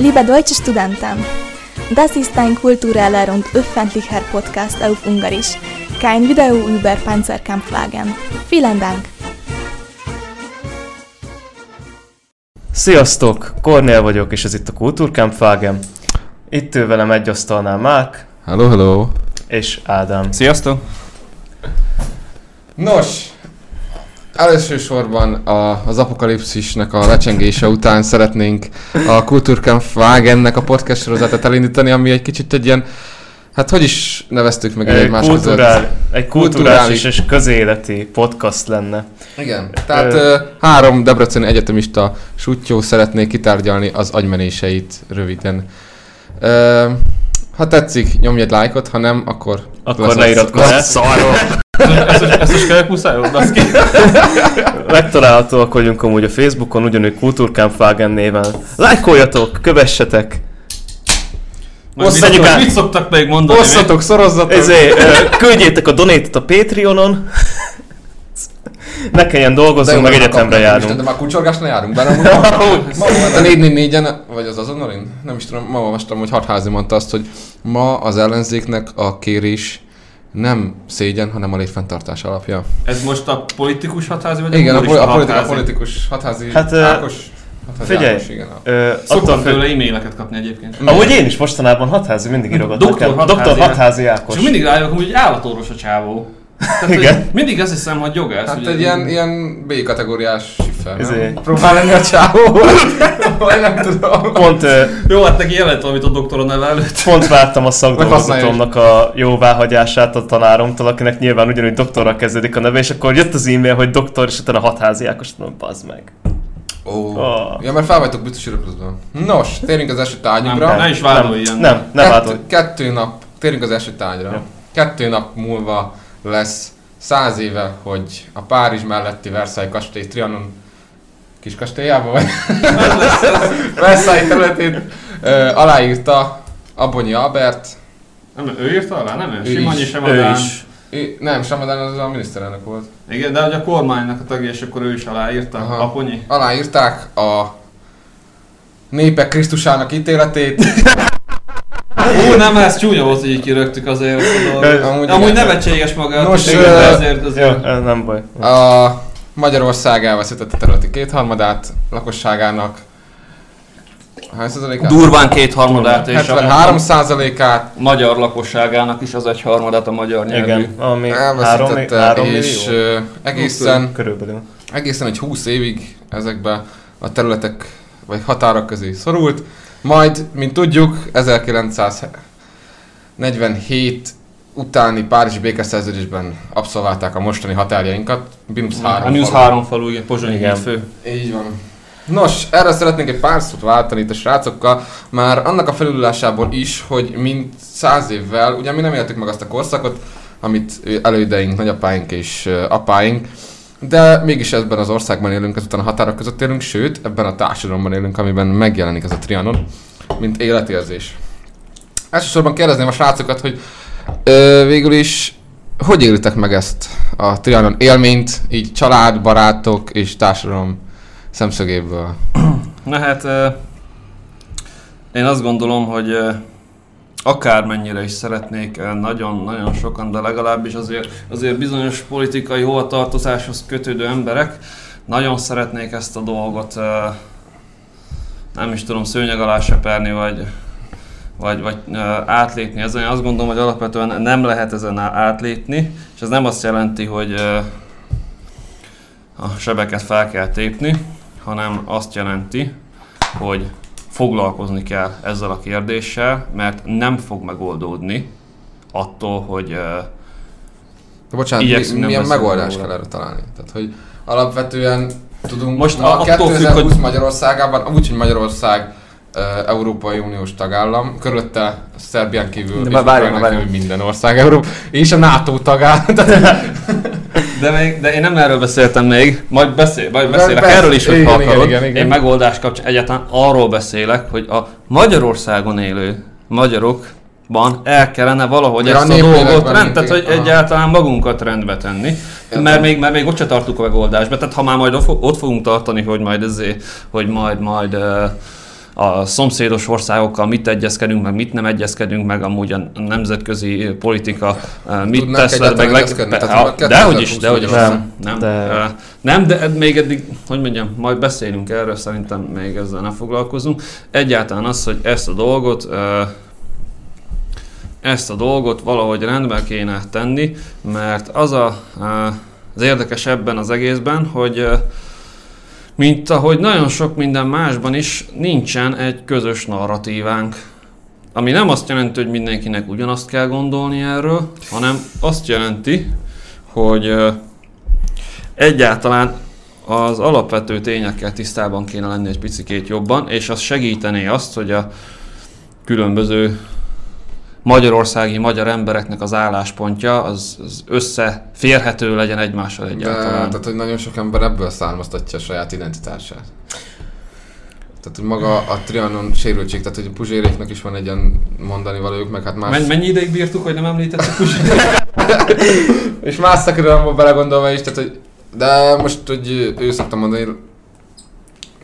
Liebe deutsche Studenten, das ist ein kultureller und öffentlicher Podcast auf Ungarisch, kein Video über Panzerkampfwagen. Vielen Dank! Sziasztok! Kornél vagyok, és ez itt a Kultúrkampfwagen. Itt ül velem egy asztalnál Márk Hello, hello. és Ádám. Sziasztok! Nos, elsősorban a, az apokalipszisnek a lecsengése után szeretnénk a Kulturkampf Wagennek a podcast sorozatát elindítani, ami egy kicsit egy ilyen, hát hogy is neveztük meg Egy, egymás kulturál, egy kulturális Kulturális. és közéleti podcast lenne. Igen, tehát Ö- három debreceni egyetemista sutyó szeretné kitárgyalni az agymenéseit röviden. Ö, ha tetszik, nyomj egy lájkot, ha nem, akkor... Akkor ne iratkozz. Szarok! Ezt, ezt is kell muszáj, baszki. Megtalálhatóak vagyunk amúgy a Facebookon, ugyanúgy Kultúrkampfwagen néven. Lájkoljatok, kövessetek, Most mit, szoktak, át. mit szoktak még mondani? Osszatok, szorozzatok! ezért, ö, küldjétek a donétet a Patreonon. Ne kelljen dolgoznunk, meg egyetemre járunk. De már kulcsorgásnál járunk, bár amúgy ma, a 444-en, vagy az azonnalin? Nem is tudom, ma olvastam, hogy Hatházi mondta azt, hogy ma az ellenzéknek a kérés nem szégyen, hanem a létfenntartás alapja. Ez most a politikus hatházi, vagy Igen, a, poli- a, politi- a politikus Hatházi Hát, Ákos. Hatházi figyelj, Ákos, igen. a- Ö, Szoktam tőle e-maileket kapni egyébként. Ahogy én is mostanában hatházi mindig írogatok. Doktor. Doktor Hatházi Ákos. És mindig rájövök, hogy állatorvos a csávó. Tehát, Igen. Mindig azt hiszem, hogy jogász. Hát ugye. egy ilyen, ilyen B-kategóriás siffer, nem? Izé. Próbál lenni a csávó, vagy nem tudom. Pont, Jó, hát neki jelent valamit a doktora neve előtt. pont vártam a szakdolgozatomnak a jóváhagyását a tanáromtól, akinek nyilván ugyanúgy doktorral kezdődik a neve, és akkor jött az e-mail, hogy doktor, és utána hatházi Ákos, mondom, bazd meg. Ó. Ah. Ja, mert fel vagytok biztos öröközben. Nos, térjünk az első Nem, tárgyunkra. ne is vádolj ilyen. Nem, nem kettő, vádolj. kettő nap, térjünk az első tárgyra. Jó. Kettő nap múlva lesz száz éve, hogy a Párizs melletti Versailles kastély Trianon kis kastélyába, vagy Versailles területét ö, aláírta Abonyi Albert. Nem, ő írta alá? Nem ő? Ő Simonyi is. sem Ő adán. is. Ő, nem, Samadán az a miniszterelnök volt. Igen, de hogy a kormánynak a tagja, és akkor ő is aláírta. Aha. Aponyi. Aláírták a népek Krisztusának ítéletét. Ó, nem, ez csúnya volt, hogy így kirögtük azért. Ö, Amúgy Amúgy nevetséges maga, Nos, igen, de azért, Jó, azért ö, nem baj. A Magyarország elveszítette területi kétharmadát lakosságának. Hány százalékát? durván kétharmadát, és 73 a százalékát magyar lakosságának is az egy harmadát a magyar nyelvű. Igen, ami elveszítette, három és millió. egészen, Körülbelül. egészen egy 20 évig ezekbe a területek vagy határok közé szorult. Majd, mint tudjuk, 1947 utáni Párizsi békeszerződésben abszolválták a mostani határjainkat. Minusz három. A Minusz falu. három falu, igen, Pozsonyi Igen. fő. Így van. Nos, erre szeretnénk egy pár szót váltani itt a srácokkal, már annak a felülásából is, hogy mint száz évvel, ugye mi nem éltük meg azt a korszakot, amit ö, elődeink, nagyapáink és apáink, de mégis ebben az országban élünk, ezután a határok között élünk, sőt, ebben a társadalomban élünk, amiben megjelenik ez a trianon, mint életérzés. Elsősorban kérdezném a srácokat, hogy ö, végül is hogy élitek meg ezt a trianon élményt, így család, barátok és társadalom szemszögéből? Na hát, ö, én azt gondolom, hogy akármennyire is szeretnék nagyon-nagyon sokan, de legalábbis azért, azért bizonyos politikai hovatartozáshoz kötődő emberek nagyon szeretnék ezt a dolgot ö, nem is tudom, szőnyeg alá seperni, vagy, vagy, vagy ö, átlépni ezen. Azt gondolom, hogy alapvetően nem lehet ezen átlépni, és ez nem azt jelenti, hogy a sebeket fel kell tépni, hanem azt jelenti, hogy foglalkozni kell ezzel a kérdéssel, mert nem fog megoldódni attól, hogy De bocsánat, mi, milyen megoldást kell erre találni? Tehát, hogy alapvetően tudunk Most attól függ, 2020 hogy- Magyarországában, amúgy, hogy Magyarország Európai Uniós tagállam, körülötte Szerbián kívül, De és várjunk, várjunk. kívül minden ország Európa, és a NATO tagállam. De, még, de én nem erről beszéltem még, majd, beszél, majd De beszélek persze, erről is, hogy igen, ha igen, igen, igen. Én megoldás kapcsán egyáltalán arról beszélek, hogy a Magyarországon élő magyarokban el kellene valahogy Ja, a ezt a dolgot népléletben rend, tehát hogy aha. egyáltalán magunkat rendbe tenni. Értem. Mert még, mert még ott se tartunk a megoldásba, tehát ha már majd ott fogunk tartani, hogy majd ezért, hogy majd majd uh, a szomszédos országokkal mit egyezkedünk, meg mit nem egyezkedünk, meg amúgy a nemzetközi politika uh, mit Tudnánk tesz le, meg, de, már dehogy is, 2020 dehogy is. Magyarországon. Nem, De- de, nem, de még eddig, hogy mondjam, majd beszélünk erről, szerintem még ezzel nem foglalkozunk. Egyáltalán az, hogy ezt a dolgot ö, ezt a dolgot valahogy rendbe kéne tenni, mert az a, az érdekes ebben az egészben, hogy mint ahogy nagyon sok minden másban is, nincsen egy közös narratívánk. Ami nem azt jelenti, hogy mindenkinek ugyanazt kell gondolni erről, hanem azt jelenti, hogy egyáltalán az alapvető tényekkel tisztában kéne lenni egy picikét jobban, és az segítené azt, hogy a különböző magyarországi magyar embereknek az álláspontja az, az összeférhető legyen egymással De, egyáltalán. tehát, hogy nagyon sok ember ebből származtatja a saját identitását. Tehát, hogy maga a Trianon sérültség, tehát, hogy a Puzséréknak is van egy ilyen mondani valójuk, meg hát más... Men- mennyi ideig bírtuk, hogy nem említettük úgy? És más szakirodalomban belegondolva is, tehát, hogy de most, hogy ő szokta mondani,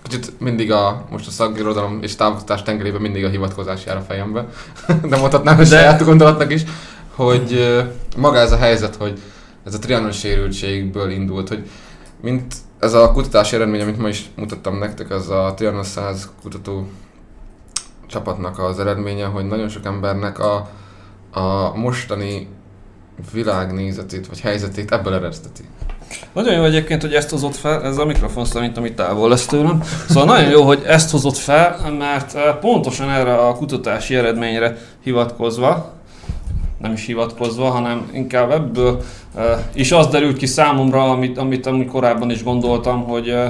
kicsit mindig a, most a szakirodalom és távoktatás tengerében mindig a hivatkozás jár a fejembe, de mondhatnám, hogy De- saját gondolatnak is, hogy maga ez a helyzet, hogy ez a trianon sérültségből indult, hogy mint ez a kutatási eredmény, amit ma is mutattam nektek, az a Trianon 100 kutató csapatnak az eredménye, hogy nagyon sok embernek a, a mostani világnézetét vagy helyzetét ebből eredeteti. Nagyon jó egyébként, hogy ezt hozott fel, ez a mikrofon szerint, ami távol lesz tőlem. Szóval nagyon jó, hogy ezt hozott fel, mert eh, pontosan erre a kutatási eredményre hivatkozva, nem is hivatkozva, hanem inkább ebből uh, is az derült ki számomra, amit, amit amúgy korábban is gondoltam, hogy uh,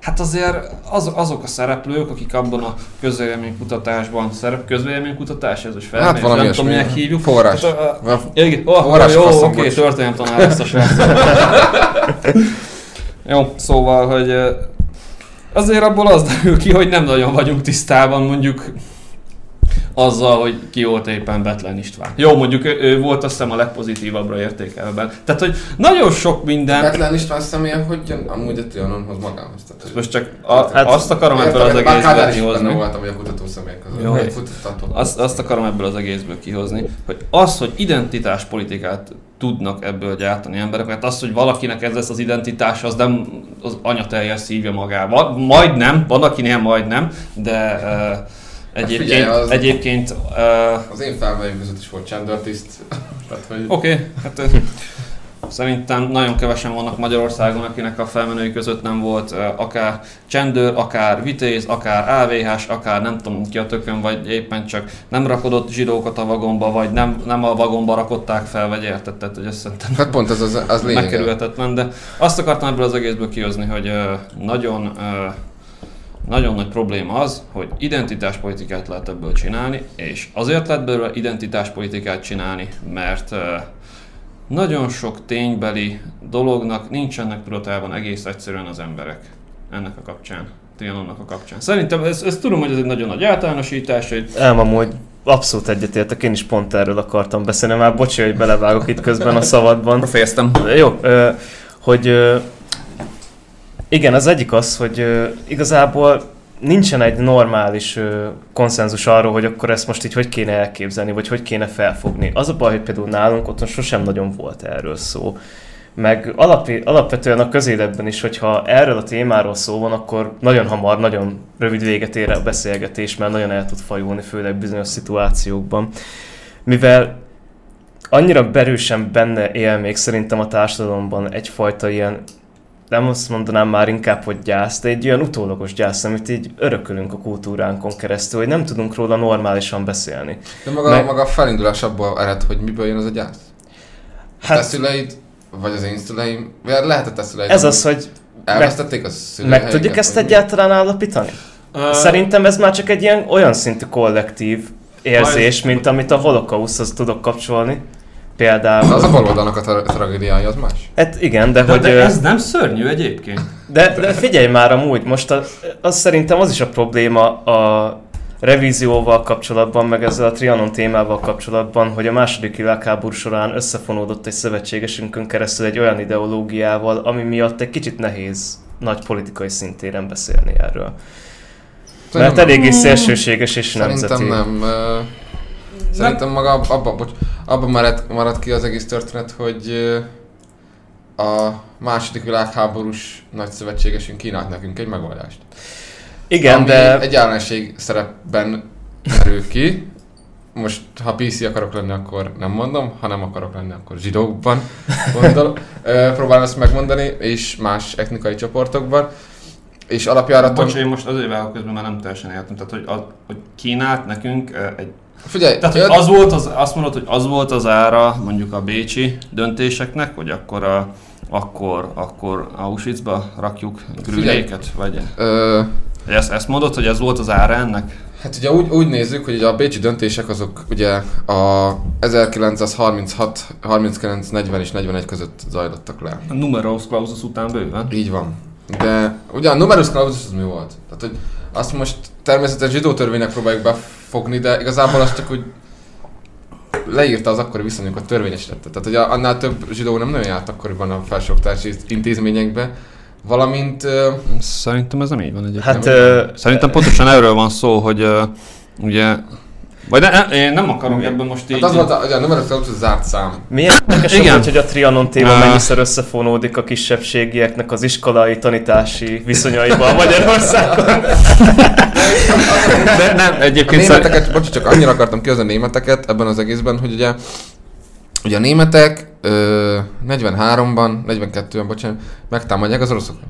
hát azért az, azok a szereplők, akik abban a közvéleménykutatásban szerep, közvéleménykutatás, ez is felmérés, Hát valami nem tudom, minek hívjuk. Forrás. Tehát, igen, oh, Forrás jó, oké, bocs. történelemtanár ezt a srác. Jó, szóval, hogy azért abból az derül ki, hogy nem nagyon vagyunk tisztában mondjuk azzal, hogy ki volt éppen Betlen István. Jó, mondjuk ő, ő volt azt hiszem a legpozitívabbra értékelben. Tehát, hogy nagyon sok minden... Betlen István személye hogy jön amúgy a Trianonhoz magához. Tehát, hogy- Most csak a, Hát, azt akarom ebből az egészből kihozni. voltam, hogy a kutató személyek között. Jó. Kutató. Azt, azt akarom ebből az egészből kihozni, hogy az, hogy identitáspolitikát tudnak ebből gyártani emberek, mert az, hogy valakinek ez lesz az identitás, az nem az anyateljes szívja magával. Majd nem, van akinél majd nem, de uh, egyébként, figyelj, az- egyébként uh, Az én felveim között is volt csendőrtiszt. Tehát, hogy... Oké, okay, hát szerintem nagyon kevesen vannak Magyarországon, akinek a felmenői között nem volt ö, akár csendőr, akár vitéz, akár AVH-s, akár nem tudom ki a tökön, vagy éppen csak nem rakodott zsidókat a vagomba, vagy nem, nem a vagomba rakották fel, vagy érted, tehát hogy ezt szerintem Hát pont ez az, az lényeg. megkerülhetetlen, de azt akartam ebből az egészből kihozni, hogy ö, nagyon, ö, nagyon nagy probléma az, hogy identitáspolitikát lehet ebből csinálni, és azért lehet belőle identitáspolitikát csinálni, mert nagyon sok ténybeli dolognak nincsenek tudatában egész egyszerűen az emberek ennek a kapcsán. Trianonnak a kapcsán. Szerintem ez, ez tudom, hogy ez egy nagyon nagy általánosítás, hogy Nem, amúgy abszolút egyetértek, én is pont erről akartam beszélni, már bocsi, hogy belevágok itt közben a szabadban. fejeztem. Jó, hogy igen, az egyik az, hogy ö, igazából nincsen egy normális ö, konszenzus arról, hogy akkor ezt most így hogy kéne elképzelni, vagy hogy kéne felfogni. Az a baj, hogy például nálunk otthon sosem nagyon volt erről szó. Meg alapi, alapvetően a közéletben is, hogyha erről a témáról szó van, akkor nagyon hamar, nagyon rövid véget ér a beszélgetés, mert nagyon el tud fajulni, főleg bizonyos szituációkban. Mivel annyira berősen benne él még szerintem a társadalomban egyfajta ilyen, nem azt mondanám már inkább, hogy gyász, de egy olyan utólagos gyász, amit így örökölünk a kultúránkon keresztül, hogy nem tudunk róla normálisan beszélni. De maga, Meg- maga a felindulás abból ered, hogy miből jön az a gyász? Hát, te Hát szüleid, vagy az én szüleim, vagy lehet a szüleid, ez az, hogy elvesztették a szülői meg tudjuk ezt egyáltalán állapítani? Ö, Szerintem ez már csak egy ilyen olyan szintű kollektív érzés, mint amit a holokauszt tudok kapcsolni. Például. Az a baloldalnak a tra- tragédiája, az más. Hát igen, de, de, hogy... de ez nem szörnyű egyébként. De, de figyelj már amúgy, most a, az szerintem az is a probléma a revízióval kapcsolatban, meg ezzel a Trianon témával kapcsolatban, hogy a második világháború során összefonódott egy szövetségesünkön keresztül egy olyan ideológiával, ami miatt egy kicsit nehéz nagy politikai szintéren beszélni erről. Mert eléggé szélsőséges és Szerintem nemzeti. nem. Szerintem maga ab- abba, bocs, abba maradt, maradt ki az egész történet, hogy a második világháborús nagyszövetségesünk kínált nekünk egy megoldást. Igen, ami de egy ellenség szerepben merül ki. Most, ha PC akarok lenni, akkor nem mondom, ha nem akarok lenni, akkor zsidókban gondol. Ö, Próbálom ezt megmondani, és más etnikai csoportokban. És alapjáraton... Bocs, én most azért vágok közben, mert nem teljesen értem. Tehát, hogy, az, hogy kínált nekünk egy... Figyelj, Tehát, hogy az volt az, azt mondod, hogy az volt az ára mondjuk a bécsi döntéseknek, hogy akkor a, akkor, akkor Auschwitzba rakjuk grüléket? Vagy Ö, ezt, ezt mondod, hogy ez volt az ára ennek? Hát ugye úgy, úgy nézzük, hogy ugye a bécsi döntések azok ugye a 1936, 39, 40 és 41 között zajlottak le. A numerous clausus után bőven. Így van. De ugye a numerus clausus az mi volt? Tehát, hogy azt most természetesen zsidó törvénynek próbáljuk befogni, de igazából azt csak úgy leírta az akkori viszonyokat, törvényesítette. Tehát, hogy annál több zsidó nem nagyon járt akkoriban a felsőoktatási intézményekbe, valamint Szerintem ez nem így van egyébként. hát Nem, ö, Szerintem pontosan erről van szó, hogy uh, ugye... Vagy ne, ne, én nem akarok ebben most így... hát az volt a, ugye a numerus clausus zárt szám. milyen érdekes Igen. volt, hogy a Trianon téma Á. mennyiszer összefonódik a kisebbségieknek az iskolai tanítási viszonyaiban Magyarországon. De nem, A egyébként szerint... németeket, bocs, csak annyira akartam kihozni a németeket ebben az egészben, hogy ugye, ugye a németek ö, 43-ban, 42-ben, bocsánat, megtámadják az oroszokat.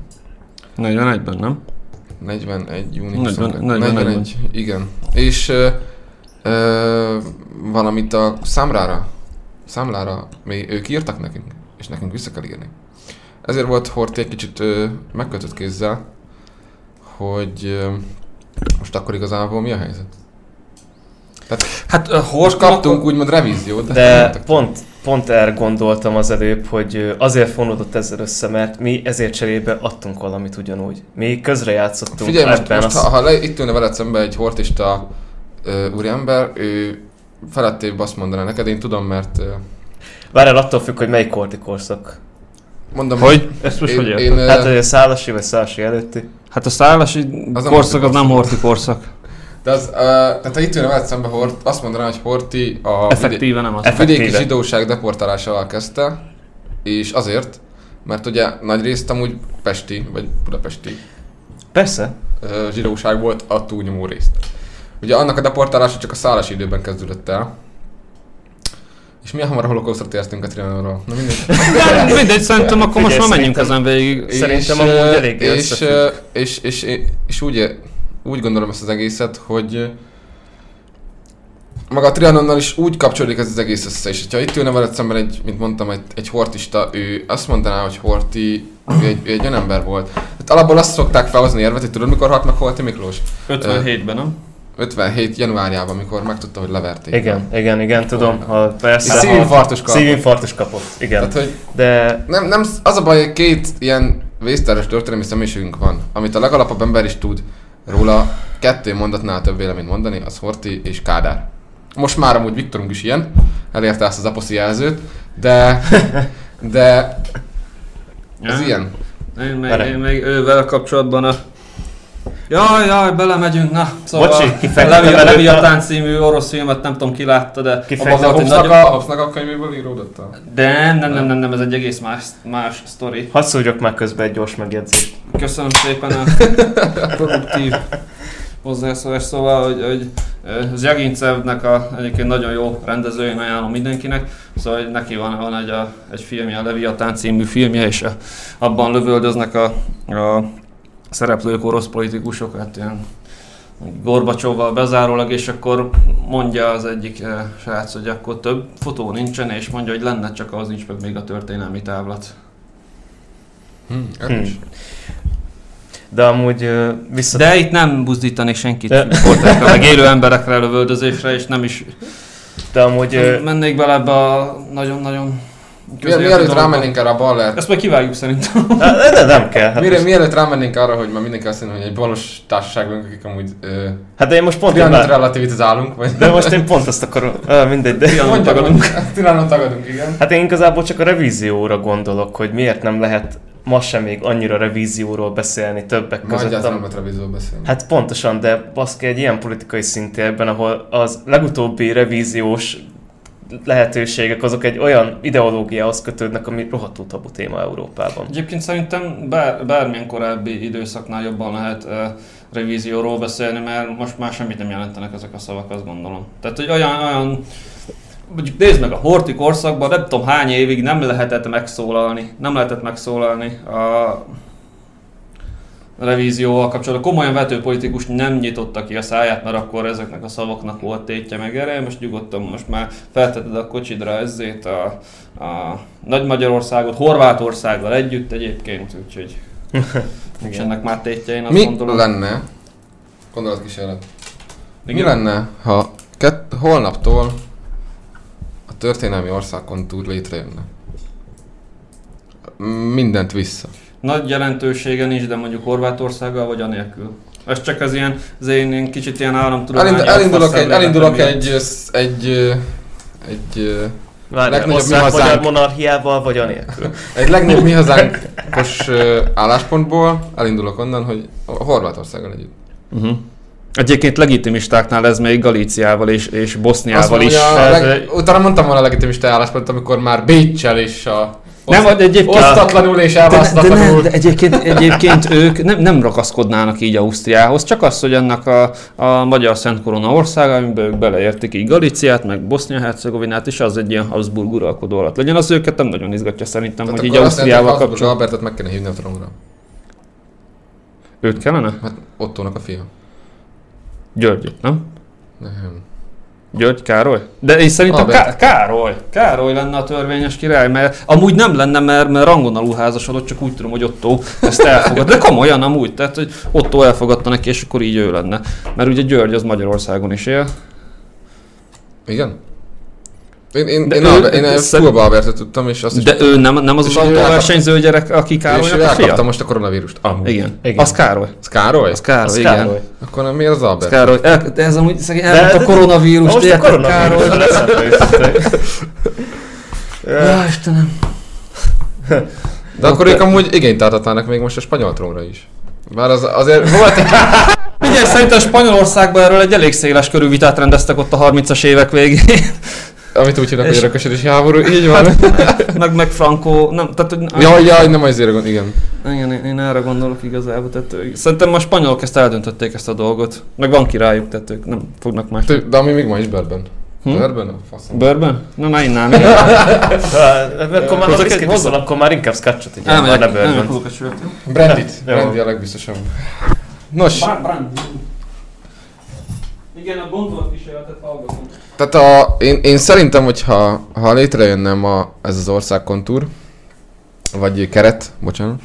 41-ben, nem? 41, június 40 22. 41. 41, igen. És ö, ö, valamit a számlára, számlára mi, ők írtak nekünk, és nekünk vissza kell írni. Ezért volt Horthy egy kicsit ö, megkötött kézzel, hogy ö, most akkor igazából mi a helyzet? Hát uh, Most Horthy kaptunk úgymond revíziót, De pont, pont erre gondoltam az előbb, hogy azért fonódott ezzel össze, mert mi ezért cserébe adtunk valamit ugyanúgy. Mi közrejátszottunk Figyelj, most, ebben most az... ha, ha le, itt ülne veled szembe egy hortista ö, úriember, ő felettébb azt mondaná neked, én tudom, mert ö, Várjál, attól függ, hogy melyik korti korszak. mondom, Hogy? Ezt most én, hogy én, érted? ö, Hát, hogy a szálasi vagy szálasi előtti. Hát a szálasi Az nem korszak az nem horti korszak. de az, ö, tehát ha itt ülne veled szembe Hort, azt mondaná, hogy Horti a vidé- Effektíve nem az. Eff- vidéki Effektíve. zsidóság deportálásával kezdte, és azért, mert ugye nagy részt amúgy pesti, vagy budapesti Persze. ö, zsidóság volt a túlnyomó részt. Ugye annak a deportálása csak a szállás időben kezdődött el. És milyen hamar a holokausztra tértünk a Trianonról? Na mindegy. De Mindegy, szerintem akkor most már menjünk ezen végig. Szerintem amúgy ö, eléggé és, és, és, és, és úgy, úgy gondolom ezt az egészet, hogy maga a Trianonnal is úgy kapcsolódik ez az egész össze, és ha itt ülne veled szemben egy, mint mondtam, egy, egy hortista, ő azt mondaná, hogy Horti, ő egy, ő egy olyan ember volt. Hát alapból azt szokták felhozni érvet, hogy tudod, mikor halt meg Horti Miklós? 57-ben, nem? 57. januárjában, amikor megtudta, hogy leverték. Igen, igen, igen, tudom. Ha persze. És szívinfarktus ha- kapott. Szívinfarktus kapott, igen. Tehát, hogy De nem, nem, az a baj, hogy két ilyen vészteres történelmi személyiségünk van, amit a legalapabb ember is tud róla kettő mondatnál több véleményt mondani, az Horti és Kádár. Most már amúgy Viktorunk is ilyen, elérte ezt az aposzi jelzőt, de, de ez Ja. ilyen. Én Vele. én még ővel kapcsolatban a... Jaj, jaj, belemegyünk, na. Szóval Bocsi, Levi- a- Leviatán című orosz filmet nem tudom ki látta, de abban A volt egy Hobbesnak nagyon... a, könyvéből íródott. De nem, nem, nem, nem, nem, ez egy egész más, más sztori. hadd szúrjak már közben egy gyors megjegyzést. Köszönöm szépen a produktív hozzászólás, szóval, hogy, hogy Zsagincevnek a egyébként nagyon jó rendező, én ajánlom mindenkinek, szóval hogy neki van, van egy, a, egy filmje, a Leviatán című filmje, és a, abban lövöldöznek a, a szereplők orosz politikusok, hát ilyen Gorbacsovval bezárólag, és akkor mondja az egyik eh, srác, hogy akkor több fotó nincsen, és mondja, hogy lenne, csak az nincs meg még a történelmi távlat. Hm, Hm. erős. De amúgy ö, vissza... De itt nem buzdítanék senkit De- sportákra, meg élő emberekre lövöldözésre, és nem is De amúgy... ö, mennék bele ebbe a nagyon-nagyon Miel- Mielőtt rámennénk erre a baller, Ezt majd kivágjuk szerintem. de, de nem kell. Hát, Mire, most, mielőtt rámennénk arra, hogy már mindenki azt mondja, hogy egy balos társaság vagyunk, akik amúgy uh, hát de én most pont... Trianont Már, relativizálunk, vagy... de most én pont azt akarom... Uh, mindegy, de... Trianon Mondja, tagadunk. Trianon tagadunk, igen. Hát én igazából csak a revízióra gondolok, hogy miért nem lehet ma sem még annyira revízióról beszélni többek Ma között. am- nem lehet revízióról beszélni. Hát pontosan, de baszki egy ilyen politikai szintérben, ahol az legutóbbi revíziós lehetőségek azok egy olyan ideológiához kötődnek, ami rohadtul tabu téma Európában. Egyébként szerintem bár, bármilyen korábbi időszaknál jobban lehet uh, revízióról beszélni, mert most már semmit nem jelentenek ezek a szavak, azt gondolom. Tehát, hogy olyan, olyan mondjuk nézd meg a Horti korszakban, nem tudom hány évig nem lehetett megszólalni, nem lehetett megszólalni a revízióval kapcsolatban. Komolyan vetőpolitikus nem nyitotta ki a száját, mert akkor ezeknek a szavaknak volt tétje meg ereje. Most nyugodtan most már felteted a kocsidra ezzét a, a Nagy Magyarországot, Horvátországgal együtt egyébként, úgyhogy nincs ennek már tétje, én azt Mi gondolom. lenne, gondolatkísérlet, mi Igen. lenne, ha kett, holnaptól a történelmi országkontúr létrejönne? Mindent vissza. Nagy jelentősége nincs, de mondjuk Horvátországgal vagy anélkül. Ez csak az ilyen, az én, én kicsit ilyen államtudományi Elind, elindulok, egy, elindulok egy, egy, egy, ö, Várjál, Legnagyobb mi hazánk. monarchiával, vagy anélkül? egy legnagyobb mi hazánkos álláspontból, elindulok onnan, hogy a Horvátországgal együtt. Uh-huh. Egyébként legitimistáknál ez még Galíciával és, és Azt Boszniával mondom, is. a leg, utána mondtam volna a legitimista álláspont, amikor már Bécsel és a Nem, vagy egyébként... osztatlanul és De, de, de, elválasztatlanul. nem, de egyébként, egyébként ők nem, nem ragaszkodnának így Ausztriához, csak az, hogy ennek a, a Magyar Szent Korona országa, amiben ők beleértik így Galíciát, meg Bosznia-Hercegovinát, és az egy ilyen Habsburg uralkodó alatt legyen. Az őket nem nagyon izgatja szerintem, Tehát hogy így Ausztriával kapcsolatban. Albertet meg kéne hívni a trónra. Őt kellene? Hát Ottónak a fia. Györgyöt, nem? Nem. György Károly? De én szerintem Albert. Ká- Károly. Károly lenne a törvényes király, mert amúgy nem lenne, mert, mert rangon alul házasodott, csak úgy tudom, hogy Otto ezt elfogad. De komolyan amúgy, tehát hogy Otto elfogadta neki, és akkor így ő lenne. Mert ugye György az Magyarországon is él. Igen? Én, én, De én, ő- Albert, én de szerint- Fulba Albertet tudtam, és azt is De ő nem, nem az És az ő autóversenyző gyerek, aki és Károlynak a fia? most a koronavírust. Amúgy. Igen. Igen. Az Károly. Ez Károly? Az Károly, Az igen. Károly. Akkor nem miért az Az Albert? Károly. El, de ez amúgy szegény De- elment a koronavírus, Most a koronavírus. Ja, Istenem. De akkor ők amúgy igényt tartatnának még most a spanyol trónra is. Bár az, azért volt egy... Ugye szerintem Spanyolországban erről egy elég széles körű vitát rendeztek ott a 30-as évek végén. Amit úgy hívnak, hogy És- örökösödési háború, így van. meg, meg Franco, nem, tehát hogy... Jaj, jaj, nem azért gond, igen. Igen, én, én erre gondolok igazából, tehát szerintem a spanyolok ezt eldöntötték ezt a dolgot. Meg van királyuk, tehát ők nem fognak más. De ami még ma is Börben. Hm? A faszom. Bőrben? Na, na innen. Akkor már hozzak? iszol, akkor már inkább scotchot így. Elmegyek, ne elmegyek, bőrben. hozok egy sört. Brandit. Jó. Brandy a legbiztosabb. Nos, Igen, a gondolatkísérletet hallgatom. tehát a, én, én szerintem, hogyha ha létrejönne ma ez az országkontúr, vagy keret, bocsánat,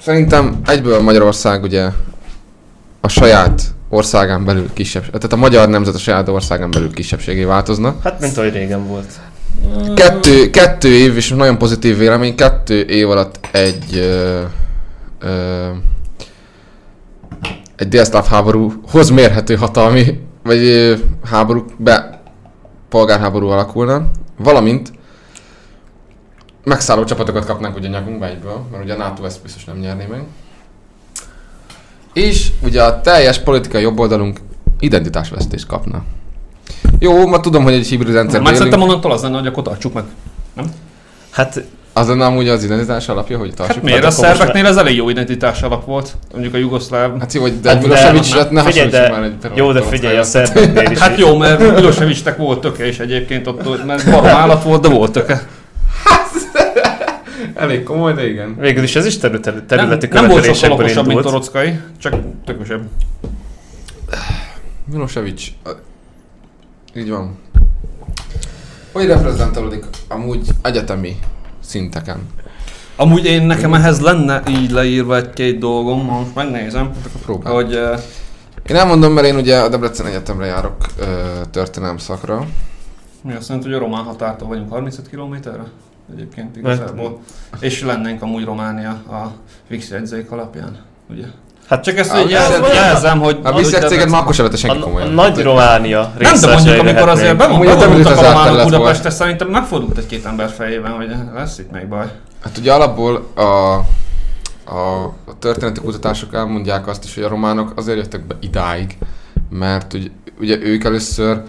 szerintem egyből Magyarország ugye a saját országán belül kisebb, tehát a magyar nemzet a saját országán belül kisebbségé változna. Hát, mint ahogy régen volt. Kettő, kettő év, és nagyon pozitív vélemény, kettő év alatt egy ö, ö, egy délszláv háborúhoz mérhető hatalmi, vagy háború, be, polgárháború alakulna, valamint megszálló csapatokat kapnánk ugye nyakunkba egyből, mert ugye a NATO ezt biztos nem nyerné meg. És ugye a teljes politikai jobboldalunk identitásvesztést kapna. Jó, ma tudom, hogy egy hibrid rendszer Már szerintem onnantól az lenne, hogy akkor tartsuk meg. Hát Az lenne amúgy az identitás alapja, hogy tartsuk Hát miért? A most szerbeknél ez elég jó identitás alap volt. Mondjuk a jugoszláv. Hát jó, hogy de Hát hát de- Milosevic ne figyelj, hasonlítsuk de, már egy jó, de figyelj, a szerbeknél is. Hát jó, mert Milosevicnek volt töke is egyébként ott, mert barom állat volt, de volt töke. Elég komoly, de igen. Végül is ez is területi, Nem, területi nem volt sokkal követelésekből okosabb, mint. Torockai, csak tökösebb. Milosevic. Így van. Hogy reprezentálódik amúgy egyetemi szinteken? Amúgy én nekem ehhez lenne így leírva egy-két dolgom, most megnézem, Próbál. hogy eh, Én elmondom, mert én ugye a Debrecen Egyetemre járok ö, történelem szakra. mi azt jelenti, hogy a román határtól vagyunk 35 kilométerre? Egyébként igazából. És lennénk amúgy Románia a fix jegyzék alapján, ugye? Hát Csak ezt úgy jelzem, hogy... A hogy Viszek Debrecen- céget már akkor se vette senki komolyan. nagy Románia Nem, de mondjuk, amikor azért Amúgy a románok. Budapestre, szerintem megfordult egy-két ember fejében, hogy lesz itt még baj. Hát ugye alapból a, a, a történeti kutatások elmondják azt is, hogy a románok azért jöttek be idáig, mert ugye, ugye ők először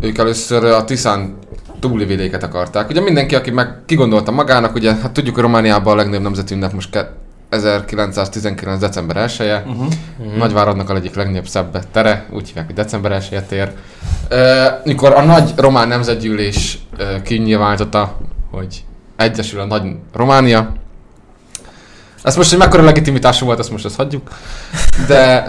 ők először a Tiszán túli vidéket akarták. Ugye mindenki, aki meg kigondolta magának, ugye hát tudjuk, hogy Romániában a legnagyobb nemzeti ünnep most ke- 1919. december 1 -e. Uh-huh. Nagyváradnak a egyik legnagyobb szebb tere, úgy hívják, hogy december 1 tér. E, mikor a nagy román nemzetgyűlés e, kinyilvánította, hogy egyesül a nagy Románia. Ez most, hogy mekkora legitimitású volt, azt most azt hagyjuk. De...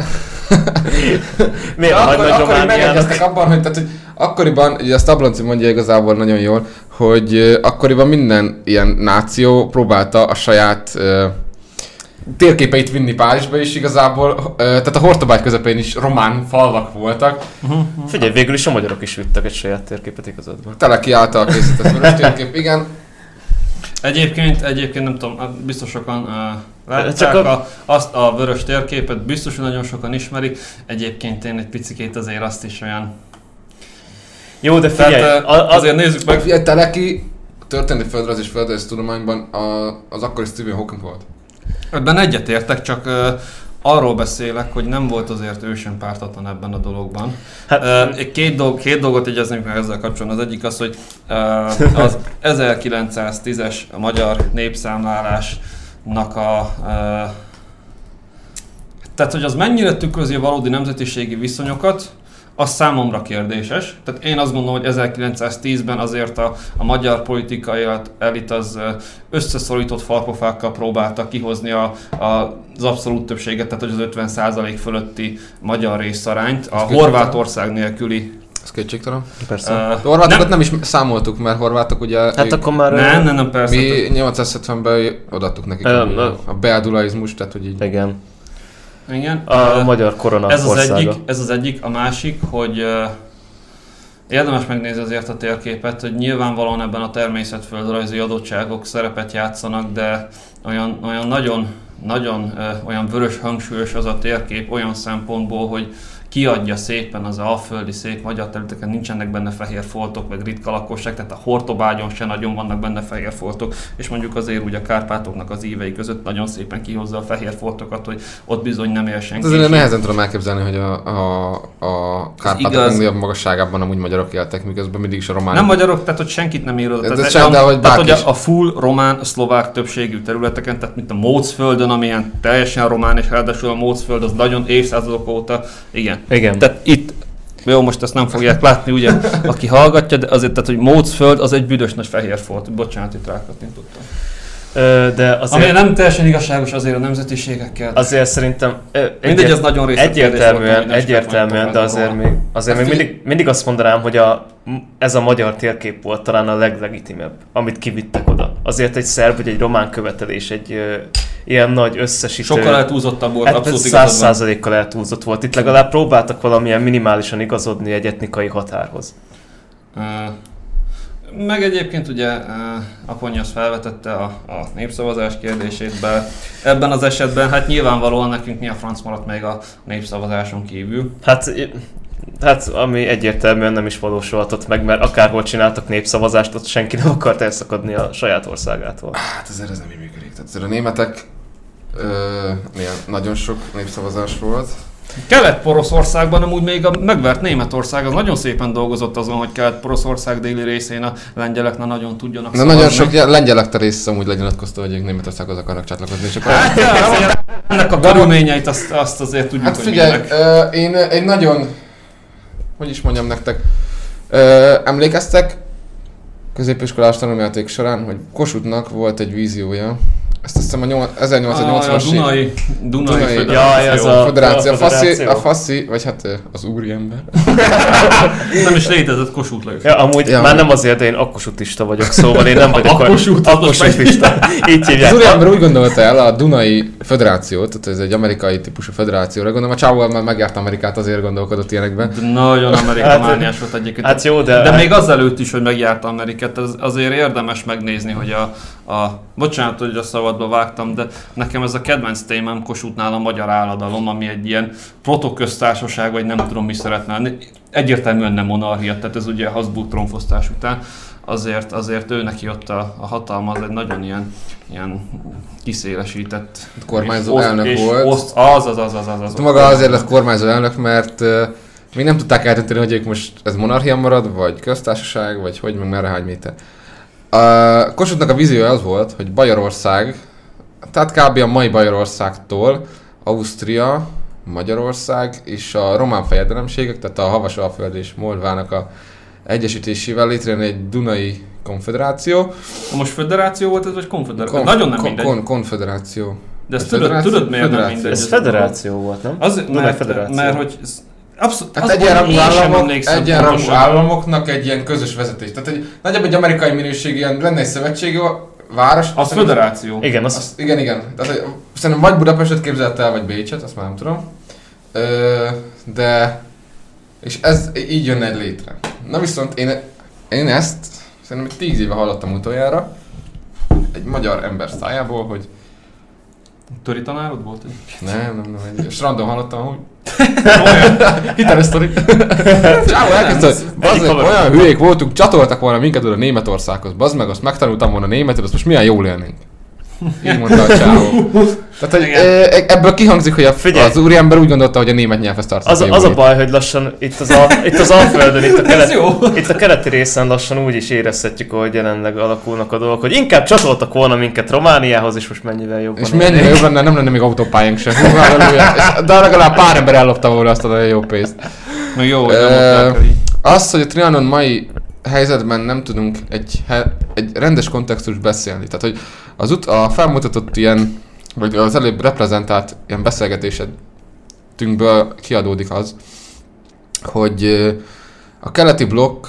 Miért a nagy, nagy akkor Romániának? megegyeztek abban, hogy, tehát, hogy akkoriban, ugye a Stablonci mondja igazából nagyon jól, hogy akkoriban minden ilyen náció próbálta a saját ö, térképeit vinni Párizsba, és igazából, tehát a Hortobágy közepén is román falvak voltak. Figyelj, végül is a magyarok is vittek egy saját térképet igazadban. Teleki által készített vörös térkép, igen. Egyébként, egyébként nem tudom, hát biztos sokan uh, látták Csak a... a- A, azt a vörös térképet, biztos, hogy nagyon sokan ismerik. Egyébként én egy picikét azért azt is olyan... Jó, de figyelj, Tehát uh, a, az, azért nézzük meg, Ugye Teleki történeti földrajz és földrajz tudományban a, az akkori Stephen Hawking volt. Ebben egyetértek, csak uh, arról beszélek, hogy nem volt azért ő sem pártatlan ebben a dologban. hát, Uh, két, dolg, két dolgot jegyeznék meg ezzel kapcsolatban. Az egyik az, hogy uh, az 1910-es a magyar népszámlálásnak a uh, tehát, hogy az mennyire tükrözi a valódi nemzetiségi viszonyokat, az számomra kérdéses. Tehát én azt gondolom, hogy 1910-ben azért a, a magyar politikai elit az összeszorított farpofákkal próbálta kihozni a, a, az abszolút többséget, tehát hogy az 50% fölötti magyar részarányt, a Horvátország nélküli. Ez kétségtelen. persze. A horvátokat nem, is számoltuk, mert horvátok ugye... hát ők- akkor már... nem, nem, nem, persze. Mi 870-ben odaadtuk nekik Ö, a, a beadulaizmus, tehát hogy így... Igen. Igen. A Ö, magyar korona ez az, országa. egyik, ez az egyik, a másik, hogy uh, érdemes megnézni azért a térképet, hogy nyilvánvalóan ebben a természetföldrajzi adottságok szerepet játszanak, de olyan, olyan nagyon, nagyon uh, olyan vörös hangsúlyos az a térkép olyan szempontból, hogy kiadja szépen az alföldi szép magyar területeken, nincsenek benne fehér foltok, meg ritka lakosság, tehát a Hortobágyon se nagyon vannak benne fehér foltok, és mondjuk azért úgy a Kárpátoknak az ívei között nagyon szépen kihozza a fehér foltokat, hogy ott bizony nem él Hát senki. azért és nehezen tudom elképzelni, hogy a, a, a Kárpátok igaz. magasságában amúgy magyarok éltek, miközben mindig is a román. Nem magyarok, tehát hogy senkit nem írod. De- Tehát, sem, de hogy tehát, hogy a, a full román, szlovák többségű területeken, tehát mint a Mócföldön, amilyen teljesen román, és ráadásul a Mócföld az nagyon évszázadok óta, igen. Igen. Tehát itt jó, most ezt nem fogják látni, ugye, aki hallgatja, de azért, tehát, hogy Mócföld az egy büdös nagy fehér folt. Bocsánat, itt rákatni tudtam. Ö, de azért, Ami nem teljesen igazságos azért a nemzetiségekkel. azért szerintem... ö, Mindegy, ez nagyon részletes kérdés volt, Egyértelműen, egyértelműen, de azért volna. még, azért Hát még mindig, mindig azt mondanám, hogy a, ez a magyar térkép volt talán a leglegitimebb, amit kivittek oda. Azért egy szerb vagy egy román követelés, egy ilyen nagy összesítő... Sokkal eltúlzottabb volt, Hát abszolút száz százalékkal eltúlzott volt. Itt legalább próbáltak valamilyen minimálisan igazodni egy etnikai határhoz. Ö, Meg egyébként ugye ö, Aponya azt felvetette a, a népszavazás kérdését, be. ebben az esetben hát nyilvánvalóan nekünk mi a franc maradt még a népszavazáson kívül. Hát, hát ami egyértelműen nem is valósulhatott meg, mert akárhol csináltak népszavazást, ott senki nem akart elszakadni a saját országától. Hát azért ez nem így működik. Tehát azért a németek ö, nagyon sok népszavazás volt. Kelet-Poroszországban amúgy még a megvert Németország az nagyon szépen dolgozott azon, hogy Kelet-Poroszország déli részén a lengyelek ne nagyon tudjanak De nagyon sok lengyelek rész amúgy lenyilatkozta, hogy ők Németországhoz akarnak csatlakozni, akkor... Hát, ja, ennek a körülményeit azt, azt azért tudjuk, Hát hogy figyelj, ö, én egy nagyon, hogy is mondjam nektek, ö, emlékeztek? Középiskolás tanulmányáték során, hogy Kossuthnak volt egy víziója, ezt azt hiszem a nyolc- Ah, 1880-as a Dunai, Dunai, Dunai- Föderáció. Jaj, ez a- Föderáció, a faszi, a faszi, vagy hát az úriember. Nem is létezett Kossuth Lajos. Ja, amúgy Ja. már nem azért, de én akkosutista vagyok, szóval én nem vagyok Akkosút, az most akkosutista. Így Az hívják. úriember úgy gondolta el a Dunai Föderációt, tehát ez egy amerikai típusú föderációra, gondolom a csávó már megjárt Amerikát, azért gondolkodott ilyenekben. De nagyon amerikamániás volt egyébként. Hát jó, de... De még azelőtt is, hogy megjárta Amerikát, az, azért érdemes megnézni, hogy a, a... Bocsánat, hogy a szabadba vágtam, de nekem ez a kedvenc témám Kossuthnál a magyar álladalom, ami egy ilyen protoköztársaság, vagy nem tudom mi szeretne lenni. Egyértelműen nem monarchia, tehát ez ugye Habsburg trónfosztás után. Azért, azért ő neki ott a, a hatalma, az egy nagyon ilyen, ilyen kiszélesített Kormányzó és elnök és volt. Oszt, az, az, az, az, az, az. Hát Maga azért lett kormányzó elnök, mert uh, még nem tudták eldönteni, hogy ők most ez monarchia marad, vagy köztársaság, vagy hogy, meg merre hány méter. A Kossuthnak a víziója az volt, hogy Bajorország, tehát kb. a mai Bajorországtól Ausztria, Magyarország és a román fejedelemségek, tehát a Havasalföld és Moldvának a egyesítésével létrejön egy Dunai konfederáció. Most föderáció volt ez, vagy konfederáció? Kon- Nagyon nem kon- mindegy. kon- konfederáció. De ezt tudod, federáció- tudod miért nem federáció. mindegy? Ez federáció volt, nem? Az, Dunai mert, Federáció. mert hogy abszolút, Hát az, egyenrangú államok, egyenrangú államoknak egy ilyen közös vezetés. Tehát egy, nagyobb egy amerikai minőségű, ilyen, lenne egy szövetségi város. Az föderáció. Igen, az... Az, igen, igen. Tehát, szerintem vagy Budapestet képzelt el, vagy Bécset, azt már nem tudom. Ö, de... És ez így jönne egy létre. Na viszont én, én ezt szerintem egy tíz éve hallottam utoljára. Egy magyar ember szájából, hogy Töri tanárod volt? nem, nem, nem, egy strandon hallottam, hogy Hiteles sztori. Csávó elkezdte, meg, haver. olyan hülyék voltunk, csatoltak volna minket oda Németországhoz. Bazd meg, azt megtanultam volna németül, azt most milyen jól élnénk. Így mondta a csávó. Tehát, hogy ö, ebből kihangzik, hogy a, Figyelj. az úriember úgy gondolta, hogy a német nyelvhez tartozik. Az, a- az a baj, hogy lassan itt az, Al- itt az Alföldön, itt a, kelet, itt a keleti részen lassan úgy is érezhetjük, hogy jelenleg alakulnak a dolgok, hogy inkább csatoltak volna minket Romániához, és most mennyivel jobban És élnénk. mennyire jobb lenne, nem lenne még autópályánk sem. De legalább pár ember ellopta volna azt a nagyon jó pénzt. Meg jó, hogy így. Az, hogy a Trianon mai helyzetben nem tudunk egy, egy rendes kontextus beszélni. Tehát, hogy az ut- a felmutatott ilyen, vagy az előbb reprezentált ilyen beszélgetésedünkből kiadódik az, hogy a keleti blokk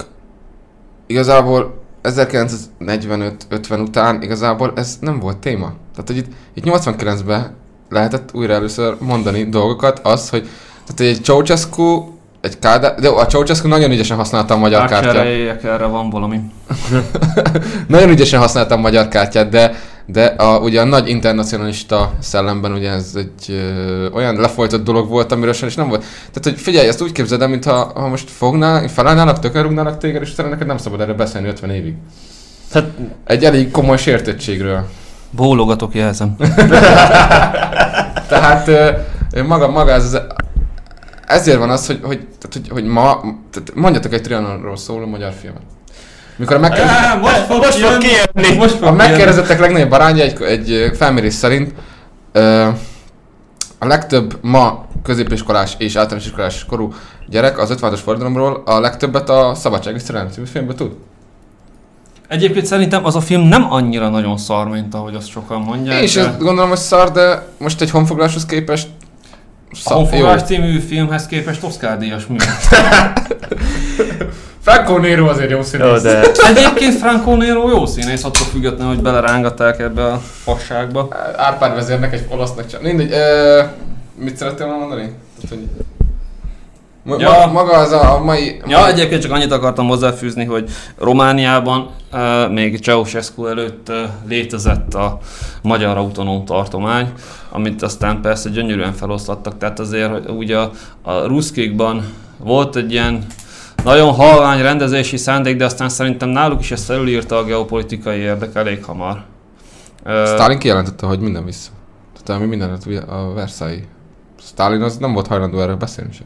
igazából 1945-50 után igazából ez nem volt téma. Tehát, hogy itt, itt 89-ben lehetett újra először mondani dolgokat, az, hogy tehát egy Ceausescu, egy Kádár, de a Ceausescu nagyon ügyesen használta a magyar kártyát. Átkereljek, erre van valami. Nagyon ügyesen használta a magyar kártyát, de, de a, ugye a nagy internacionalista szellemben ugye ez egy ö, olyan lefolytott dolog volt, amiről sem is nem volt. Tehát, hogy figyelj, ezt úgy képzeld el, mintha ha most fognál, felállnának, tökörrúgnának téged, és utána neked nem szabad erről beszélni 50 évig. Hát, Egy elég komoly sértettségről. Bólogatok, jelzem. Tehát maga, maga ez, az- ezért van az, hogy, hogy, tehát, hogy, hogy ma, tehát mondjatok egy Trianonról szóló magyar filmet. Mikor a megkérdez, Á, most fog, Most fog kijönni. Most fog a megkérdezettek legnagyobb aránya egy, egy felmérés szerint ö, a legtöbb ma középiskolás és általános iskolás korú gyerek az 56-os forradalomról a legtöbbet a Szabadság és Szerelem című filmből tud. Egyébként szerintem az a film nem annyira nagyon szar, mint ahogy azt sokan mondják. Én is de gondolom, hogy szar, de most egy honfoglaláshoz képest A szar, Honfoglalás című filmhez képest Oscar díjas mű. Franco Nero azért jó színész. jó, de Egyébként Franco Nero jó színész, attól függetlenül, hogy belerángatták ebbe a fasságba. Árpád vezérnek egy olasznak csak. Mindegy, ö, mit szerettél volna mondani? Tehát, hogy... Ja. Maga az a, mai... Ja, egyébként csak annyit akartam hozzáfűzni, hogy Romániában uh, még Ceausescu előtt uh, létezett a Magyar Autonóm Tartomány, amit aztán persze gyönyörűen feloszlattak, tehát azért ugye a, a ruszkikban volt egy ilyen nagyon halvány rendezési szándék, de aztán szerintem náluk is ezt felülírta a geopolitikai érdek elég hamar. Stalin kijelentette, hogy minden vissza. Tehát ami mindenet a Versailles. Stalin az nem volt hajlandó erről beszélni sem.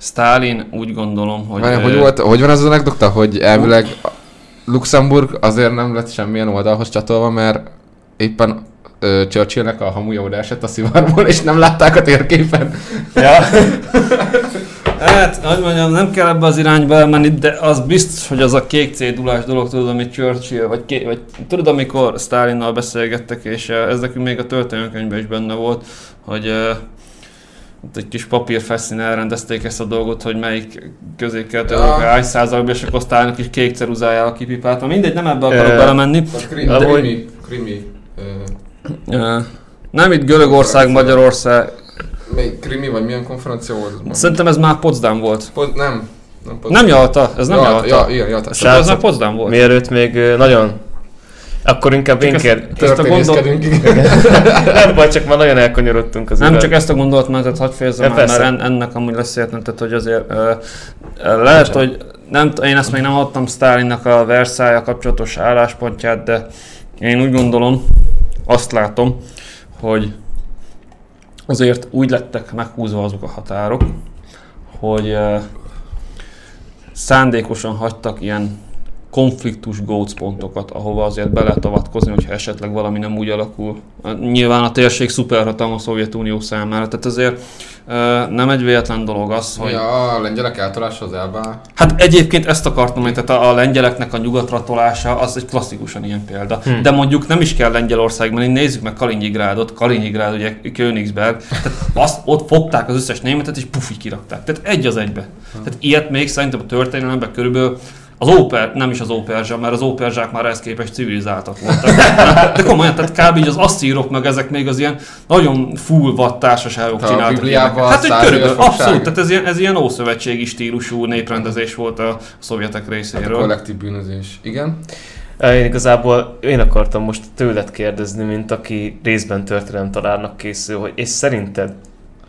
Stalin úgy gondolom, hogy... Hogy, ö, hogy, volt, hogy van az anekdota, hogy elvileg Luxemburg azért nem lett semmilyen oldalhoz csatolva, mert éppen ö, Churchillnek a hamuja oda esett a szivarból, és nem látták a térképen. ja, Hát, hogy mondjam, nem kell ebbe az irányba elmenni, de az biztos, hogy az a kék cédulás dolog, tudod, amit Churchill, vagy, ké, vagy tudod, amikor Stalinnal beszélgettek, és ez nekünk még a történelmkönyvben is benne volt, hogy uh, egy kis papírfeszín elrendezték ezt a dolgot, hogy melyik közékelt Ja. ja. hány százalékban, és akkor aztán kis kék ceruzájával kipipáltam. Mindegy, nem ebbe akarok Ö, belemenni. A kri- Amúgy- krimi, krimi, ö, Ö, Nem itt Görögország, Magyarország. még krimi, vagy milyen konferencia volt? Szerintem ez már Potsdam volt. Pod, nem. Nem, Pod- Nem Jalta, ez nem ja, Jalta. Ja, igen, Jalta. Ez már Potsdam volt. Mielőtt még nagyon... Akkor inkább én ezt- kér... ezt a gondol-. Nem baj, csak már nagyon elkanyarodtunk az Nem üveg. csak ezt a gondolatmenetet hadd fejezzem Ja, el, mert en, ennek amúgy lesz értelme, tehát hogy azért uh, lehet, hogy nem, én ezt még nem adtam Stalinnak a Versailles kapcsolatos álláspontját, de én úgy gondolom, azt látom, hogy azért úgy lettek meghúzva azok a határok, hogy uh, szándékosan hagytak ilyen konfliktus gócpontokat, pontokat, ahova azért be lehet avatkozni, hogyha esetleg valami nem úgy alakul. Nyilván a térség szuperhatalma a Szovjetunió számára, tehát azért nem egy véletlen dolog az, hogy... Ja, a lengyelek eltolása az elbá. Hát egyébként ezt akartam mondani, tehát a, a lengyeleknek a nyugatra tolása az egy klasszikusan ilyen példa. Hm. Hmm. De mondjuk nem is kell Lengyelországban, én nézzük meg Kaliningrádot, Kaliningrád ugye Königsberg, tehát azt, ott fogták az összes németet és pufi kirakták. Tehát egy az egybe. Tehát ilyet még szerintem a történelemben körülbelül az óper, nem is az óperzsa, mert az óperzsák már ehhez képest civilizáltak voltak. De komolyan, tehát kb. így az asszírok meg ezek még az ilyen nagyon full vad társaságok A csináltak. Bibliában. Hát, hogy körülbelül, abszolút, tehát ez ilyen, ez ilyen ószövetségi stílusú néprendezés volt a szovjetek Hát a részéről. kollektív bűnözés. Igen. Én igazából én akartam most tőled kérdezni, mint aki részben történelemtanárnak készül, hogy és szerinted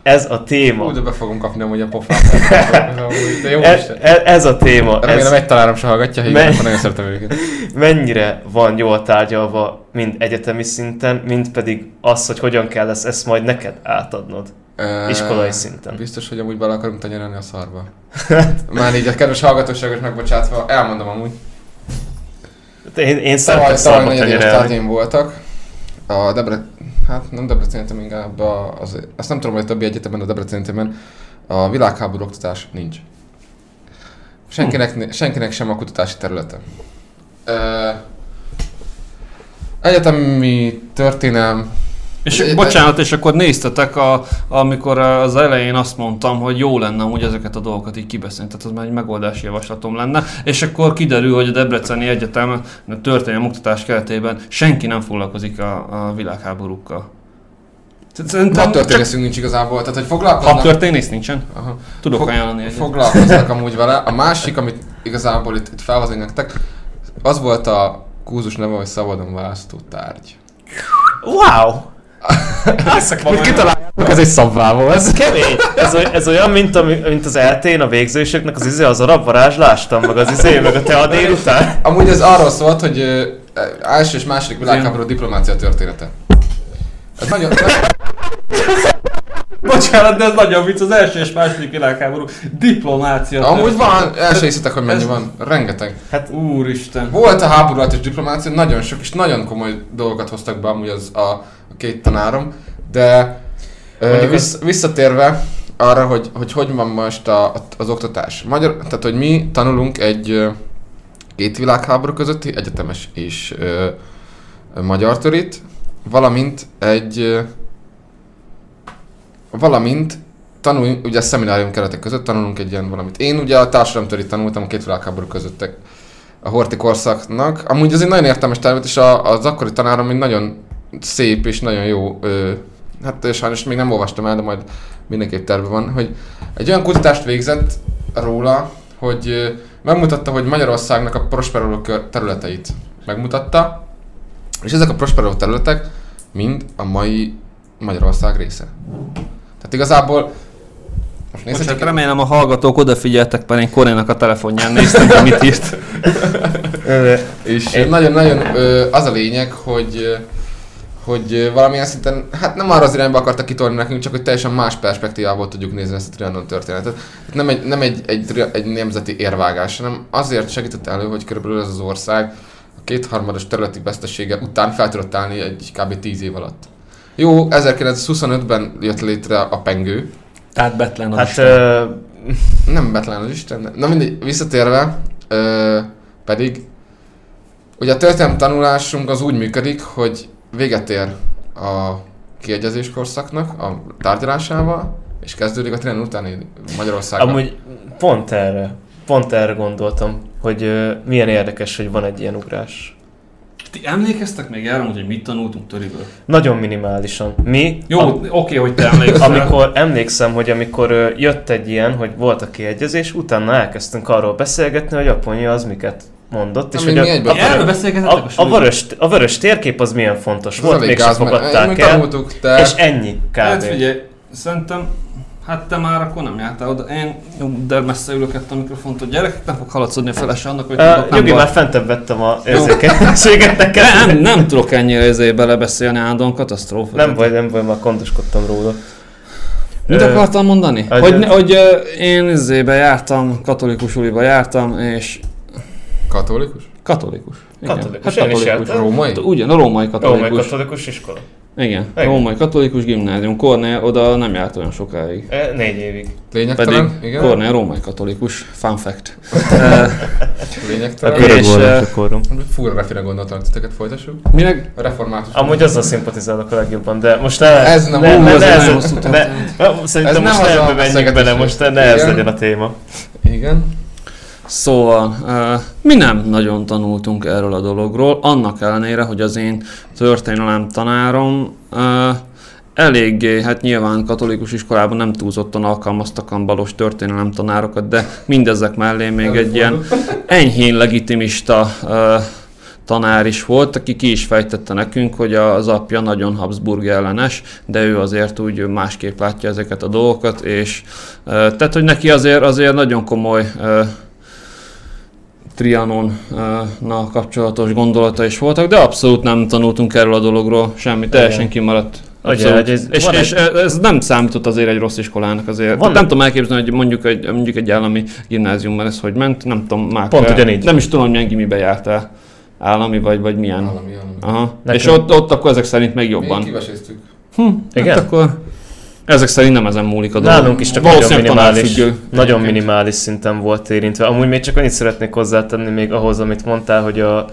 ez a téma, Úgy, de be fogom kapni amúgy a pofát. De jó ez, ez, a téma, Remélem ez egy tanárom se hallgatja, Me- igen, akkor nagyon szeretem őket. mennyire van jól tárgyalva, mind egyetemi szinten, mind pedig az, hogy hogyan kell ezt, ezt majd neked átadnod. Ö, Iskolai szinten. Biztos, hogy amúgy bele akarunk tenyerelni a szarba. Már így a kedves hallgatóságot megbocsátva, elmondom amúgy. Én, én tavaly szarba tárgyaim voltak. A Debre... Hát nem Debrecen egyetem, inkább az, azt nem tudom, hogy a többi egyetemen, a Debrecen egyetemen a világháború oktatás nincs. Senkinek, Hm. senkinek sem a kutatási területe. Ö, egyetemi történelm, És Egy- bocsánat, és akkor néztetek, a, amikor az elején azt mondtam, hogy jó lenne hogy ezeket a dolgokat így kibeszélni, tehát az már egy megoldási javaslatom lenne, és akkor kiderül, hogy a Debreceni Egyetem a történelmi oktatás keretében senki nem foglalkozik a, a világháborúkkal. Szerintem hat történészünk nincs igazából, tehát hogy foglalkoznak... hat történész nincsen? Aha. Tudok Fog- ajánlani egyet. Foglalkoznak amúgy vele. A másik, amit igazából itt, itt felhozni nektek, az volt a kúzus neve, hogy szabadon választó tárgy. Wow! Most kitaláljátok, ez egy szabvá volt. Ez kemény. Ez, ez olyan, mint, ami, mint az eltén a végzősöknek az izé, az arab varázslástam, meg az izé, meg a te a délután. Amúgy ez arról szólt, hogy ö, első és második világháború diplomácia története. Ez nagyon... Bocsánat, de ez nagyon vicc, az első és második világháború diplomácia. Amúgy van, el se hiszitek, hogy mennyi Ez- van. Rengeteg. Hát úristen. Volt a háború alatt is diplomácia, nagyon sok és nagyon komoly dolgokat hoztak be amúgy az a, a két tanárom, de ö, vissz, visszatérve arra, hogy, hogy hogy van most a, az oktatás. Magyar, tehát, hogy mi tanulunk egy két világháború közötti egyetemes és ö, magyar törit, valamint egy ö, valamint tanulunk, ugye a szeminárium keretek között tanulunk egy ilyen valamit. Én ugye a társadalomtörit tanultam a két világháború közöttek a horti korszaknak. Amúgy ez egy nagyon értelmes terület, és a, az akkori tanárom egy nagyon szép és nagyon jó, ö, hát sajnos még nem olvastam el, de majd mindenképp terve van, hogy egy olyan kutatást végzett róla, hogy ö, megmutatta, hogy Magyarországnak a prosperáló kör- területeit megmutatta, és ezek a prosperáló területek mind a mai Magyarország része. Tehát igazából most Bocsánat, nézhetjük, remélem a hallgatók odafigyeltek, mert én Korénak a telefonján néztem, hogy mit írt. És nagyon-nagyon az a lényeg, hogy ö, hogy valamilyen szinten, hát nem arra az irányba akartak kitolni nekünk, csak hogy teljesen más perspektívából tudjuk nézni ezt a Trianon történetet. Tehát nem egy, nem egy, egy, egy nemzeti érvágás, hanem azért segített elő, hogy körülbelül ez az ország a kétharmados területi vesztesége után fel tudott állni egy kb. 10 év alatt. Jó, 1925-ben jött létre a pengő, Tehát Betlen az Hát Isten. ö, nem Betlen az Isten. de- Na mindegy, visszatérve, ö, pedig ugye a történelmi tanulásunk az úgy működik, hogy véget ér a kiegyezés korszaknak a tárgyalásával, és kezdődik a Trianon utáni Magyarországon. Amúgy pont erre, pont erre gondoltam, hogy ö, milyen érdekes, hogy van egy ilyen ugrás. Ti emlékeztek még erre, hogy mit tanultunk töriből? Nagyon minimálisan. Mi? Jó, oké, hogy te emlékszel. amikor emlékszem, hogy amikor ö, jött egy ilyen, hogy volt a kiegyezés, utána elkezdtünk arról beszélgetni, hogy Aponya az miket mondott, és Ami hogy a, a, a, a, vörös, a vörös térkép az milyen fontos Ez volt, mégsem gáz, fogadták el, de... és ennyi kb. Hát figyelj, szerintem, hát te már akkor nem jártál oda. Én, jó, de messze ülök ettől a mikrofont, a gyerekek nem fog haladszódni a felese annak, hogy Uh, Jogi már fentebb vettem a érzékenységet neked. nem, nem tudok ennyire ezért belebeszélni állandóan, katasztrófa. Nem baj, nem baj, már gondoskodtam róla. Mit akartam mondani? hogy- Hogy, hogy én izébe jártam, katolikus uliba jártam, és Katolikus? katolikus. Igen. Katolikus, is jártam. Római? Ugyan, a római Ó, meg katolikus. katolikus iskola. Igen, Igen. római katolikus gimnázium. Kornél oda nem járt olyan sokáig. E, négy évig. Pedig Lényegtelen? Igen? Kornél római katolikus. Fun fact. Lényegtelen? Körög- És, volt a korom. Fúra refire gondoltam, titeket folytassuk. Minek? A református. Amúgy azzal szimpatizálok a legjobban, de most ne... Ez nem- ne, ne, ez ne, ez, nagyon hosszú ne, történet. ne, szerintem Ez most nem nem menjünk bele, most ne ez legyen a téma. Igen. Szóval, mi nem nagyon tanultunk erről a dologról, annak ellenére, hogy az én történelem tanárom eléggé, hát nyilván katolikus iskolában nem túlzottan alkalmaztak a balos történelem tanárokat, de mindezek mellé még egy ilyen enyhén legitimista tanár is volt, aki ki is fejtette nekünk, hogy az apja nagyon Habsburg ellenes, de ő azért úgy másképp látja ezeket a dolgokat, és tehát, hogy neki azért, azért nagyon komoly Trianon-nal kapcsolatos gondolatai is voltak, de abszolút nem tanultunk erről a dologról, semmi, teljesen Igen. kimaradt. Ugye, hogy ez- és, és egy- ez nem számított azért egy rossz iskolának azért. Van nem egy- tudom elképzelni, hogy mondjuk egy, mondjuk egy állami gimnáziumban ez hogy ment, nem tudom már. Pont ugyanígy. Nem is tudom, hogy milyen gimibe jártál. Állami vagy, vagy milyen. Valami, valami. Aha. Nekem- És ott, ott akkor ezek szerint még Mi jobban. kiveséztük. Hm, Igen? Hát akkor ezek szerint nem ezen múlik a dolog. Nálunk is csak nagyon minimális, nagyon minimális szinten volt érintve. Amúgy még csak annyit szeretnék hozzátenni még ahhoz, amit mondtál, hogy a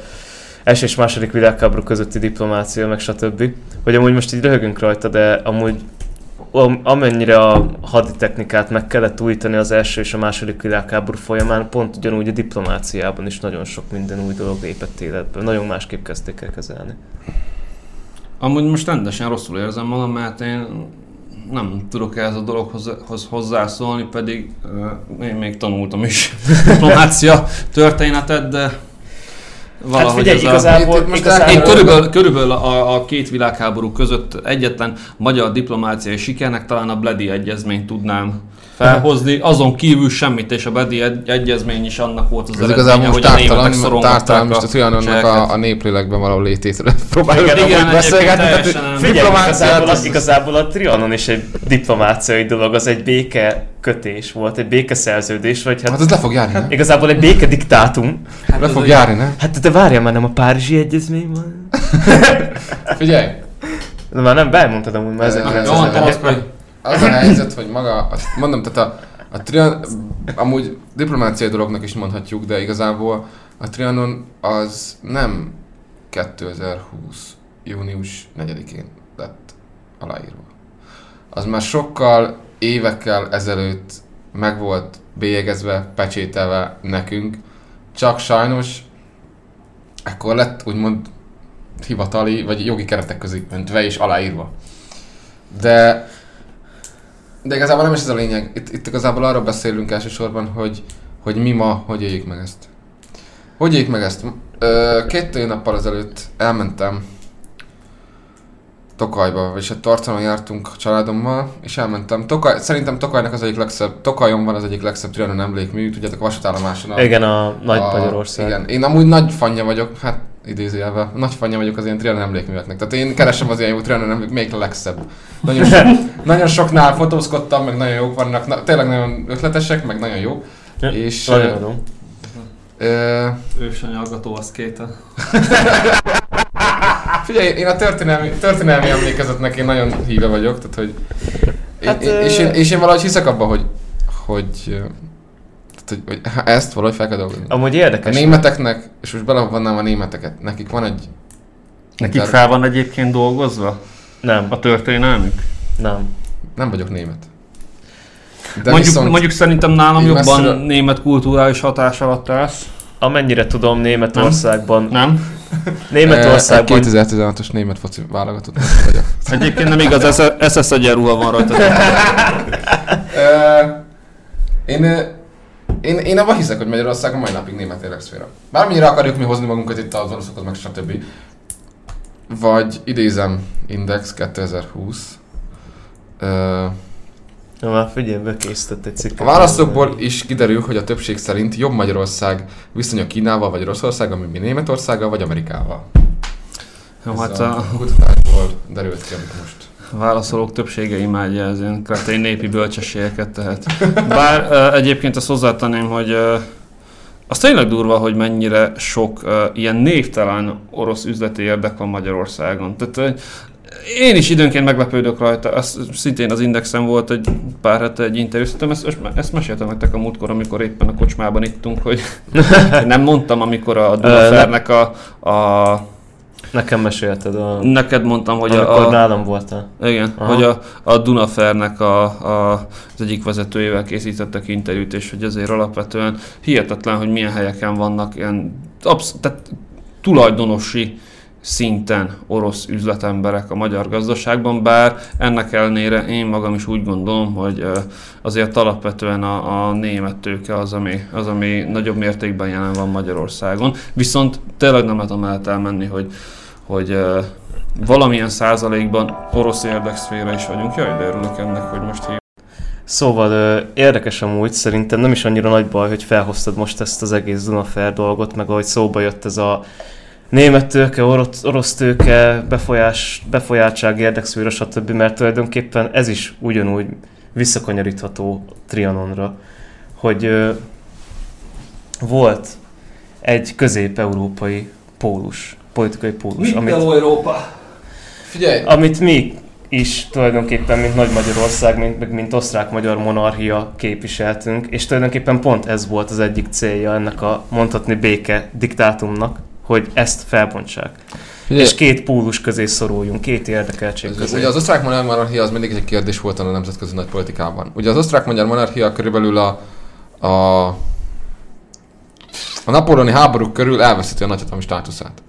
első és második világháború közötti diplomácia, meg stb. Hogy amúgy most így röhögünk rajta, de amúgy am- amennyire a haditechnikát meg kellett újítani az első és a második világháború folyamán, pont ugyanúgy a diplomáciában is nagyon sok minden új dolog lépett életbe. Nagyon másképp kezdték el kezelni. Amúgy most rendesen rosszul érzem magam, mert én nem tudok ehhez a dologhoz hoz hozzászólni, pedig uh, én még tanultam is diplomácia történetet, de valahogy hát figyelj, ez a... igazából, most igazából Én körülbelül, körülbelül a, a két világháború között egyetlen magyar diplomáciai sikernek talán a Bledi egyezményt tudnám felhozni, azon kívül semmit, és a Bledi egy, egyezmény is annak volt az Ez eredménye, igazából most hogy a németek tártalan, tártalan most a Trianonnak cseheket. a, a néplélekben való lététről próbáljuk Igen, igen, beszélgetni. tehát teljesen. Figyelj, igazából, az- az, igazából a Trianon is egy diplomáciai dolog, az egy béke kötés volt, egy békeszerződés, vagy hát, Hát ez le fog járni, nem? igazából egy béke diktátum. Hát Le fog járni, nem? Hát de várjál már, nem a Párizsi Egyezmény van? Figyelj, De már nem, belmondtad amúgy már Jó, Jó, 1900 panaszkodj. Az a helyzet, hogy maga, azt mondom, tehát a, a Trianon, amúgy diplomáciai dolognak is mondhatjuk, de igazából a Trianon az nem 2020. június 4-én lett aláírva. Az már sokkal évekkel ezelőtt meg volt bélyegezve, pecsételve nekünk, csak sajnos ekkor lett úgymond hivatali, vagy jogi keretek közé öntve és aláírva. De de igazából nem is ez a lényeg. Itt, itt igazából arról beszélünk elsősorban, hogy, hogy mi ma, hogy éljük meg ezt. Hogy éljük meg ezt? Ö, két nappal ezelőtt elmentem Tokajba, és egy tartalon jártunk a családommal, és elmentem. Tokaj, szerintem Tokajnak az egyik legszebb, Tokajon van az egyik legszebb Trianon emlékmű, tudjátok a vasútállomáson. A, Igen, a Nagy Magyarország. Igen, én amúgy nagy fanja vagyok, hát idézőjelben, nagy fanja vagyok az ilyen Trianon emlékműveknek. Tehát én keresem az ilyen jó Trianon emlék, még a legszebb. Nagyon, sok, nagyon soknál fotózkodtam, meg nagyon jók vannak, na, tényleg nagyon ötletesek, meg nagyon jó. Ja, és Nagyon ö, adom. ö, Ősanyaggató az két. figyelj, én a történelmi, történelmi emlékezetnek én nagyon híve vagyok, tehát hogy Hát, én, és, én, és én valahogy hiszek abban, hogy, hogy, tehát, hogy, hogy ha ezt valahogy fel kell dolgozni. Amúgy A érdekes. németeknek, és most belevonnám a németeket, nekik van egy... Nekik inter- fel van egyébként dolgozva Nem, a történelmük? nem. Nem vagyok német. De mondjuk, viszont mondjuk szerintem nálam jobban messzire- német kulturális hatás alatt állsz. Amennyire tudom, Németországban... Nem? Németországban... 2016-os német foci válogatott vagyok. Egyébként nem igaz, SS egyenruha van rajta. Ö, én, ö, én, én abban hiszek, hogy Magyarország a mai napig német érdekszféra. Bármennyire akarjuk mi hozni magunkat itt az oroszokhoz, meg stb. Vagy idézem Index 2020. Ö, Na már figyelj, bekészített egy cikket. a válaszokból is kiderül, hogy a többség szerint jobb Magyarország viszonya Kínával vagy Oroszországgal, mint mi Németországgal vagy Amerikával. Jó, Ez hát a a kutatásból derült ki, amit most. Válaszolók többsége imádja az ilyen kretén népi bölcsességeket tehát. Bár ö, egyébként azt hozzátenném, hogy ö, az tényleg durva, hogy mennyire sok uh, ilyen névtelen orosz üzleti érdek van Magyarországon. Tehát uh, én is időnként meglepődök rajta, az szintén az Indexen volt egy pár hete egy interjú, szerintem ezt, ezt meséltem nektek a múltkor, amikor éppen a kocsmában ittunk, hogy nem mondtam, amikor a Dunafernek a, a Nekem mesélted a... neked mondtam, hogy amikor a, nálam voltál. igen, Aha. hogy a, a Dunafernek a, a, az egyik vezetőjével készítettek interjút, és hogy azért alapvetően hihetetlen, hogy milyen helyeken vannak ilyen absz- tehát tulajdonosi szinten orosz üzletemberek a magyar gazdaságban, bár ennek ellenére én magam is úgy gondolom, hogy azért alapvetően a, a német tőke az ami, az, ami nagyobb mértékben jelen van Magyarországon. Viszont tényleg nem lehet amellett elmenni, hogy, hogy valamilyen százalékban orosz érdekszféra is vagyunk. Jaj, de örülök ennek, hogy most hív. Szóval érdekes amúgy, szerintem nem is annyira nagy baj, hogy felhoztad most ezt az egész Dunafer dolgot, meg ahogy szóba jött ez a német tőke, orosz, orosz tőke, befolyás, befolyáltság, érdekszféra, stb., mert tulajdonképpen ez is ugyanúgy visszakanyarítható Trianonra, hogy ö, volt egy közép-európai pólus, politikai pólus, amit, Európa? Figyelj, amit mi is tulajdonképpen, mint Nagy Magyarország, mint, meg mint osztrák-magyar monarchia képviseltünk, és tulajdonképpen pont ez volt az egyik célja ennek a mondhatni béke diktátumnak, hogy ezt felbontsák. figyelj. És két pólus közé szoruljunk, két érdekeltség Ez- közé. Ugye az osztrák-magyar monarchia az mindig egy kérdés volt a nemzetközi nagypolitikában. Ugye az osztrák-magyar monarchia körülbelül a, a, a napóleoni háborúk körül elveszíti a nagyhatalmi státuszát.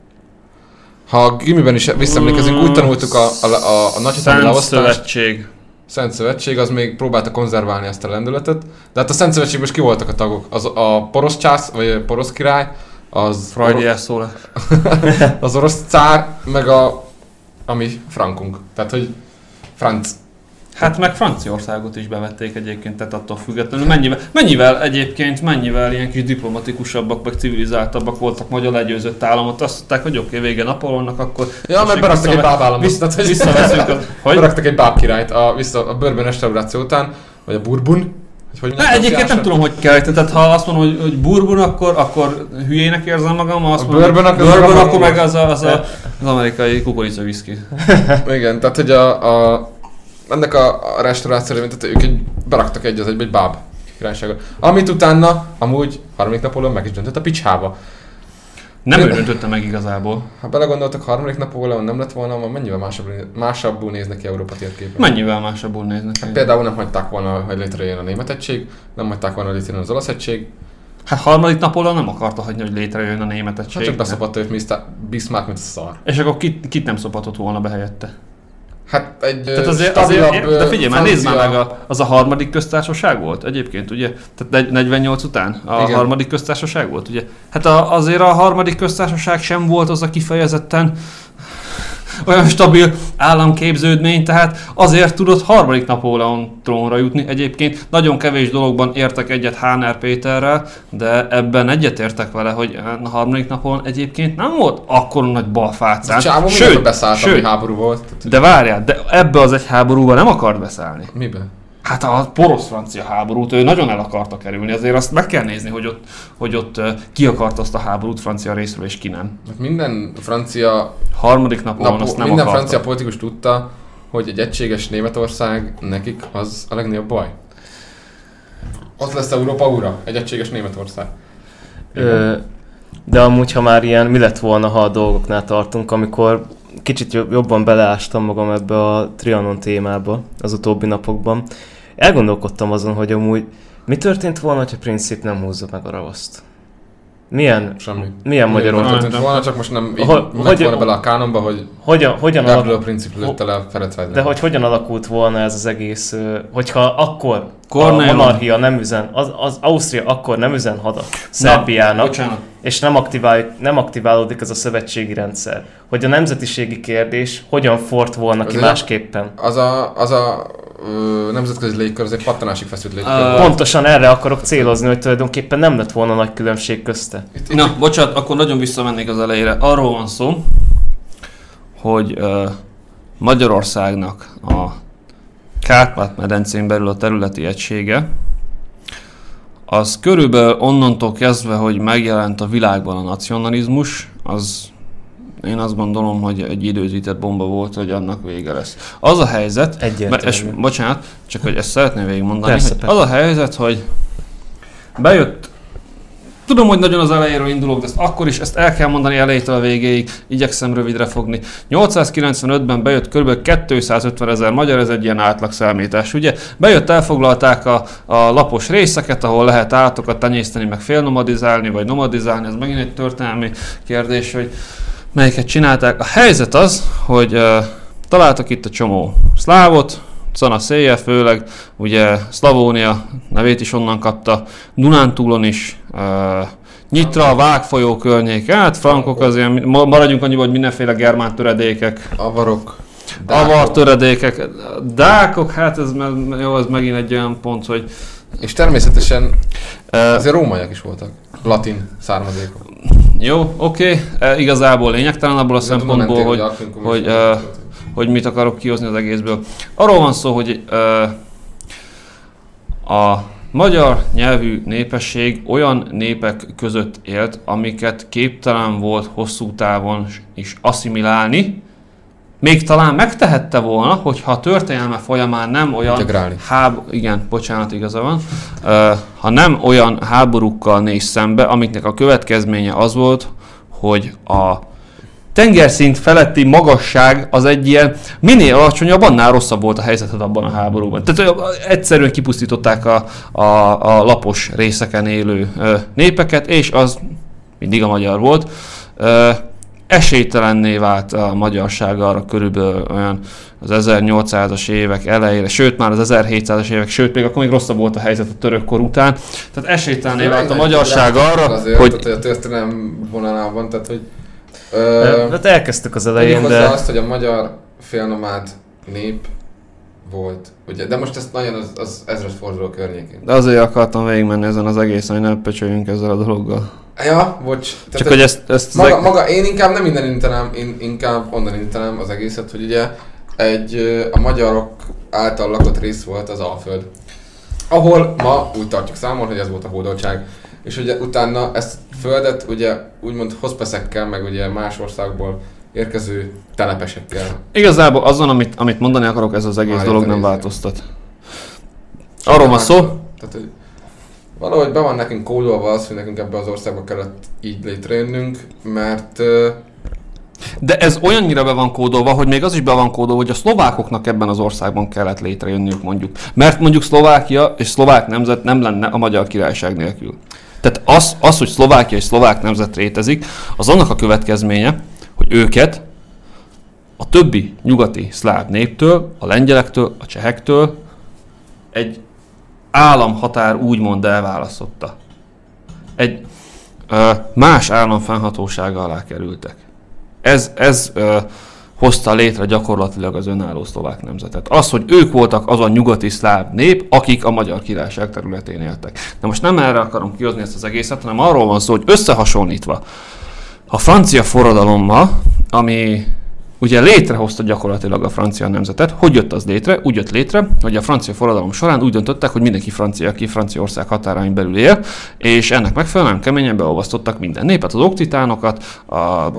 Ha a gimiben is visszaemlékezünk, úgy tanultuk a, a, a, a nagyhatalmi Szent leosztást, Szövetség. Szent Szövetség, az még próbálta konzerválni ezt a lendületet, de hát a Szent Szövetségben is ki voltak a tagok. Az, a porosz csász, vagy a porosz király, az, Freudi elszólás. az orosz cár, meg a, ami frankunk. Tehát, hogy franc. Hát meg Franciaországot is bevették egyébként, tehát attól függetlenül. Mennyivel, mennyivel egyébként, mennyivel ilyen kis diplomatikusabbak, meg civilizáltabbak voltak magyar legyőzött államot. Azt mondták, hogy oké, vége Napolonnak, akkor... Ja, mert beraktak egy bábállamot. Vissza, visszaveszünk az... Hogy? Beraktak egy bábkirályt a, vissza, a bőrben restauráció után, vagy a burbun. Hogy Ne, egyébként nem tudom, hogy kell, tehát ha azt mondom, hogy, hogy bourbon, akkor, akkor hülyének érzem magam, ha azt A mondom, bourbon, hogy akkor bourbon, az akkor meg az, a, az, a, az amerikai kukorica whisky. Igen, tehát hogy a, a ennek a, a restauráció révén, tehát ők egy, beraktak egy az egybe egy báb királyságot. Amit utána amúgy harmadik Napóleon meg is döntött a picsába. Nem ő döntötte meg igazából. Ha belegondoltak, harmadik Napóleon nem lett volna, akkor mennyivel másabb, másabbul néznek ki Európa térképen. Mennyivel másabbul néznek. ki? Például nem hagyták volna, hogy létrejön a német egység, nem hagyták volna, hogy létrejön az olasz egység, Hát harmadik Napóleon nem akarta hagyni, hogy létrejön a német egység. hát csak beszapadta őt Bismarck, mint a szar. És akkor kit, kit nem szophatott volna be helyette? Hát egy Tehát azért, stabilabb, azért de figyelj már, nézd már meg, a, az a harmadik köztársaság volt egyébként, ugye? Tehát negy- 48 után a Igen. harmadik köztársaság volt, ugye? Hát a, azért a harmadik köztársaság sem volt az a kifejezetten olyan stabil államképződmény, tehát azért tudott harmadik Napóleon trónra jutni. Egyébként nagyon kevés dologban értek egyet Háner Péterrel, de ebben egyetértek vele, hogy a harmadik Napóleon egyébként nem volt akkor nagy balfácán. csávó sőt, beszállt, ami háború volt. De várjál, de ebbe az egy háborúba nem akart beszállni. Miben? Hát a porosz-francia háborút ő nagyon el akarta kerülni, azért azt meg kell nézni, hogy ott, hogy ott ki akart azt a háborút francia részről, és ki nem. Hát minden francia, Harmadik napon napó, azt nem minden akarta. francia politikus tudta, hogy egy egységes Németország nekik az a legnagyobb baj. Ott lesz Európa ura, egy egységes Németország. Ö, de amúgy, ha már ilyen, mi lett volna, ha a dolgoknál tartunk, amikor kicsit jobb- jobban beleástam magam ebbe a Trianon témába az utóbbi napokban, elgondolkodtam azon, hogy amúgy mi történt volna, ha Princip nem húzza meg a ravaszt? Milyen, Semmi. milyen Magyar Magyarország? történt volna, csak most nem így Hogy- ment volna bele a kánonba, hogy Hogyan, hogyan, alak, Princip lőtte le a Ferencváros. de hogy hogyan alakult volna ez az egész, hogyha akkor Cornelius. a monarchia nem üzen, az, az Ausztria akkor nem üzen hadat Szerbiának, Bocsánat. és nem, aktivál, nem aktiválódik ez a szövetségi rendszer. Hogy a nemzetiségi kérdés hogyan fort volna ki Azért- másképpen. Az a, az a ö, nemzetközi légkör, az egy pattanásig feszült légkör. Volt. Pontosan erre akarok célozni, hogy tulajdonképpen nem lett volna nagy különbség közte. Itt, itt Na, bocsánat, akkor nagyon visszamennék az elejére. Arról van szó, hogy uh, Magyarországnak a Kárpát-medencén belül a területi egysége, az körülbelül onnantól kezdve, hogy megjelent a világban a nacionalizmus, az én azt gondolom, hogy egy időzített bomba volt, hogy annak vége lesz. Az a helyzet, Egyértelmű. És bocsánat, csak hogy ezt szeretném végigmondani, Persze, hogy persze. az a helyzet, hogy bejött Tudom, hogy nagyon az elejéről indulok, de ezt akkor is ezt el kell mondani elejétől a végéig, igyekszem rövidre fogni. 895-ben bejött kb. 250 ezer magyar, ez egy ilyen átlagszámítás, ugye? Bejött, elfoglalták a, a lapos részeket, ahol lehet állatokat tenyészteni, meg félnomadizálni, vagy nomadizálni, ez megint egy történelmi kérdés, hogy melyiket csinálták. A helyzet az, hogy uh, találtak itt a csomó szlávot, Cana széje főleg, ugye Szlavónia nevét is onnan kapta, Dunántúlon is, uh, Nyitra, Vágfolyó környék, hát frankok az ilyen, ma- maradjunk annyiban, hogy mindenféle germán töredékek, avarok, avar töredékek, dákok, hát ez, jó, ez megint egy olyan pont, hogy És természetesen azért rómaiak is voltak. Latin származékok. jó, oké, okay, igazából lényegtelen abból a tudom, szempontból, mentél, hogy, hogy, volt. ö, hogy mit akarok kihozni az egészből. Arról van szó, hogy ö, a magyar nyelvű népesség olyan népek között élt, amiket képtelen volt hosszú távon is asszimilálni, még talán megtehette volna, hogyha a történelme folyamán nem olyan Integrálni. háb... igen, bocsánat, igaza van, Ö, ha nem olyan háborúkkal néz szembe, amiknek a következménye az volt, hogy a tengerszint feletti magasság az egy ilyen, minél alacsonyabb, annál rosszabb volt a helyzeted abban a háborúban. Tehát egyszerűen kipusztították a, a, a lapos részeken élő ö, népeket, és az mindig a magyar volt. Ö, esélytelenné vált a magyarság arra körülbelül olyan az 1800-as évek elejére, sőt már az 1700-as évek, sőt még akkor még rosszabb volt a helyzet a török kor után. Tehát esélytelenné vált a magyarság arra, azért, hogy Tehát, hogy a történelem vonalában, tehát hogy... Ö, hát elkezdtük az elején, de azt, hogy a magyar félnomád nép volt, ugye, de most ez nagyon az, az ezredforduló környékén. De azért akartam végigmenni ezen az egészen, hogy ne pöcsöljünk ezzel a dologgal. Ja, bocs. Tehát, Csak hogy ezt, ezt maga, ezek- maga, én inkább nem innen indítanám, én inkább onnan indítanám az egészet, hogy ugye egy a magyarok által lakott rész volt az Alföld. Ahol ma úgy tartjuk számon, hogy ez volt a hódoltság. És ugye utána ezt földet ugye úgymond hospeszekkel, meg ugye más országból érkező telepesekkel. Igazából azon, amit, amit mondani akarok, ez az egész Már dolog nem változtat. Arról van szó, Tehát, hogy valahogy be van nekünk kódolva az, hogy nekünk ebbe az országba kellett így létrejönnünk, mert de ez olyannyira be van kódolva, hogy még az is be van kódolva, hogy a szlovákoknak ebben az országban kellett létrejönniük mondjuk. Mert mondjuk Szlovákia és szlovák nemzet nem lenne a magyar királyság nélkül. Tehát az, az, hogy Szlovákia és szlovák nemzet rétezik, az annak a következménye, hogy őket a többi nyugati szláv néptől, a lengyelektől, a csehektől egy államhatár úgymond elválasztotta. Egy ö, más állam fennhatósága alá kerültek. Ez, ez ö, hozta létre gyakorlatilag az önálló szlovák nemzetet. Az, hogy ők voltak az a nyugati szláv nép, akik a magyar királyság területén éltek. De most nem erre akarom kihozni ezt az egészet, hanem arról van szó, hogy összehasonlítva a francia forradalommal, ami ugye létrehozta gyakorlatilag a francia nemzetet. Hogy jött az létre? Úgy jött létre, hogy a francia forradalom során úgy döntöttek, hogy mindenki francia, aki Franciaország határain belül él, és ennek megfelelően keményen beolvasztottak minden népet, az okcitánokat, a, a,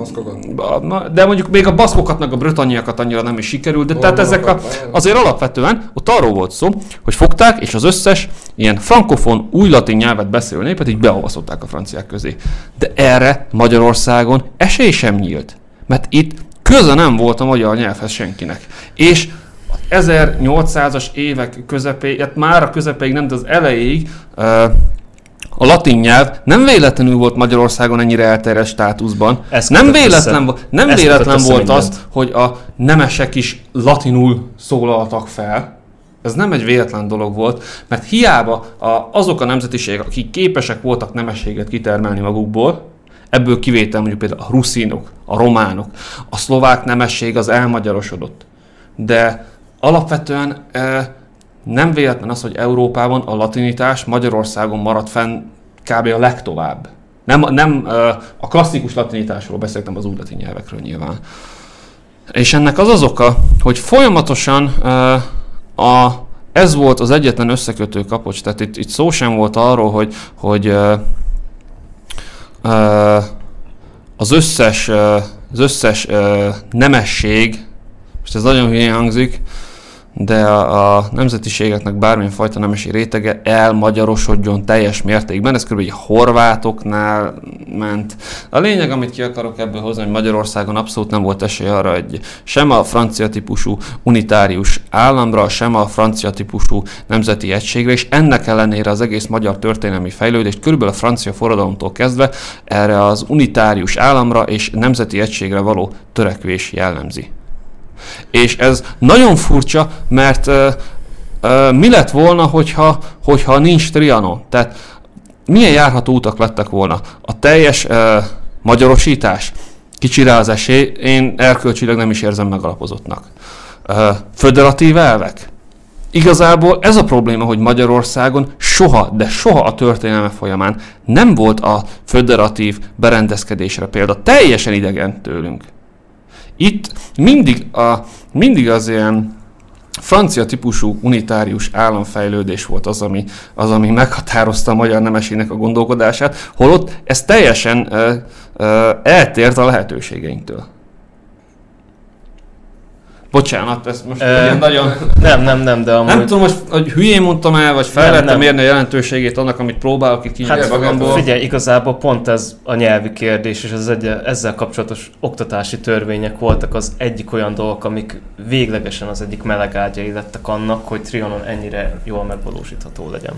na, de mondjuk még a baszkokat, meg a britanniakat annyira nem is sikerült, de tehát ezek a, azért alapvetően ott arról volt szó, hogy fogták, és az összes ilyen frankofon, új latin nyelvet beszélő népet így beolvasztották a franciák közé. De erre Magyarországon esély sem nyílt, mert itt köze nem volt a magyar nyelvhez senkinek. És a 1800-as évek közepéig, hát már a közepéig, nem, de az elejéig a latin nyelv nem véletlenül volt Magyarországon ennyire elterjedt státuszban. Ez nem véletlen, vo- nem véletlen volt mindent. az, hogy a nemesek is latinul szólaltak fel. Ez nem egy véletlen dolog volt, mert hiába a, azok a nemzetiségek, akik képesek voltak nemességet kitermelni magukból, ebből kivétel mondjuk például a ruszinok, a románok, a szlovák nemesség az elmagyarosodott. De alapvetően e, nem véletlen az, hogy Európában a latinitás Magyarországon maradt fenn kb. a legtovább. Nem, nem e, a klasszikus latinitásról beszéltem, az új latin nyelvekről nyilván. És ennek az az oka, hogy folyamatosan e, a, ez volt az egyetlen összekötő kapocs, tehát itt, itt szó sem volt arról, hogy, hogy e, az összes, az összes nemesség, most ez nagyon hülyén hangzik, de a, a nemzetiségeknek bármilyen fajta nemesi rétege elmagyarosodjon teljes mértékben. Ez kb. horvátoknál ment. A lényeg, amit ki akarok ebből hozni, hogy Magyarországon abszolút nem volt esély arra, hogy sem a francia típusú unitárius államra, sem a francia típusú nemzeti egységre, és ennek ellenére az egész magyar történelmi fejlődést körülbelül a francia forradalomtól kezdve erre az unitárius államra és nemzeti egységre való törekvés jellemzi. És ez nagyon furcsa, mert ö, ö, mi lett volna, hogyha, hogyha nincs Trianon? Tehát milyen járható utak lettek volna? A teljes ö, magyarosítás? Kicsi rá az esély, én erkölcsileg nem is érzem megalapozottnak. Ö, föderatív elvek? Igazából ez a probléma, hogy Magyarországon soha, de soha a történelme folyamán nem volt a föderatív berendezkedésre példa. Teljesen idegen tőlünk. Itt mindig, a, mindig az ilyen francia típusú unitárius államfejlődés volt az, ami, az, ami meghatározta a magyar nemesének a gondolkodását, holott ez teljesen ö, ö, eltért a lehetőségeinktől. Bocsánat, ez most ilyen nagyon... Nem, nem, nem, de amúgy... Nem tudom, most, hogy hülyén mondtam el, vagy fel nem. mérni a jelentőségét annak, amit próbálok itt kinyerni Hát magamból. figyelj, igazából pont ez a nyelvi kérdés, és az egy, ezzel kapcsolatos oktatási törvények voltak az egyik olyan dolgok, amik véglegesen az egyik melegágyai lettek annak, hogy Trianon ennyire jól megvalósítható legyen.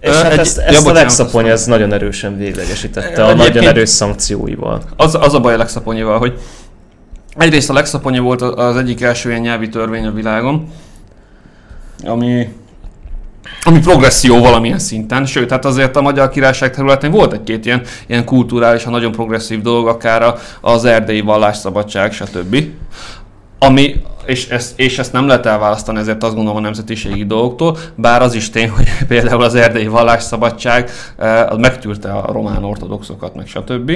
És hát egy- ezt, ja, ezt a bocsánat, legszapony ez nagyon erősen véglegesítette a nagyon erős szankcióival. Az, az a baj a legszaponyival, hogy egyrészt a legszaponya volt az egyik első ilyen nyelvi törvény a világon, ami ami progresszió valamilyen szinten, sőt, hát azért a Magyar Királyság területén volt egy-két ilyen, ilyen kulturálisan nagyon progresszív dolog, akár az erdélyi vallásszabadság, stb. Ami, és ezt, és ezt nem lehet elválasztani ezért azt gondolom a nemzetiségi dolgoktól, bár az is tény, hogy például az erdélyi vallásszabadság eh, az megtűrte a román ortodoxokat, meg stb.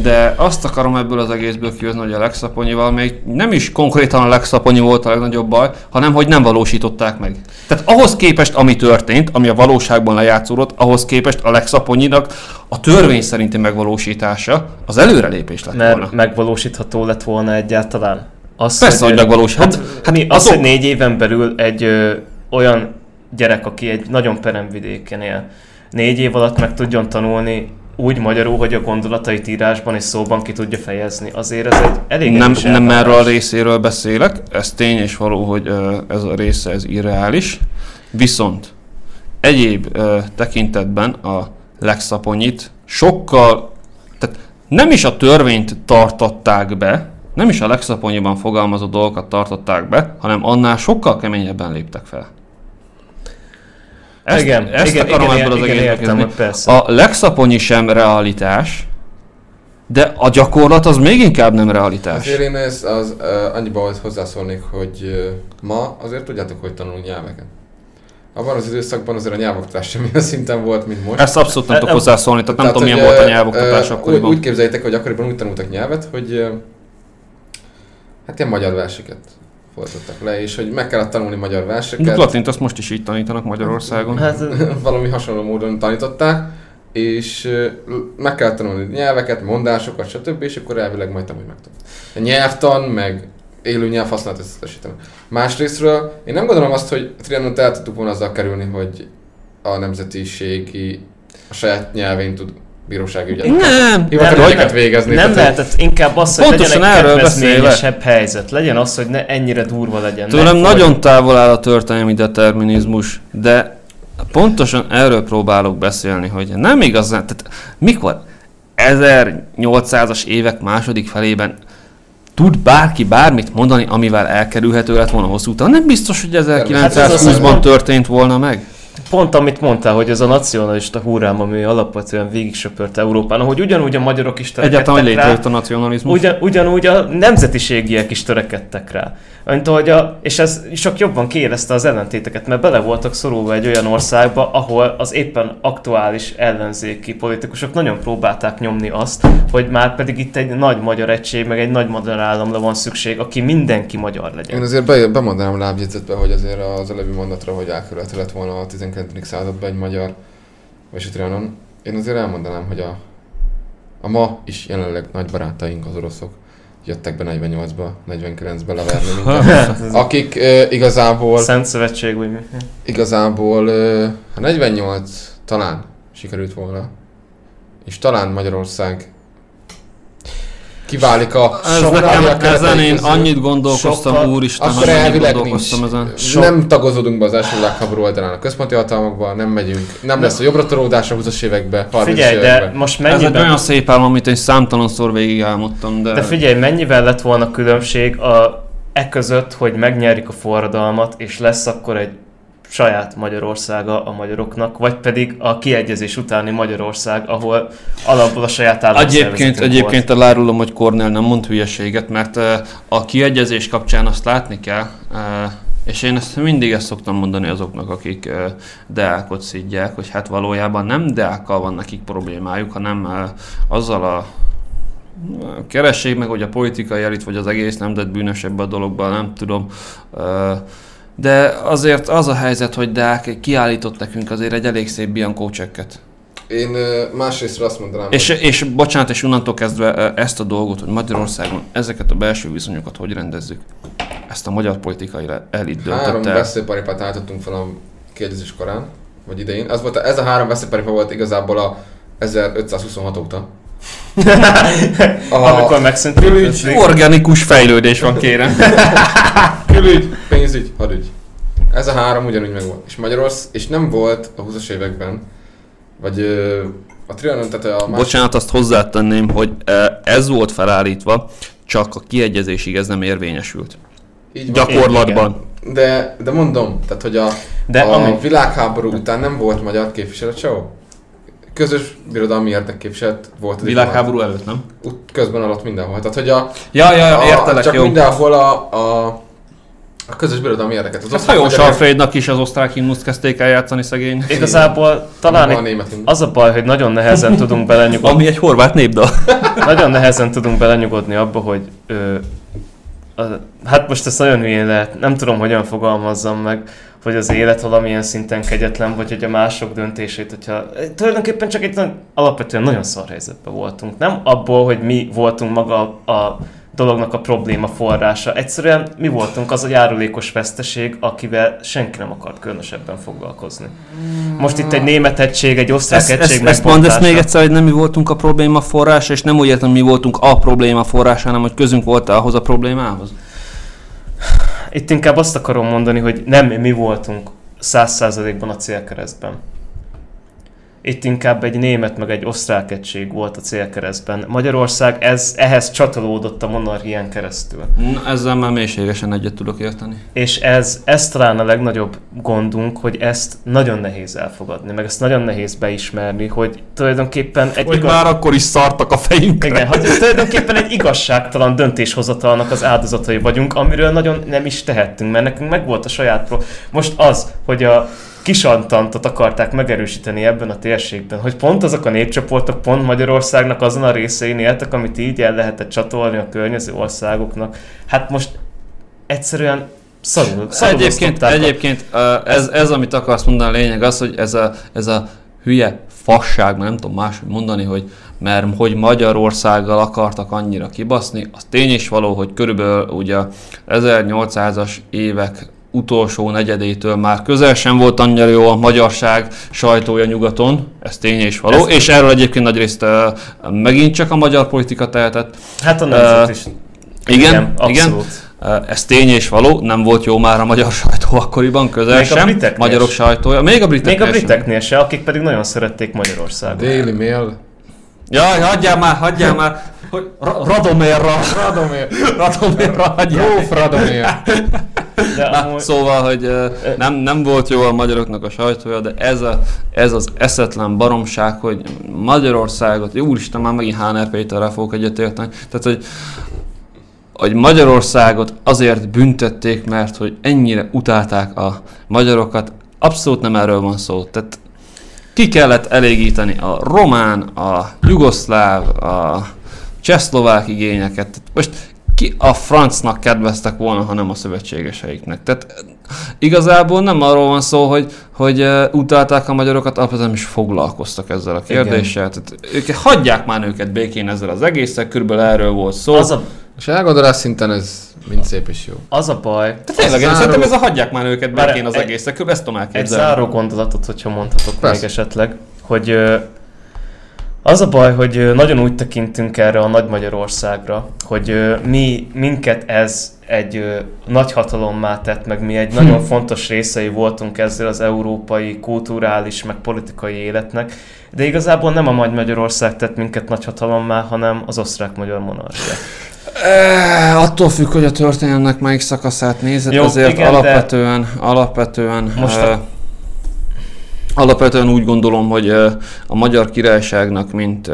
De azt akarom ebből az egészből kihozni, hogy a legszaponyival még nem is konkrétan a legszaponyi volt a legnagyobb baj, hanem hogy nem valósították meg. Tehát ahhoz képest, ami történt, ami a valóságban lejátszódott, ahhoz képest a legszaponyinak a törvény szerinti megvalósítása az előrelépés lett volna. Mert megvalósítható lett volna egyáltalán. Az, Persze, hogy megvalósítható. Hát, Hát hát az, azok- hogy négy éven belül egy ö, olyan gyerek, aki egy nagyon peremvidéken él, négy év alatt meg tudjon tanulni úgy magyarul, hogy a gondolatait írásban és szóban ki tudja fejezni. Azért ez egy elég nem, nem erről a részéről beszélek, ez tény és való, hogy ez a része ez irreális, viszont egyéb tekintetben a legszaponyit sokkal, tehát nem is a törvényt tartották be, nem is a legszaponyiban fogalmazott dolgokat tartották be, hanem annál sokkal keményebben léptek fel. Ezt, igen, ezt igen, akarom igen, ebből az igen, értem, persze. A legszaponyi sem realitás, de a gyakorlat az még inkább nem realitás. Azért én ez az, uh, annyiban hozzászólnék, hogy uh, ma azért tudjátok, hogy tanulni nyelveket. Abban az időszakban azért a nyelvoktatás sem ilyen szinten volt, mint most. Ezt abszolút nem E- tudok em- hozzászólni, tehát nem Tehát, tudom milyen volt a nyelvoktatás ö, akkoriban. Úgy, úgy képzeljétek, hogy akkoriban úgy tanultak nyelvet, hogy hát ilyen magyar verseket fordítottak le, és hogy meg kellett tanulni magyar De verseket. latint azt most is így tanítanak Magyarországon. Hát, valami hasonló módon tanították, és meg kellett tanulni nyelveket, mondásokat, stb. és akkor elvileg majd tanulni meg tudod. A nyelvtan, meg élő nyelvhasználat összesíteni. Másrésztről én nem gondolom azt, hogy Trianon el tudtuk volna azzal kerülni, hogy a nemzetiségi a saját nyelvén tud bírósági ügyet. Nem, nem, végezni. Nem tehát, lehetett inkább az, hogy Pontosan legyen egy erről kedvezményesebb helyzet. Legyen az, hogy ne ennyire durva legyen. Tőlem nagyon távol áll a történelmi determinizmus, de pontosan erről próbálok beszélni, hogy nem igazán, tehát mikor 1800-as évek második felében tud bárki bármit mondani, amivel elkerülhető lett volna hosszú távon. Nem biztos, hogy Hát ez az, 1920-ban hogy- történt volna meg. Pont amit mondtál, hogy ez a nacionalista húrám, ami alapvetően végig söpört Európán, ahogy ugyanúgy a magyarok is Egyáltalán, hogy törekedtek rá, létrejött a nacionalizmus. ugyan, ugyanúgy a nemzetiségiek is törekedtek rá. Mint ahogy a, és ez csak jobban kiérezte az ellentéteket, mert bele voltak szorulva egy olyan országba, ahol az éppen aktuális ellenzéki politikusok nagyon próbálták nyomni azt, hogy már pedig itt egy nagy magyar egység, meg egy nagy magyar államra van szükség, aki mindenki magyar legyen. Én azért be, bemondanám lábjegyzetbe, hogy azért az előbbi mondatra, hogy elkerülhető lett volna a 19. században egy magyar, vagy a Trianon. Én azért elmondanám, hogy a, a ma is jelenleg nagy barátaink az oroszok jöttek be 48-ba, 49-be leverni minket. Akik uh, igazából, Szent Szövetség, mi? igazából uh, a 48 talán sikerült volna, és talán Magyarország kiválik a Ez Somália nekem, ezen én közül. annyit gondolkoztam, Sokkal- úristen, Akkor elvileg gondolkoztam nincs. ezen. Sok- Nem tagozódunk be az első világháború oldalán a központi hatalmakba, nem megyünk, nem lesz a jobbra tolódás a 20-as évekbe, 30-as Figyelj, de most Ez egy mennyiben... olyan szép álom, amit én számtalanszor végig álmodtam, de... De figyelj, mennyivel lett volna különbség a e között, hogy megnyerik a forradalmat, és lesz akkor egy saját Magyarországa a magyaroknak, vagy pedig a kiegyezés utáni Magyarország, ahol alapból a saját Egyébként, egyébként elárulom, hogy Kornél nem mond hülyeséget, mert a kiegyezés kapcsán azt látni kell, és én ezt mindig ezt szoktam mondani azoknak, akik deákot szidják, hogy hát valójában nem deákkal van nekik problémájuk, hanem azzal a keressék meg, hogy a politikai elit vagy az egész nemzet bűnös ebbe a dologban, nem tudom. De azért az a helyzet, hogy Deák kiállított nekünk azért egy elég szép Bianco csekket. Én másrészt azt mondanám, És, hogy és bocsánat, és onnantól kezdve ezt a dolgot, hogy Magyarországon ezeket a belső viszonyokat hogy rendezzük, ezt a magyar politikai elit három döntötte el. veszélyparipát állítottunk fel a kiegyezés korán, vagy idején. Az volt, ez a három veszélyparipa volt igazából a 1526 óta. A Amikor megszűnt külügy, Organikus fejlődés van, kérem. külügy, pénzügy, hadügy. Ez a három ugyanúgy meg volt. És Magyarország, és nem volt a 20-as években, vagy ö, a Trianon, tehát a másik Bocsánat, azt hozzátenném, hogy ez volt felállítva, csak a kiegyezésig ez nem érvényesült. így van. Gyakorlatban. De, de mondom, tehát hogy a, De a ami- világháború után nem volt magyar képviselet sehol. Közös birodalmi érdekképviselet volt. a Világháború előtt, nem? Ut- közben alatt mindenhol. Tehát, hogy a, Ja, ja, ja, a értelek, csak jó. mindenhol a, a, a közös birodalmi érdeket. Az Hát osztrák hajó magyar Salfrédnak is az osztrák himnuszt kezdték el játszani szegény. Igazából talán a német az a baj, hogy nagyon nehezen tudunk belenyugodni. Ami egy horvát népdal. Nagyon nehezen tudunk belenyugodni abba, hogy ö, a, hát most ezt nagyon hülyén lehet, nem tudom, hogyan fogalmazzam meg, hogy az élet valamilyen szinten kegyetlen, vagy hogy a mások döntését, hogyha tulajdonképpen csak egy alapvetően nagyon szar helyzetben voltunk. Nem abból, hogy mi voltunk maga a dolognak a probléma forrása. Egyszerűen mi voltunk az a járulékos veszteség, akivel senki nem akart különösebben foglalkozni. Most itt egy német egység, egy osztrák Ezt, egység ezt, ezt mondd ezt még egyszer, hogy nem mi voltunk a probléma forrása, és nem úgy értem, mi voltunk a probléma forrása, hanem hogy közünk volt ahhoz a problémához. Itt inkább azt akarom mondani, hogy nem mi voltunk száz százalékban a célkeresztben. Itt inkább egy német meg egy osztrák egység volt a célkeresztben. Magyarország ez, ehhez csatolódott a monarchián keresztül. Na, ezzel már mélységesen egyet tudok érteni. És ez, ez talán a legnagyobb gondunk, hogy ezt nagyon nehéz elfogadni, meg ezt nagyon nehéz beismerni, hogy tulajdonképpen egy Hogy már akkor is szartak a fejünkre. igen, hogy tulajdonképpen egy igazságtalan döntéshozatalnak az áldozatai vagyunk, amiről nagyon nem is tehettünk, mert nekünk megvolt a saját pro... Most az, hogy a kisantantot akarták megerősíteni ebben a térségben, hogy pont azok a népcsoportok pont Magyarországnak azon a részein éltek, amit így el lehetett csatolni a környező országoknak. Hát most egyszerűen szarul, szarul Egyébként, egyébként ez, ez, amit akarsz mondani, a lényeg az, hogy ez a, ez a hülye fasság, mert nem tudom máshogy mondani, hogy mert hogy Magyarországgal akartak annyira kibaszni, az tény is való, hogy körülbelül ugye 1800-as évek utolsó negyedétől már közel sem volt annyira jó a magyarság sajtója nyugaton, ez tény és való, Ez- és erről egyébként nagyrészt ö, megint csak a magyar politika tehetett. Hát a nemzet Ö, is. Igen, igen. abszolút. Ö, Ez tény és való, nem volt jó már a magyar sajtó akkoriban, közel Még a sem. briteknél Magyarok sem. sajtója, még a briteknél Még a sem. briteknél se, akik pedig nagyon szerették Magyarországot. Daily Mail. Jaj, hagyjál már, hagyjál már, hogy Ra- Radomérra, Radomir. Radomérra Radomir. De Na, amúgy, szóval, hogy nem, nem volt jó a magyaroknak a sajtója, de ez, a, ez az eszetlen baromság, hogy Magyarországot, jó úristen, már megint Háner Péterrel fogok egyetérteni, tehát, hogy hogy Magyarországot azért büntették, mert hogy ennyire utálták a magyarokat, abszolút nem erről van szó. Tehát ki kellett elégíteni a román, a jugoszláv, a csehszlovák igényeket. Tehát most ki a francnak kedveztek volna, hanem a szövetségeseiknek. Tehát igazából nem arról van szó, hogy, hogy uh, utálták a magyarokat, alapvetően nem is foglalkoztak ezzel a kérdéssel. Tehát ők, hagyják már őket békén ezzel az egészet, körülbelül erről volt szó. az a, És elgondolás szinten ez mind szép és jó. az a baj, Tehát tényleg, én záró- szerintem ez a hagyják már őket békén az egy- egészet, körülbelül ezt tudom Egy elképzelni. záró gondolatot, hogyha mondhatok Persze. még esetleg, hogy ö, az a baj, hogy nagyon úgy tekintünk erre a Nagy Magyarországra, hogy mi, minket ez egy nagy hatalommá tett, meg mi egy nagyon fontos részei voltunk ezzel az európai, kulturális, meg politikai életnek, de igazából nem a Nagy Magyarország tett minket nagy hatalommá, hanem az osztrák-magyar monarchia. Eh, attól függ, hogy a történelmnek melyik szakaszát nézed, Jó, ezért igen, de- alapvetően, alapvetően, Most Most a- alapvetően úgy gondolom, hogy a magyar királyságnak, mint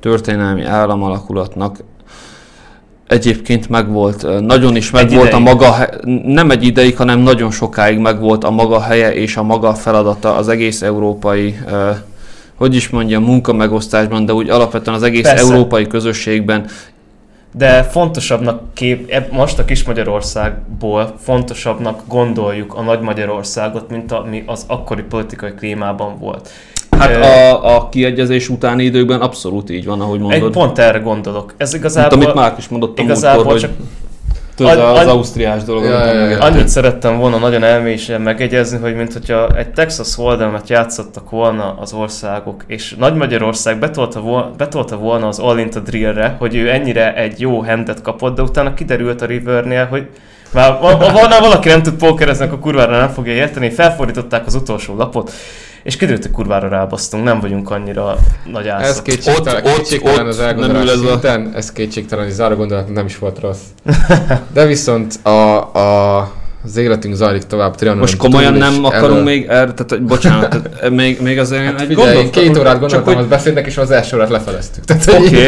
történelmi államalakulatnak egyébként megvolt, nagyon is megvolt a maga, nem egy ideig, hanem nagyon sokáig megvolt a maga helye és a maga feladata az egész európai hogy is mondjam, munkamegosztásban, de úgy alapvetően az egész Persze. európai közösségben De fontosabbnak kép, eb- most a kis Magyarországból fontosabbnak gondoljuk a Nagy Magyarországot, mint ami az akkori politikai klímában volt. Hát Ö, a, a kiegyezés utáni időkben abszolút így van, ahogy Egy mondod. pont erre gondolok. Ez Mint igazából, amit Márk is mondott a igazából múltkor, csak hogy tudod, An- az an- ausztriás dolog. Ja, ja, ja. annyit szerettem volna nagyon elmélyesen megegyezni, hogy mint hogyha egy Texas Hold'emet játszottak volna az országok, és Nagy Magyarország betolta volna, betolta volna az All Into Drill-re, hogy ő ennyire egy jó hendet kapott, de utána kiderült a Rivernél, hogy már va- valaki nem tud pókerezni, akkor kurvára nem fogja érteni, felfordították az utolsó lapot, és kiderült, hogy kurvára rábasztunk, nem vagyunk annyira nagy Ez ászok. kétségtelen, Ott- kétségtelen ott az elgondolás ez a- szinten, ez kétségtelen, hogy záró gondolat nem is volt rossz. De viszont a, a, az életünk zajlik tovább Trianon Most komolyan túl, nem akarunk elől- még erre, tehát hogy bocsánat, tehát még, még azért Hát egy figyelj, én gondot- két órát csak gondoltam, hogy- hogy beszélnek, és az első órát lefeleztük. Oké,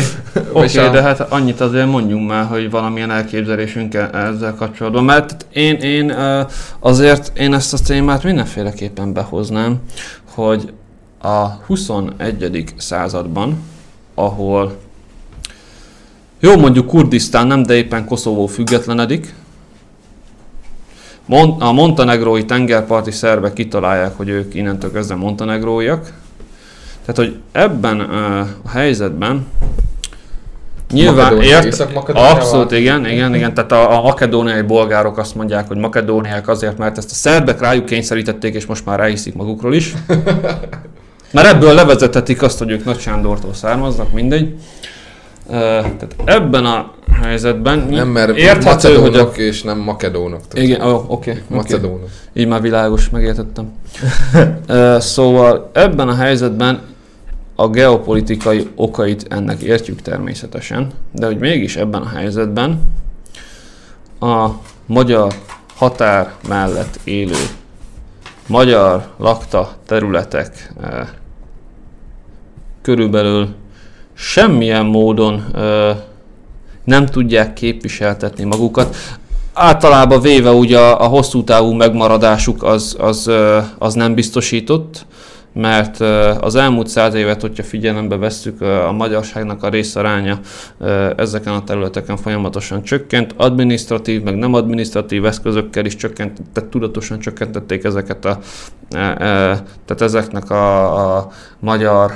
Vagyis oké, a- de hát annyit azért mondjunk már, hogy valamilyen elképzelésünk e- ezzel kapcsolatban, mert én, én azért én ezt a témát mindenféleképpen behoznám, hogy a 21. században, ahol jó mondjuk Kurdisztán nem, de éppen Koszovó függetlenedik, a montenegrói tengerparti szerbek kitalálják, hogy ők innentől kezdve montenegróiak. Tehát, hogy ebben a helyzetben nyilván ért, abszolút igen, igen, igen, tehát a, a makedóniai bolgárok azt mondják, hogy makedóniák azért, mert ezt a szerbek rájuk kényszerítették, és most már ráhiszik magukról is. Mert ebből levezetetik azt, hogy ők Nagy Sándortól származnak, mindegy. Ö, tehát ebben a helyzetben Nem, mert érthető, hogy a... macedónok és nem makedónok. Tehát Igen, ó, oké. oké. Macedónok. Így már világos, megértettem. Szóval ebben a helyzetben a geopolitikai okait ennek értjük természetesen, de hogy mégis ebben a helyzetben a magyar határ mellett élő magyar lakta területek ö, körülbelül semmilyen módon ö, nem tudják képviseltetni magukat. Általában véve ugye a, a hosszú távú megmaradásuk az, az, ö, az nem biztosított, mert az elmúlt száz évet, hogyha figyelembe vesszük, a magyarságnak a részaránya ezeken a területeken folyamatosan csökkent, administratív, meg nem administratív eszközökkel is csökkent, tehát tudatosan csökkentették ezeket a, e, e, tehát ezeknek a, a magyar,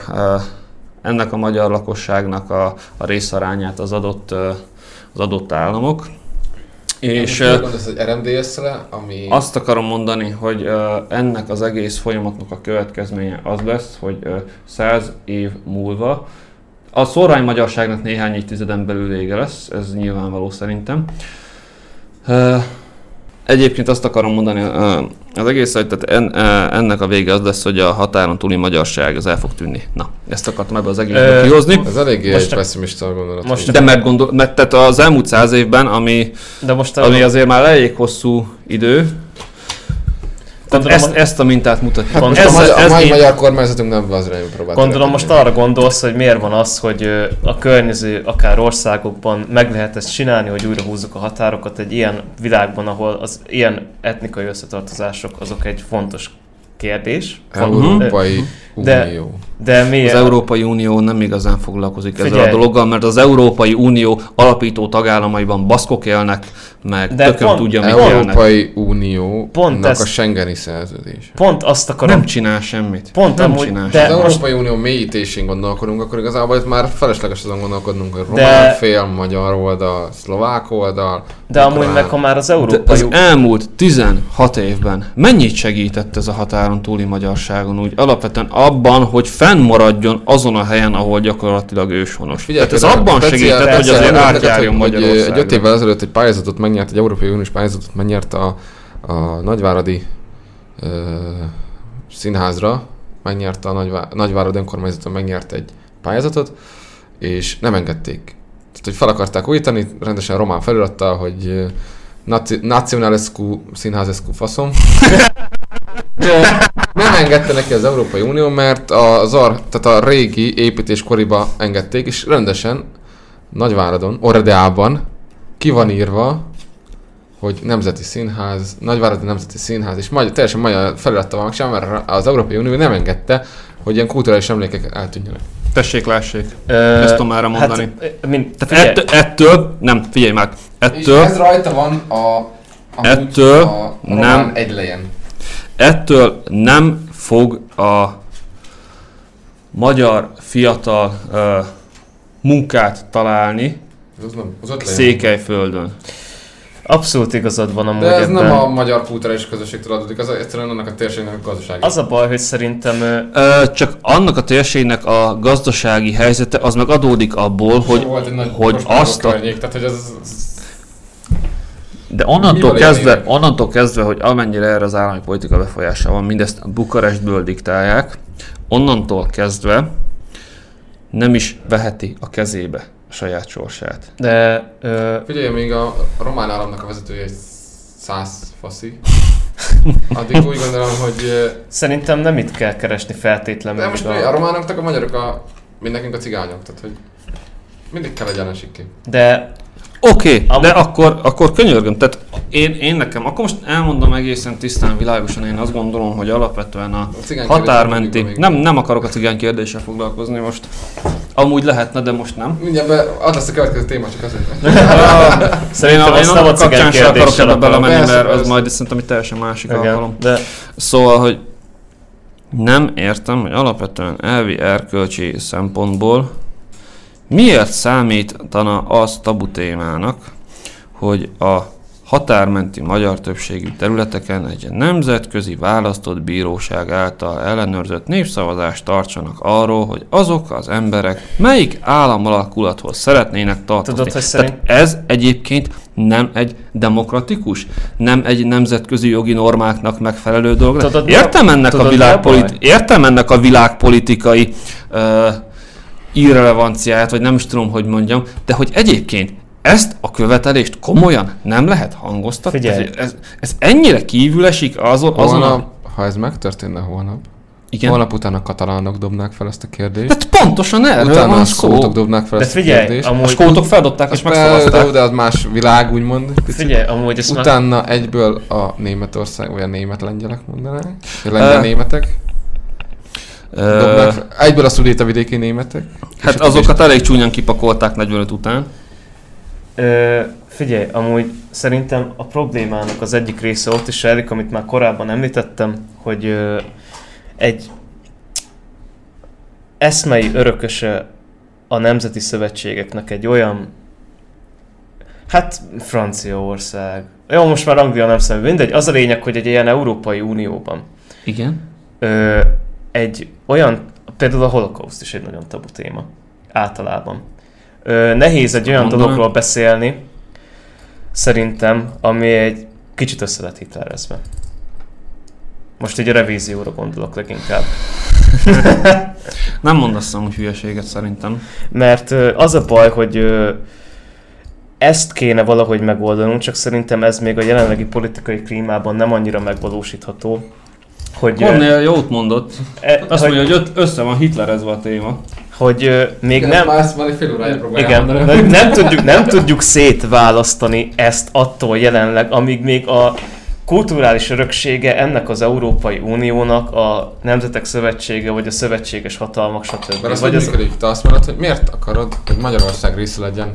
ennek a magyar lakosságnak a, a részarányát az adott, az adott államok. És ö, gondolsz RMDS-re, ami... azt akarom mondani, hogy ennek az egész folyamatnak a következménye az lesz, hogy száz év múlva a szorvány magyarságnak néhány évtizeden belül vége lesz, ez nyilvánvaló szerintem. Egyébként azt akarom mondani az egész, hogy tehát en, ennek a vége az lesz, hogy a határon túli magyarság az el fog tűnni. Na, ezt akartam ebből az egészből kihozni. Ez eléggé Most egy a- pessimista gondolat. most De mert, gondol, mert tehát az elmúlt száz évben, ami, De most a, ami azért már elég hosszú idő, Gondolom, ezt, ezt a mintát mutatja. Hát most ez- a, ez a mai így- magyar kormányzatunk nem az irányba próbált. Gondolom most arra gondolsz, hogy miért van az, hogy a környező akár országokban meg lehet ezt csinálni, hogy újra húzzuk a határokat egy ilyen világban, ahol az ilyen etnikai összetartozások azok egy fontos kérdés. Európai De- Unió. De miért? Az Európai Unió nem igazán foglalkozik ezzel Figyelj. a dologgal, mert az Európai Unió alapító tagállamaiban baszkok élnek, meg De tököm pont- tudja, mit élnek. Európai Unió Pont a ezt- Schengeni szerződése. Pont azt akarom... Nem csinál semmit. Pont nem amúgy- csinál de- Ha az semmit. Európai Unió mélyítésén gondolkodunk, akkor igazából itt már felesleges azon gondolkodnunk, hogy De- román fél, magyar oldal, szlovák oldal. De amúgy ukrán. meg, ha már az De Európai... az elmúlt 16 évben mennyit segített ez a határon túli magyarságon úgy alapvetően abban, hogy fennmaradjon azon a helyen, ahol gyakorlatilag őshonos. Figyelj, Tehát ez abban segített, hogy azért átjárjon hogy, Magyarországra. Egy öt évvel ezelőtt egy pályázatot megnyert, egy Európai Uniós pályázatot megnyert a, a Nagyváradi ö, színházra, megnyerte a Nagyvá- Nagyváradi önkormányzaton megnyert egy pályázatot, és nem engedték. Tehát, hogy fel akarták újítani, rendesen román felirattal, hogy naci- Nacionalescu színházescu faszom. Nem engedte neki az Európai Unió, mert az ar, tehát a régi építéskoriba engedték, és rendesen Nagyváradon, Ordeában ki van írva, hogy Nemzeti Színház, Nagyváradi Nemzeti Színház, és magyar, teljesen magyar felirattal van megcsinálva, mert az Európai Unió nem engedte, hogy ilyen kulturális emlékek eltűnjenek. Tessék, lássék. Ö, Ezt tudom erre mondani. Hát, mint, Tehát figyelj, ettől, ettől, nem, figyelj meg, ettől, rajta van a, Ettől a nem- egylejen. Ettől nem fog a magyar fiatal ö, munkát találni Az nem, az. Székelyföldön. abszolút igazad van amúgy De ez ebben. nem a magyar kulturális közösségtől adódik, az egyszerűen annak a térségnek a gazdasági. Az a baj, hogy szerintem ö, csak annak a térségnek a gazdasági helyzete az meg adódik abból, hogy, volt egy nagy hogy azt a környék, tehát hogy az, az De onnantól kezdve, onnantól kezdve, hogy amennyire erre az állami politika befolyása van, mindezt Bukarestből diktálják, onnantól kezdve nem is veheti a kezébe a saját sorsát. de ö, Figyelj, még a román államnak a vezetője egy száz faszi. Addig úgy gondolom, hogy... szerintem nem itt kell keresni feltétlenül. De most még a románoknak a magyarok a... Mind nekünk a cigányok, tehát hogy... Mindig kell egy. De Oké, okay, de akkor, akkor könyörgöm, tehát én, én nekem, akkor most elmondom egészen tisztán, világosan, én azt gondolom, hogy alapvetően a A határmenti, nem, nem akarok a cigány kérdéssel foglalkozni most, amúgy lehetne, de most nem. Mindjárt be, az lesz a következő téma, csak azért. szerintem én, annak cigány kapcsán sem akarok ebbe belemenni, mert az majd szerintem egy teljesen másik Igen, alkalom. de Szóval, hogy nem értem, hogy alapvetően elvi erkölcsi szempontból miért számítana az tabu témának, hogy a határmenti magyar többségű területeken egy nemzetközi választott bíróság által ellenőrzött népszavazást tartsanak arról, hogy azok az emberek melyik államalakulathoz szeretnének tartozni. Tudod, hogy Tehát szerint- ez egyébként nem egy demokratikus, nem egy nemzetközi jogi normáknak megfelelő dolog. Tudod, értem, ennek tudod, a világpolit- értem ennek a világpolitikai uh, irrelevanciáját, vagy nem is tudom, hogy mondjam, de hogy egyébként ezt a követelést komolyan nem lehet hangoztatni? Figyelj. Ez, ez, ez ennyire kívül esik azon, azon a... Ha ez megtörténne holnap, Igen. holnap után a katalánok dobnák fel ezt a kérdést. Tehát pontosan erről Utána van a szó. skótok dobnák fel de ezt a figyelj, kérdést. A amúgy, skótok feldobták és de, megszavazták. de az más világ, úgymond. picit. figyelj, amúgy ezt már, Utána egyből a Németország, vagy a német lengyelek mondanák. A Dobnák fel. Egyből a szudéta vidéki németek. Hát a azokat elég csúnyan kipakolták 45 után. Ö, figyelj, amúgy szerintem a problémának az egyik része ott is rejlik, amit már korábban említettem, hogy ö, egy eszmei örököse a nemzeti szövetségeknek egy olyan Hát Franciaország. Jó, most már Anglia nem szemben, mindegy. Az a lényeg, hogy egy ilyen Európai Unióban Igen. ö, egy olyan, például a holokauszt is egy nagyon tabu téma. Általában. Ö, nehéz egy olyan Mondanám. dologról beszélni, szerintem, ami egy kicsit össze lett hitlerezve. Most egy revízióra gondolok leginkább. Nem mondasz amúgy hülyeséget szerintem. Mert az a baj, hogy ezt kéne valahogy megoldanunk, csak szerintem ez még a jelenlegi politikai klímában nem annyira megvalósítható. Hogy, Kornél jót mondott. e, Azt hogy, mondja, hogy öt- össze van hitlerezve a téma. hogy ö, még Igen, nem... Már már egy fél órája Igen, mondani. de nem tudjuk, nem tudjuk szétválasztani ezt attól jelenleg, amíg még a kulturális öröksége ennek az Európai Uniónak a Nemzetek Szövetsége, vagy a szövetséges hatalmak, stb. Mert azt vagy hogy az, működik? Te azt mondod, hogy miért akarod, hogy Magyarország része legyen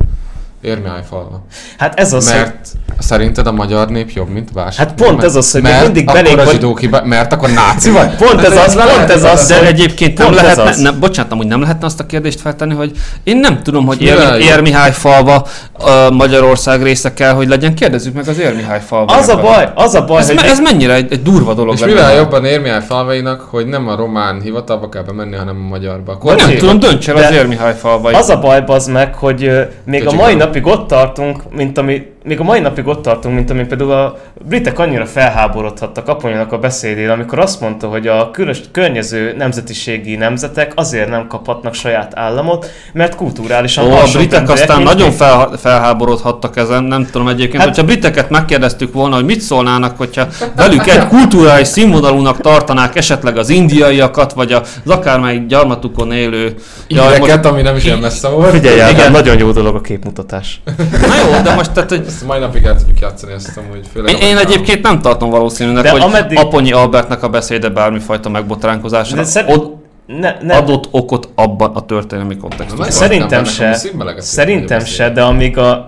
Érmiájfalva? hát ez az, hogy Mert szerinted a magyar nép jobb, mint más? Hát pont ez az, hogy még mert mindig akkor belénk a vagy- zsidók hiba, mert akkor náci vagy? Pont ez az, pont ez az. De egyébként nem lehetne, az. nem, bocsánat, amúgy nem lehetne azt a kérdést feltenni, hogy én nem tudom, hogy Ér? Érmihály falva uh, Magyarország része kell, hogy legyen. Kérdezzük meg az Érmihály falva. az a baj, az a baj, Ez, hogy ez mennyire egy, egy durva dolog És mivel jobban Érmiáj falvainak, hogy nem a román hivatalba kell bemenni, hanem a magyarba? Akkor Nem tudom, dönts el az Érmihály falvai. Az a baj, az meg, hogy még a mai napig ott tartunk, mint ami, még a mai napig ott tartunk, mint ami például a britek annyira felháborodhattak Aponyának a beszédén, amikor azt mondta, hogy a külös, környező nemzetiségi nemzetek azért nem kaphatnak saját államot, mert kulturálisan Ó, a britek aztán mint nagyon fel, felháborodhattak ezen, nem tudom egyébként, Hát- hogyha briteket megkérdeztük volna, hogy mit szólnának, hogyha velük egy kulturális színvonalúnak tartanák esetleg az indiaiakat, vagy az akármelyik gyarmatukon élő... Ideket, ami nem is ilyen messze volt. Figyelj el, Igen. nagyon jó dolog a képmutatás. Na jó, de most tehát, hogy Ezt mai napig el tudjuk játszani ezt amúgy. Főleg én, én egyébként nem tartom valószínűnek, De hogy ameddig- Aponyi Albertnek a beszéde bármifajta megbotránkozásra De szer- od, ne, ne, adott okot abban a történelmi kontextusban. Szerintem nem, se. Szerintem se, de amíg a,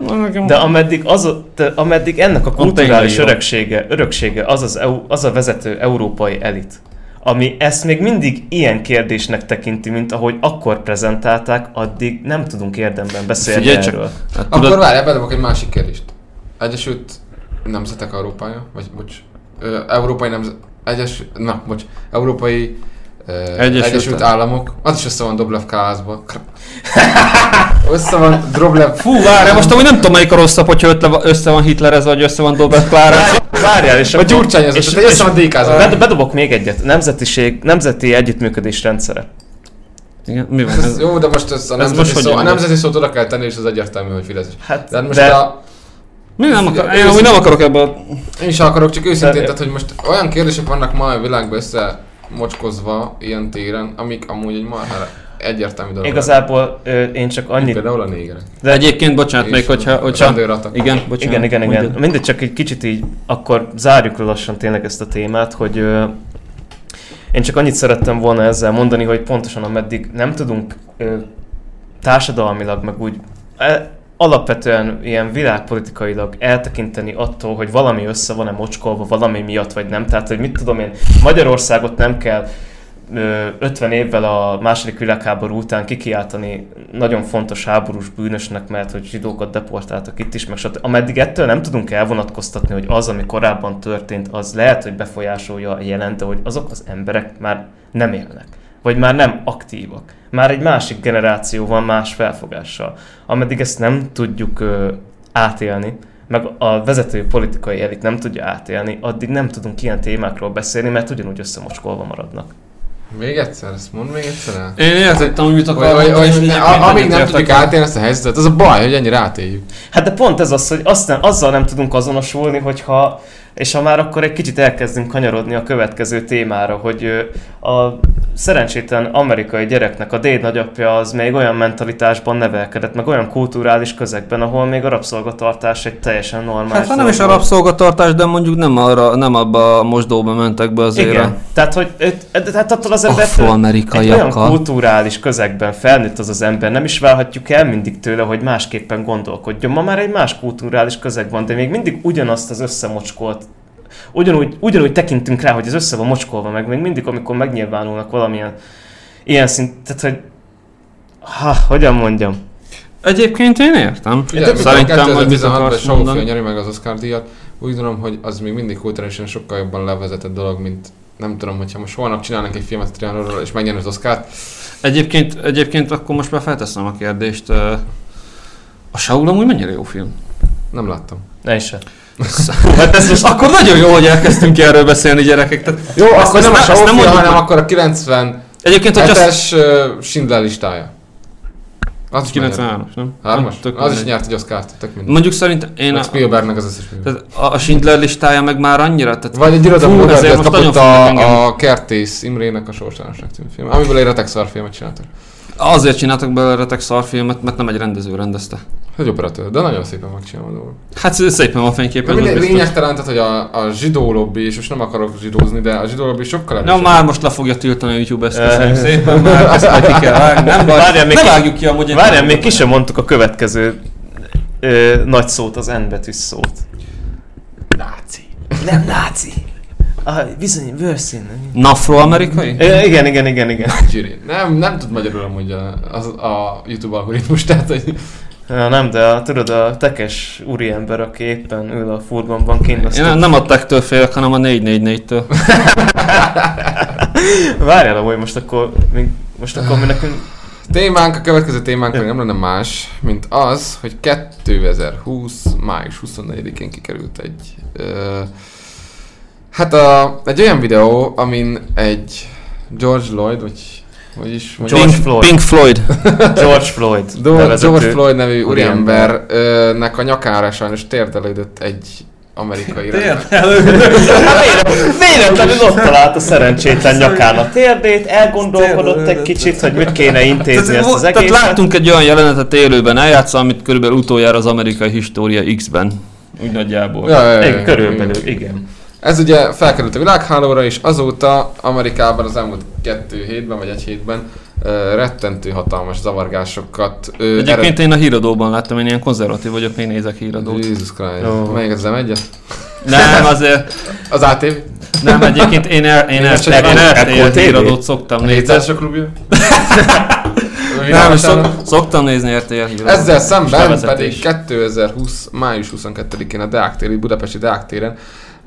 de ameddig, az a, de ameddig ennek a kulturális öröksége, öröksége az, az, EU, az a vezető európai elit, ami ezt még mindig ilyen kérdésnek tekinti, mint ahogy akkor prezentálták, addig nem tudunk érdemben beszélni Figyelj csak. erről. Hát, Akkor tudod, várjál, bedobok egy másik kérdést. Egyesült Nemzetek Európája, vagy bocs, ö, Európai Nemzet, Egyes, na, bocs, Európai ö, Egyesült Egyesült, Államok. Az is össze van Doblev Kálázba. össze van Droblev, Fú, várj, most amúgy nem tudom melyik a rosszabb, hogyha ötle- össze van hitlerezve, vagy össze van Dobert Klára. Várjál, és vagy Gyurcsány az, és- össze van. Bed- Bedobok még egyet. Nemzetiség, nemzeti együttműködés rendszere. Igen, mi van Ez, ez? jó, de most ez a Ez most nemzeti, szó, a nemzeti szót oda kell tenni, és az egyértelmű, hogy Fidesz. Hát, De most de, a, Mi nem akar, én amúgy nem akarok ebbe a... Én is akarok, csak őszintén, tehát, hogy most olyan kérdések vannak ma a világban összemocskozva ilyen téren, amik amúgy egy marhára egyértelmű dolog. igazából ö, én csak Mint annyit... Például a négerek. De Egyébként, bocsánat, még hogyha... hogyha igen, bocsánat. Igen, igen, igen. mondjad. Mindegy, csak egy kicsit így, akkor zárjuk le lassan tényleg ezt a témát, hogy ö, én csak annyit szerettem volna ezzel mondani, hogy pontosan ameddig nem tudunk ö, társadalmilag, meg úgy e, alapvetően ilyen világpolitikailag eltekinteni attól, hogy valami össze van-e mocskolva valami miatt, vagy nem. Tehát, hogy mit tudom én, Magyarországot nem kell ö, 50 évvel a második világháború után kikiáltani nagyon fontos háborús bűnösnek, mert hogy zsidókat deportáltak itt is, meg stb. Ameddig ettől nem tudunk elvonatkoztatni, hogy az, ami korábban történt, az lehet, hogy befolyásolja a jelent, de hogy azok az emberek már nem élnek, vagy már nem aktívak. Már egy másik generáció van más felfogással. Ameddig ezt nem tudjuk ö, átélni, meg a vezető politikai elit nem tudja átélni, addig nem tudunk ilyen témákról beszélni, mert ugyanúgy összemocskolva maradnak. Még egyszer, ezt mondd még egyszer el. Én értettem, hogy mit Hogy, akar hogy, a- amíg nem tudjuk átélni ezt a helyzetet, az a baj, hogy ennyire átéljük. Hát de pont ez az, hogy azt nem, azzal nem tudunk azonosulni, hogyha, és ha már akkor egy kicsit elkezdünk kanyarodni a következő témára, hogy a szerencsétlen amerikai gyereknek a déd nagyapja az még olyan mentalitásban nevelkedett, meg olyan kulturális közegben, ahol még a rabszolgatartás egy teljesen normális Hát nem is a rabszolgatartás, de mondjuk nem, arra, nem abba a mosdóba mentek be azért. Igen, tehát hogy tehát attól az ember egy olyan kulturális közegben felnőtt az az ember, nem is várhatjuk el mindig tőle, hogy másképpen gondolkodjon. Ma már egy más kulturális közeg van, de még mindig ugyanazt az összemocskolt ugyanúgy, ugyanúgy tekintünk rá, hogy ez össze van mocskolva, meg még mindig, amikor megnyilvánulnak valamilyen ilyen szint, tehát hogy ha, hogyan mondjam? Egyébként én értem. Ugye, Szerintem, hogy mit 2016-ban akarsz mondani. nyeri meg az Oscar díjat. Úgy gondolom, hogy az még mindig kulturálisan sokkal jobban levezetett dolog, mint nem tudom, hogyha most holnap csinálnak egy filmet a Trianonról és megnyerni az Oscar-t. Egyébként, egyébként akkor most már felteszem a kérdést. A Saul amúgy mennyire jó film? Nem láttam. Ne is se. Hát ez most akkor nagyon jó, hogy elkezdtünk erről beszélni gyerekek. Tehát Jó, akkor nem nem film, mondjuk hanem akkor a 97-es Egyébként, hogy azt... Schindler listája. Az is 93 nem? 3-as? Tök Az is nyert egy Oscar-t, tök mindegy. Mondjuk szerintem én Meg a, Spielbergnek az összes tehát a Schindler listája meg már annyira, tehát Vagy egy irodalmi Nobel-díjat kapott a, a Kertész Imrének a Sorsánosság című film, amiből egy retek szarfilmet csináltak. azért csináltak belőle retek szarfilmet, mert nem egy rendező rendezte. Egy operatőr, de nagyon szépen megcsinálva a dolog. Hát szépen van fényképen, biztos. lényegtelen, tehát, hogy a, a zsidó lobby, és most nem akarok zsidózni, de a zsidó lobby sokkal Na erősebb. már most le fogja tiltani a YouTube ezt, köszönjük szépen, már ezt majd ki kell vágni, nem baj. Várjál, még ne ki- vágjuk ki amúgy. Várjál, még ki sem mondtuk a következő ö, nagy szót, az N betűs szót. Náci. Nem náci. Ah, bizony, bőrszín. Nafroamerikai? Ö, Igen, igen, igen, igen. Gyuri. Nem, nem tud magyarul amúgy a, az, a YouTube algoritmus, tehát hogy Ja, nem, de a, tudod, a tekes úriember, aki éppen ül a furgonban kint, azt Én nem, nem a tektől félek, hanem a 444-től. Várjál, hogy most akkor, mi, most akkor mi nekünk... témánk, a következő témánk pedig nem lenne más, mint az, hogy 2020. május 24-én kikerült egy ö, hát a, egy olyan videó, amin egy George Lloyd, vagy hogy is mondjam? George Pink, Floyd. Pink Floyd. George Floyd. George Floyd nevű úriember. úriembernek a nyakára sajnos térdelődött egy amerikai rendőr. Véletlenül ott talált a szerencsétlen nyakán a térdét, elgondolkodott egy kicsit, hogy mit kéne intézni ezt az tehát egészet. láttunk egy olyan jelenetet élőben eljátszva, amit körülbelül utoljára az amerikai história X-ben. Úgy nagyjából. Ja, ja, ja, körülbelül, igen. Ez ugye felkerült a világhálóra, és azóta Amerikában az elmúlt kettő hétben, vagy egy hétben ö, rettentő hatalmas zavargásokat. ö, Egyébként én a híradóban láttam, én ilyen konzervatív vagyok, még nézek híradót. Jesus Christ. Melyik az egyet? Nem, azért, Az ATV? nem, egyébként én, el, én, Én el, most én, én a- RTL híradót szoktam A nézni. Hétszeres klubja? Nem, szok, szoktam nézni RTL híradót. Ezzel szemben pedig 2020. május 22-én a Deák téri, Budapesti Deák téren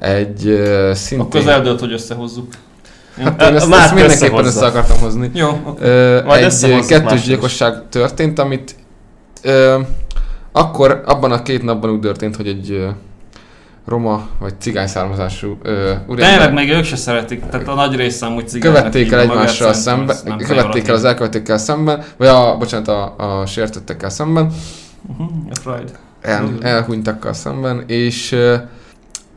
egy szintén... Akkor az eldőlt, hogy összehozzuk. Hát én ezt, ezt mindenképpen össze akartam hozni. Jó, oké. Ö, Majd egy kettős gyilkosság történt, amit ö, akkor abban a két napban úgy történt, hogy egy ö, roma vagy cigány származású ö, Tényleg úriember még ők se szeretik, tehát a nagy része amúgy cigánynak követték el egymással szemben, követték el az elkövetőkkel szemben, vagy a, bocsánat, a, a sértettekkel szemben, Mhm, a Freud. el, elhunytakkal szemben, és ö,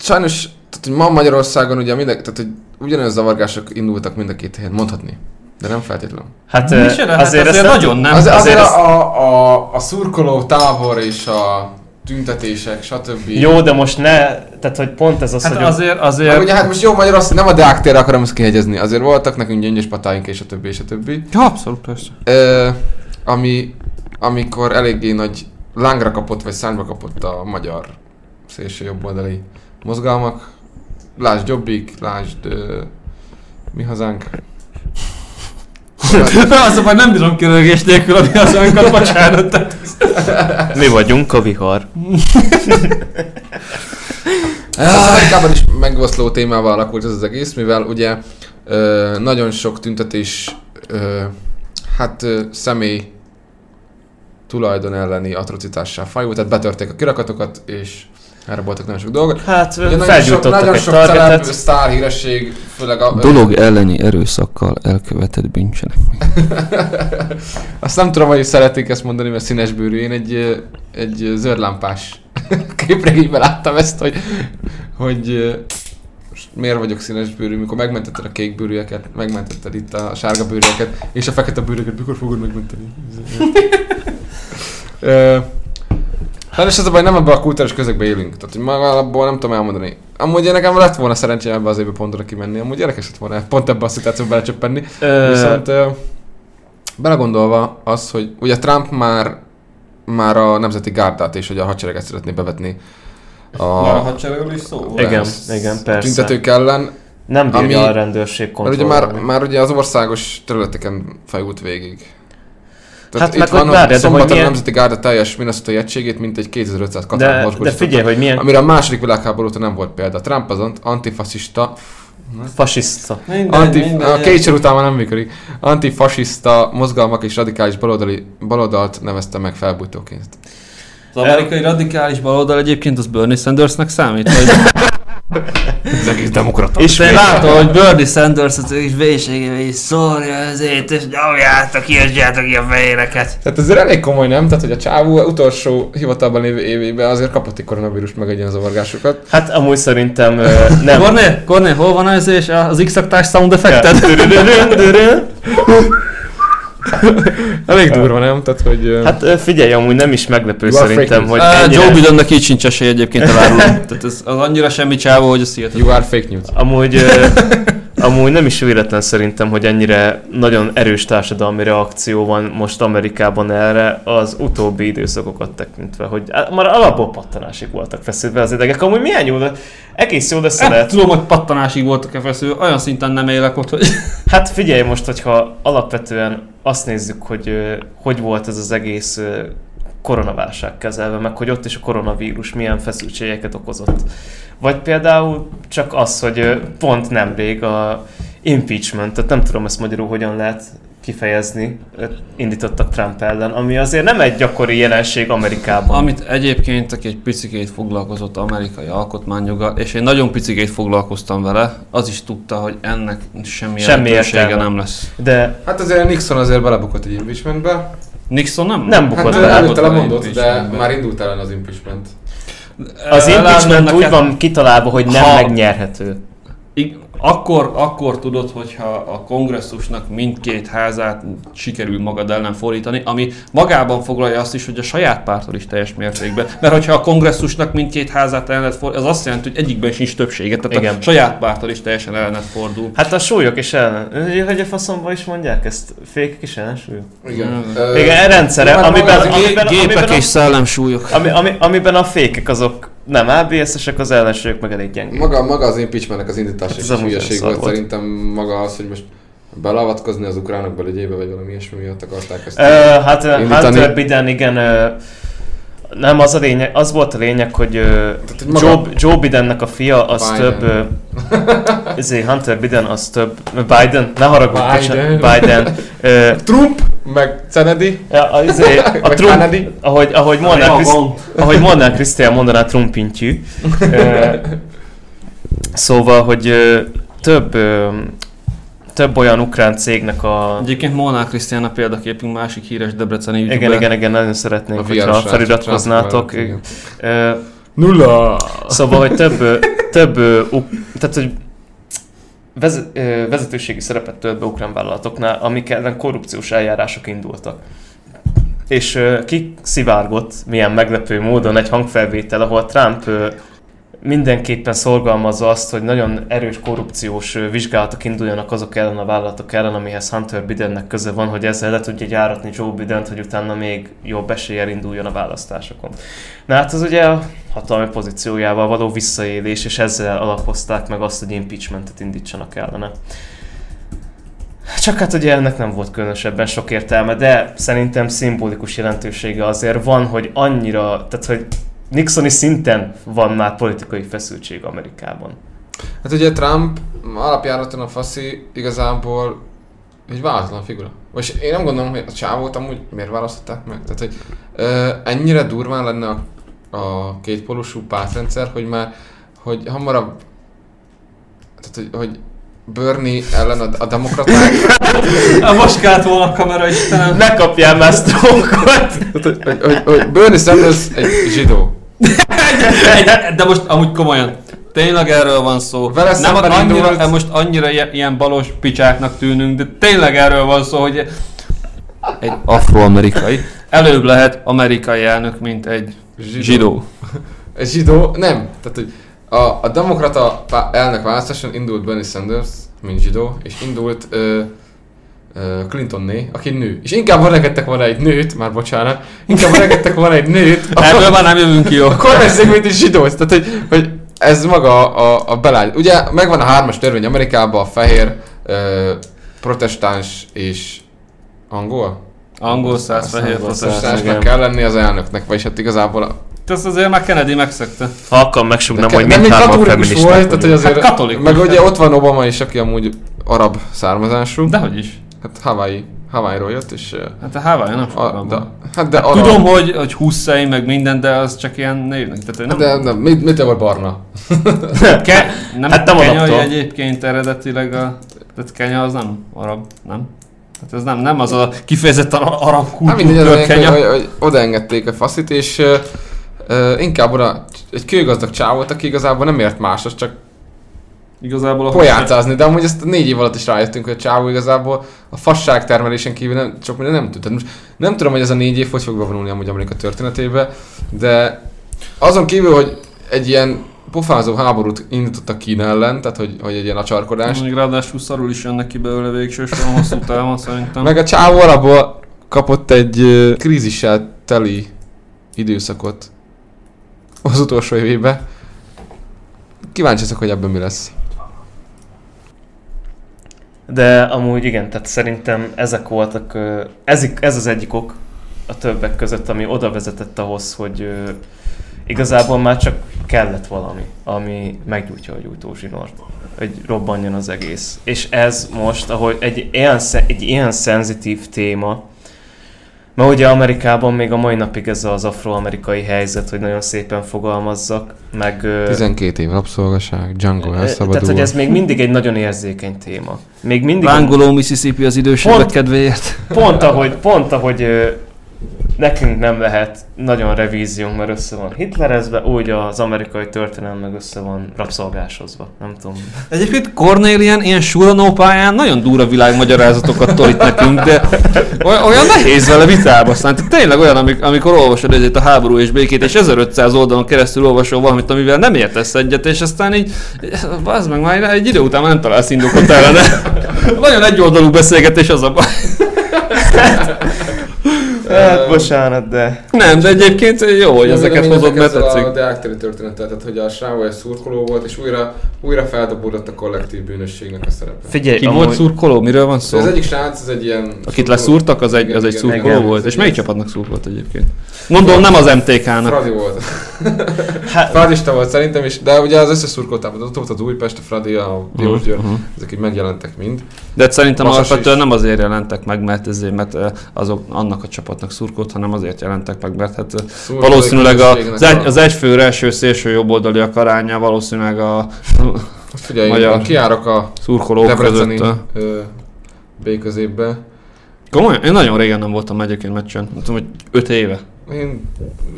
sajnos, tehát, hogy ma Magyarországon ugye minden, tehát, hogy ugyanolyan zavargások indultak mind a két helyen, mondhatni. De nem feltétlenül. Hát ö, erre, hát azért, azért nagyon nem. Az, azért, azért azért a, a, a szurkoló tábor és a tüntetések, stb. Jó, de most ne, tehát hogy pont ez az, Hát hogy azért, Meg azért... ugye hát most jó Magyarország, nem a Deák térre akarom ezt kihegyezni, azért voltak nekünk gyöngyös patáink és a többi és a többi. Ja, abszolút persze. Ö, ami, amikor eléggé nagy lángra kapott vagy szányba kapott a magyar szélső jobboldali mozgalmak. Lásd Jobbik, lásd ö, Mi Hazánk. Az a baj, nem bírom kirögés nélkül adni az önkat, bocsánat. tehát- mi vagyunk a vihar. Az Amerikában is megoszló témával alakult ez az egész, mivel ugye ö, nagyon sok tüntetés ö, hát ö, személy tulajdon elleni atrocitássá fajult, tehát betörték a kirakatokat, és erre voltak nagyon sok dolgok. Hát Ugye nagyon sok, nagyon sok celeb, sztár híresség, főleg a... Dolog elleni erőszakkal elkövetett bűncselek. Azt nem tudom, hogy szeretik ezt mondani, mert színesbőrű. Én egy, egy ö, zöldlámpás képregényben láttam ezt, hogy, hogy most miért vagyok színesbőrű, mikor megmentetted a kékbőrűeket, megmentetted itt a sárga bőrűeket, és a fekete bőrűeket, mikor fogod megmenteni? Sajnos ez a baj, nem ebben a kultúrás közegben élünk. Tehát, hogy maga alapból nem tudom elmondani. Amúgy én nekem lett volna szerencsém ebbe az évbe pontra kimenni. Amúgy érdekes lett volna pont ebbe a szituációba belecsöppenni. Viszont ö, belegondolva az, hogy ugye Trump már már a nemzeti gárdát és hogy a hadsereget szeretné bevetni a, Már a hadseregről is szó volt. Igen, igen, persze. tüntetők ellen, Nem bírja ami- a rendőrség mert ugye kontrollálni. már, már ugye az országos területeken fejult végig. Tehát Hát itt meg van, hogy hogy várjad, de hogy szombaton a milyen- Nemzeti Gárda teljes minnesota egységét, mint egy 2500 katát De, de figyelj, hogy milyen Amire a második világháború óta nem volt példa. Trump az ant- antifasiszta, fasiszta. Mindegy, anti, a Kétszer után már nem működik, antifasiszta mozgalmak és radikális baloldali, baloldalt nevezte meg felbújtóként. Az amerikai radikális baloldal egyébként az Bernie Sandersnek számít? Vagy... Az egész demokrata. És én látom, hogy Bernie Sanders az is véségével is szórja ezért, és nyomjátok, írtjátok ki a fejéreket. Tehát ez elég komoly, nem? Tehát, hogy a csávó utolsó hivatalban lévő évében azért kapott egy koronavírust meg egy ilyen zavargásokat. Hát amúgy szerintem nem. Korné, Korné, hol van ez és az X-aktás sound effekted? Elég durva, nem? Tehát, hogy... Hát figyelj, amúgy nem is meglepő You szerintem, hogy Uh, ennyire, Joe Bidennek így sincs esély egyébként elárulom. Tehát ez az annyira semmi csávó, hogy ez hihetetlen. You are fake news. amúgy, amúgy nem is véletlen szerintem, hogy ennyire nagyon erős társadalmi reakció van most Amerikában erre az utóbbi időszakokat tekintve, hogy már alapból pattanásig voltak feszülve az idegek. Amúgy milyen jó, egész jó lesz Hát, lehet. tudom, hogy pattanásig voltak-e feszül, olyan szinten nem élek ott, hogy... Hát figyelj most, hogyha alapvetően azt nézzük, hogy hogy volt ez az egész koronaválság kezelve, meg hogy ott is a koronavírus milyen feszültségeket okozott. Vagy például csak az, hogy pont nemrég a impeachment, tehát nem tudom ezt magyarul hogyan lehet kifejezni, indítottak Trump ellen, ami azért nem egy gyakori jelenség Amerikában. Amit egyébként aki egy picikét foglalkozott amerikai alkotmányjoggal, és én nagyon picikét foglalkoztam vele, az is tudta, hogy ennek semmi, Semmi értelme. nem lesz. De Hát azért Nixon azért belebukott egy impeachmentbe. Nixon nem? Nem bukott Hát bele. előtte lemondott, de már indult ellen az impeachment. az impeachment úgy neked- van kitalálva, hogy nem Ha- megnyerhető. Akkor, akkor tudod, hogyha a kongresszusnak mindkét házát sikerül magad ellen fordítani, ami magában foglalja azt is, hogy a saját pártod is teljes mértékben. Mert hogyha a kongresszusnak mindkét házát ellen lehet fordítani, az azt jelenti, hogy egyikben sincs többsége, tehát Igen. a saját pártod is teljesen ellenet fordul. Hát a súlyok is ellen. Hogy a faszomba is mondják ezt? Fékek is ellensúlyok? Igen. Mm. Ö, Igen, rendszere, hát amiben, az amiben, Gépek amiben, és a, szellemsúlyok. ami, ami, amiben a fékek azok nem ABS-esek, az ellensúlyok meg elég gyengék. Maga, maga az impeachmentnek az indítása Hát ez hülyeség volt. volt. Szerintem maga az, hogy most beleavatkozni az ukránok belügyébe, vagy valami ilyesmi miatt akarták ezt. Uh, hát Indítani. Hunter Biden, igen, nem az a lényeg, az volt a lényeg, hogy uh, hogy maga- Joe, Joe Bidennek a fia az Biden. több, uh, ezért Hunter Biden az több, Biden, ne haragudj, Biden. bocsánat, Biden, uh, Trump, meg Kennedy, ja, a, izé, a meg Trump, Kennedy. ahogy, ahogy mondaná, Kriszt, ahogy mondaná Krisztián, mondaná Trumpintyű. Ö, szóval, hogy ö, több, ö, több olyan ukrán cégnek a... Egyébként Molnár Krisztián a példaképünk másik híres debreceni Igen, youtuber. igen, igen, nagyon szeretnénk, A hogyha feliratkoznátok. igen. Nulla! Szóval, hogy több, több tehát, hogy vez, vezetőségi szerepet tölt be ukrán vállalatoknál, amik ellen korrupciós eljárások indultak. És ö, kiszivárgott, milyen meglepő módon egy hangfelvétel, ahol Trump mindenképpen szorgalmazza azt, hogy nagyon erős korrupciós vizsgálatok induljanak azok ellen a vállalatok ellen, amihez Hunter Bidennek köze van, hogy ezzel le tudja gyáratni Joe Bident, hogy utána még jobb eséllyel induljon a választásokon. Na hát az ugye a hatalmi pozíciójával való visszaélés, és ezzel alapozták meg azt, hogy impeachmentet indítsanak ellene. Csak hát ugye ennek nem volt különösebben sok értelme, de szerintem szimbolikus jelentősége azért van, hogy annyira, tehát hogy Nixoni szinten van már politikai feszültség Amerikában. Hát ugye Trump alapjáraton a faszi igazából egy választlan figura. Most én nem gondolom, hogy a csávót amúgy miért választották meg. Tehát, hogy ö, ennyire durván lenne a, a kétpólusú pártrendszer, hogy már, hogy hamarabb, tehát, hogy, hogy Bernie ellen a, a demokraták, Most kellett volna a kamera, Istenem. Ne kapjál már sztrókot! tehát, hogy, hogy, hogy, hogy Bernie Sanders egy zsidó. Egy- De most amúgy komolyan. Tényleg erről van szó. Vele Nem annyira, indult- most annyira ilyen, balos picsáknak tűnünk, de tényleg erről van szó, hogy egy afroamerikai előbb lehet amerikai elnök, mint egy zsidó. Egy zsidó, nem. Tehát, hogy a, a demokrata elnök választáson indult Bernie Sanders, mint zsidó, és indult ö, Clintonné, aki nő. És inkább van volna egy nőt, már bocsánat, inkább van volna egy nőt, Ebből már nem jövünk ki jó. a kormányzék, mint egy zsidó. Tehát, hogy, hogy ez maga a, a, a belány. Ugye megvan a hármas törvény Amerikában, a fehér, ö, protestáns és angol? Angol száz, fehér igen. kell lenni az elnöknek, vagyis hát igazából... a- Ezt azért már Kennedy megszegte. Ha akar, megsugnám, de, hogy mindhárman katolikus feministák volt, tehát hogy azért... Hát katolikus. Meg ugye ott van Obama is, aki amúgy arab származású. Dehogy is. Hát Hawaii, Hawaii-ról jött, és... Hát a Hawaii nem A, de, hát de Hát arab. Tudom, hogy, hogy Hussein meg minden, de az csak ilyen névnek. Tehát, hogy nem, De nem, mit, mit volt barna? Ke, nem Hát nem alaptól. egyébként eredetileg a... Tehát Kenya az nem arab, nem? Hát ez nem, nem az a kifejezetten arab Hát az kultúra hogy, Kenya. hogy, hogy odaengedték a faszit, és ö, inkább oda egy kőgazdag csáv volt, aki igazából nem ért máshoz, csak Igazából a pojácázni, de amúgy ezt négy év alatt is rájöttünk, hogy a csávó igazából a fasság termelésen kívül nem, sok minden nem tud. Tehát most nem tudom, hogy ez a négy év hogy fog bevonulni amúgy Amerika történetébe, de azon kívül, hogy egy ilyen pofázó háborút indítottak Kína ellen, tehát hogy, hogy egy ilyen acsarkodás, Még ráadásul szarul is jönnek ki belőle végső soron hosszú távon szerintem. meg a csávó alapból kapott egy ö, krízissel teli időszakot az utolsó évébe. Kíváncsi hogy ebben mi lesz. De amúgy igen, tehát szerintem ezek voltak, ez, ez az egyik ok a többek között, ami oda vezetett ahhoz, hogy igazából már csak kellett valami, ami meggyújtja a gyújtózsinort, hogy robbanjon az egész. És ez most, ahogy egy ilyen, egy ilyen szenzitív téma, mert ugye Amerikában még a mai napig ez az afroamerikai helyzet, hogy nagyon szépen fogalmazzak, meg... ö, 12 év rabszolgaság, Django tehát, elszabadul. hogy ez még mindig egy nagyon érzékeny téma. Még mindig... Lángoló Mississippi az idősebbek kedvéért. Pont ahogy, pont ahogy nekünk nem lehet nagyon revíziónk, mert össze van hitlerezve, úgy az amerikai történelem meg össze van rabszolgásozva. Nem tudom. Egyébként Cornélien ilyen suranó pályán nagyon durva világmagyarázatokat tolít nekünk, de oly- olyan nehéz vele vitába szállni. Tényleg olyan, amik, amikor olvasod ezért a háború és békét, és 1500 oldalon keresztül olvasol valamit, amivel nem értesz egyet, és aztán így, az meg már egy idő után már nem találsz indokot erre, de nagyon egyoldalú beszélgetés az a baj. Hát, bocsánat, de... Nem, de egyébként jó, hogy Nem, ezeket hozod, mert tetszik. A deákteri történetet, tehát hogy a srác egy szurkoló volt, és újra, újra feldobódott a kollektív bűnösségnek a szerepe. Figyelj, Ki volt szurkoló? Miről van szó? Az egyik srác, ez egy ilyen... Akit leszúrtak, az egy, Igen, az egy igen, szurkoló igen, volt. ez És melyik csapatnak szurkolt egyébként? Gondolom nem az MTK-nak. Fradi volt. Hát, Fradista volt szerintem is, de ugye az összes szurkoltában, ott volt az Újpest, a Fradi, a Diós Győr, Uh-huh. ezek így megjelentek mind. De szerintem alapvetően nem azért jelentek meg, mert, ezért, mert azok annak a csapatnak szurkolt, hanem azért jelentek meg, mert hát ö, Szurkolói valószínűleg a, az, egy, a- az egyfőre első szélső jobboldaliak aránya valószínűleg a Figyelj, magyar- kiárok a szurkolók Debreceni között. B középbe. Komolyan? Én nagyon régen nem voltam egyébként meccsen. Nem tudom, hogy 5 éve. Én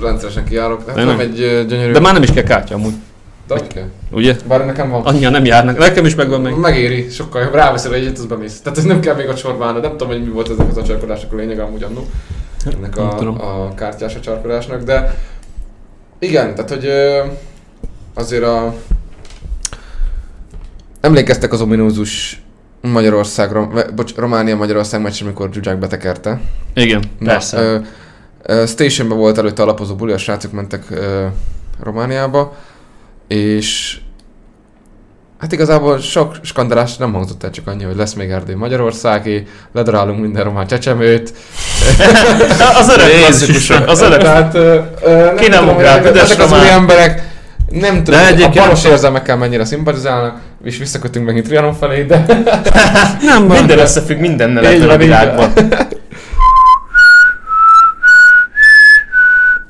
rendszeresen kiárok, hát De nem, nem. egy gyönyörű... De már nem is kell kártya amúgy. De kell? Ugye? Bár nekem van. Annyian nem járnak. Nekem is megvan még. Megéri, sokkal jobb. Ráveszel egyet, az bemész. Tehát ez nem kell még a állnod. Nem tudom, hogy mi volt ezek az acsarkodások a lényeg amúgy annó. Ennek a, a kártyás acsarkodásnak, de igen, tehát hogy azért a... Emlékeztek az ominózus Magyarország, Rom, bocs, Románia-Magyarország meccs, amikor Zsuzsák betekerte. Igen. Na, Persze. Ö, ö, Stationben volt előtte alapozó buli, a srácok mentek ö, Romániába, és hát igazából sok skandalás nem hangzott el, csak annyi, hogy lesz még Erdély Magyarországi, ledarálunk minden román csecsemőt. az öreg klasszikusok, az öreg. Tehát ö, ö, nem Ki nem tudom, hogy ugrál, ezek, az új emberek nem tudom, De a egyébként- baros érzelmekkel mennyire szimpatizálnak, és visszakötünk megint Trianon felé, de Nem van. Minden összefügg mindennel ebben a világban.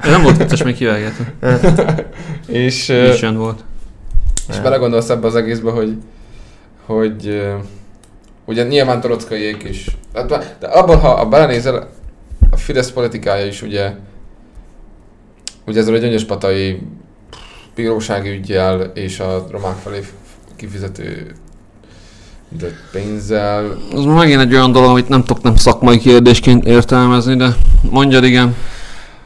Nem volt vicces, még kivágjátok. és, ö, Nincs És belegondolsz ebbe az egészbe, hogy, hogy ugye nyilván torockaiék is. Hát, De abban, ha belenézel, a Fidesz politikája is ugye, ugye ezzel a gyöngyöspatai bírósági ügyjel és a romák felé kifizető de pénzzel. Az megint egy olyan dolog, amit nem tudok nem szakmai kérdésként értelmezni, de mondjad igen.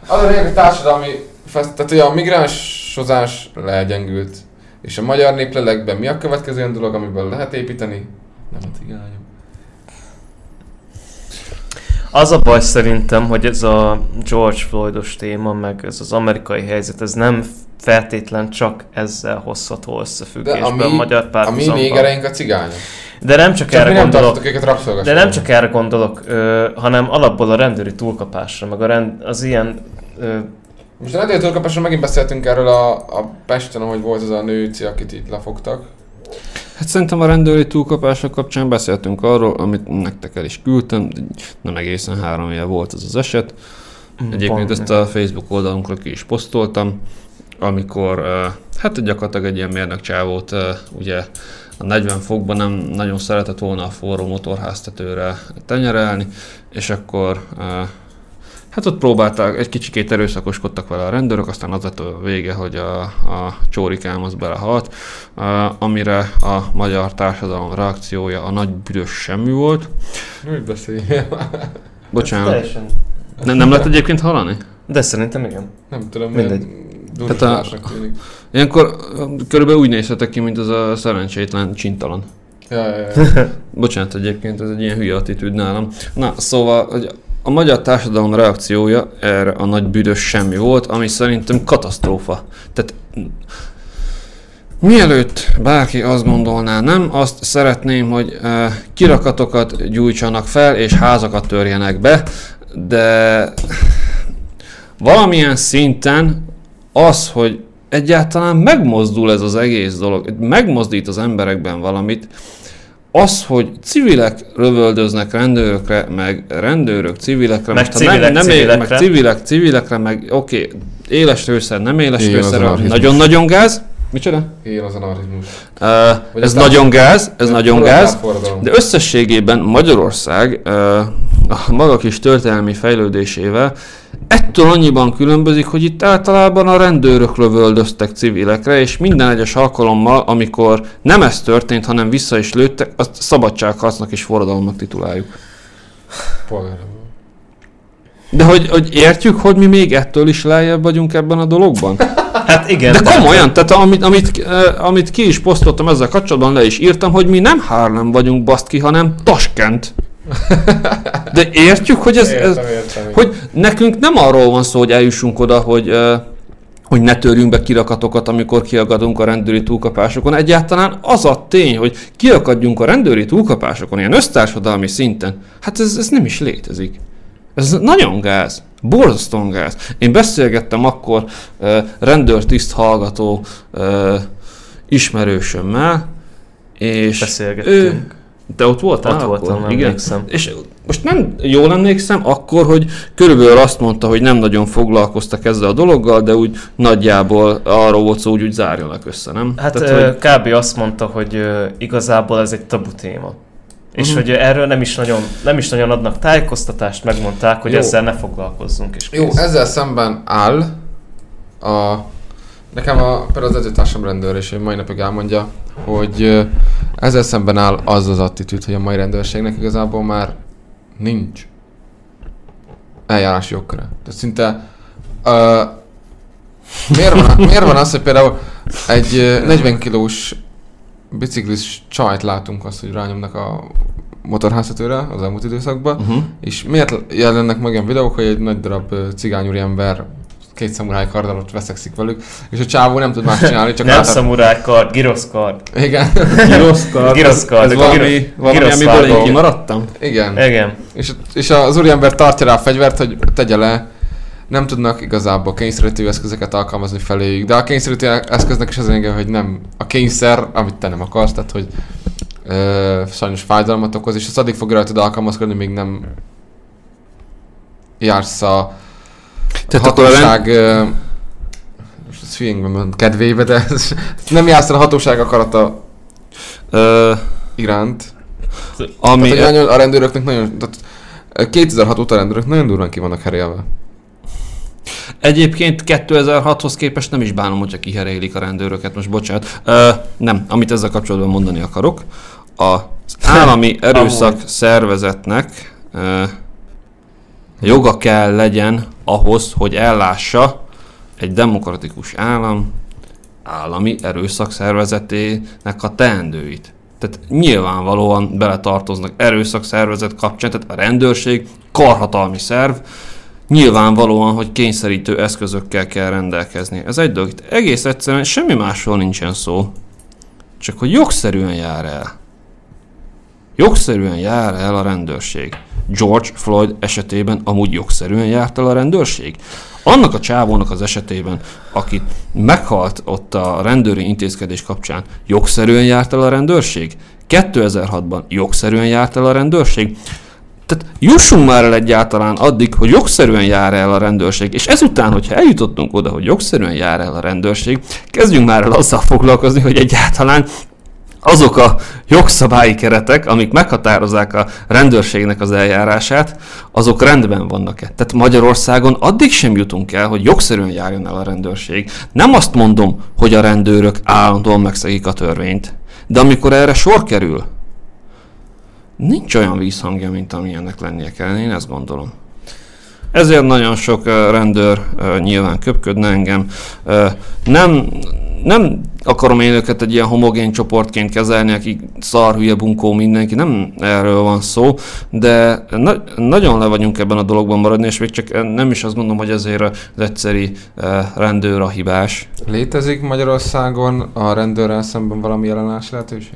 Az a lényeg, hogy társadalmi, tehát ugye a migránsozás legyengült, és a magyar néplelekben mi a következő olyan dolog, amiből lehet építeni? Nem a cigányok. Az a baj szerintem, hogy ez a George Floydos téma, meg ez az amerikai helyzet, ez nem feltétlen csak ezzel hozható összefüggésben a magyar a mi párhuzamban. négereink a cigányok. De nem csak, Csak erre nem gondolok. őket. De nem csak erre gondolok, ö, hanem alapból a rendőri túlkapásra, meg a rend, az ilyen ö, Most a rendőrtől megint beszéltünk erről a, a Pesten, ahogy volt az a nőci, akit itt lefogtak. Hát szerintem a rendőri túlkapások kapcsán beszéltünk arról, amit nektek el is küldtem, de nem egészen három éve volt ez az eset. Egyébként pont- ezt a Facebook oldalunkra ki is posztoltam, amikor hát gyakorlatilag egy ilyen mérnök csávót ugye a 40 fokban nem nagyon szeretett volna a forró motorháztetőre tenyerelni, és akkor hát ott próbálták, egy kicsikét erőszakoskodtak vele a rendőrök, aztán az lett a vége, hogy a, a csórikám az belehalt, eh, amire a magyar társadalom reakciója a nagy büdös semmi volt. Úgy beszélj. Bocsánat, Teljesen. nem, nem lehet egyébként hallani? De szerintem igen. Nem tudom, Mindegy. Tehát a-. Ilyenkor körülbelül úgy nézhetek ki, mint az a szerencsétlen csintalan. Ja, ja, ja. Bocsánat, egyébként ez egy ilyen hülye attitűd nálam. Na, szóval hogy a magyar társadalom reakciója erre a nagy büdös semmi volt, ami szerintem katasztrófa. Tehát mielőtt bárki azt gondolná, nem, azt szeretném, hogy uh, kirakatokat gyújtsanak fel, és házakat törjenek be, de valamilyen szinten az, hogy egyáltalán megmozdul ez az egész dolog, megmozdít az emberekben valamit, az, hogy civilek lövöldöznek rendőrökre, meg rendőrök civilekre, Meg most civilek nem, nem él, civilekre. meg civilek civilekre, meg oké, okay, éles lőszer, nem éles lőszer, anarchizmus. nagyon-nagyon gáz. Micsoda? Ilyen az anarchizmus. Uh, ez nagyon gáz, ez nagyon gáz. De összességében Magyarország ö, a maga kis történelmi fejlődésével ettől annyiban különbözik, hogy itt általában a rendőrök lövöldöztek civilekre, és minden egyes alkalommal, amikor nem ez történt, hanem vissza is lőttek, azt szabadságharcnak és forradalomnak tituláljuk. De hogy, hogy értjük, hogy mi még ettől is lejjebb vagyunk ebben a dologban? Hát igen. De komolyan, tehát amit, amit, eh, amit ki is posztoltam ezzel kapcsolatban, le is írtam, hogy mi nem Harlem vagyunk baszki, hanem Taskent. De értjük, hogy ez, ez Értem, értem. hogy nekünk nem arról van szó, hogy eljussunk oda, hogy, hogy ne törjünk be kirakatokat, amikor kiakadunk a rendőri túlkapásokon. Egyáltalán az a tény, hogy kiakadjunk a rendőri túlkapásokon, ilyen össztársadalmi szinten, hát ez, ez nem is létezik. Ez nagyon gáz. Borzasztóan gáz. Én beszélgettem akkor uh, rendőrtiszt hallgató uh, ismerősömmel, és Beszélgettünk. ő, te ott voltál? Ott akkor? voltam, Igen. emlékszem. És most nem jól emlékszem, akkor, hogy körülbelül azt mondta, hogy nem nagyon foglalkoztak ezzel a dologgal, de úgy nagyjából arról volt szó, hogy úgy zárjanak össze, nem? Hát Tehát, hogy, kb. azt mondta, hogy igazából ez egy tabu téma. És Mhm. hogy erről nem is, nagyon, nem is nagyon adnak tájékoztatást, megmondták, hogy Jó. ezzel ne foglalkozzunk. És Jó, ezzel szemben áll a... Nekem a, például az edzőtársam rendőr, és ő mai napig elmondja, hogy ezzel szemben áll az az attitűd, hogy a mai rendőrségnek igazából már nincs eljárási jogköre. Tehát szinte... Ö, miért, van, miért van az, hogy például egy ö, 40 kilós biciklis csajt látunk azt, hogy rányomnak a motorháztetőre az elmúlt időszakban, uh-huh. és miért jelennek meg olyan videók, hogy egy nagy darab ö, cigányúri ember két szamuráj karddal ott veszekszik velük, és a csávó nem tud más csinálni, csak nem átad... szamuráj kard, girosz kard. Igen, Giroszkard. Giroszkard, Ez a valami, valami amiből én kimaradtam? igen. Igen. És, és az úriember tartja rá a fegyvert, hogy tegye le, nem tudnak igazából kényszerítő eszközöket alkalmazni feléjük, de a kényszerítő eszköznek is az lényege, hogy nem a kényszer, amit te nem akarsz, tehát hogy ö, sajnos fájdalmat okoz, és az addig fog rajtad alkalmazkodni, még nem jársz a Tehát a hatóság, ö, most ez hülyénkben mond kedvébe, de ez, nem jársz a hatóság akarata Ö, iránt. ami, Tehát, nagyon, a rendőröknek nagyon, tehát ö, 2006 óta a rendőrök nagyon durván ki vannak herélve. Egyébként 2006-hoz képest nem is bánom, hogyha kiherélik a rendőröket, most bocsánat. Ö, nem, amit ezzel kapcsolatban mondani akarok. Az állami erőszak szervezetnek ö, joga kell legyen ahhoz, hogy ellássa egy demokratikus állam állami erőszak szervezetének a teendőit. Tehát nyilvánvalóan beletartoznak erőszak szervezet kapcsán, tehát a rendőrség karhatalmi szerv, nyilvánvalóan, hogy kényszerítő eszközökkel kell rendelkezni. Ez egy dolog. Egész egyszerűen semmi másról nincsen szó. Csak hogy jogszerűen jár el. Jogszerűen jár el a rendőrség. George Floyd esetében amúgy jogszerűen járt el a rendőrség. Annak a csávónak az esetében, akit meghalt ott a rendőri intézkedés kapcsán, jogszerűen járt el a rendőrség? 2006-ban jogszerűen járt el a rendőrség? Tehát jussunk már el egyáltalán addig, hogy jogszerűen jár el a rendőrség, és ezután, hogyha eljutottunk oda, hogy jogszerűen jár el a rendőrség, kezdjünk már el azzal foglalkozni, hogy egyáltalán azok a jogszabályi keretek, amik meghatározzák a rendőrségnek az eljárását, azok rendben vannak-e? Tehát Magyarországon addig sem jutunk el, hogy jogszerűen járjon el a rendőrség. Nem azt mondom, hogy a rendőrök állandóan megszegik a törvényt, de amikor erre sor kerül, nincs olyan vízhangja, mint amilyennek lennie kellene, én ezt gondolom. Ezért nagyon sok rendőr nyilván köpködne engem. Nem, nem akarom én őket egy ilyen homogén csoportként kezelni, akik szar, hülye, bunkó mindenki, nem erről van szó, de na- nagyon le vagyunk ebben a dologban maradni, és még csak nem is azt gondolom, hogy ezért az egyszeri uh, rendőr a hibás. Létezik Magyarországon a rendőrrel szemben valami ellenállás lehetőség?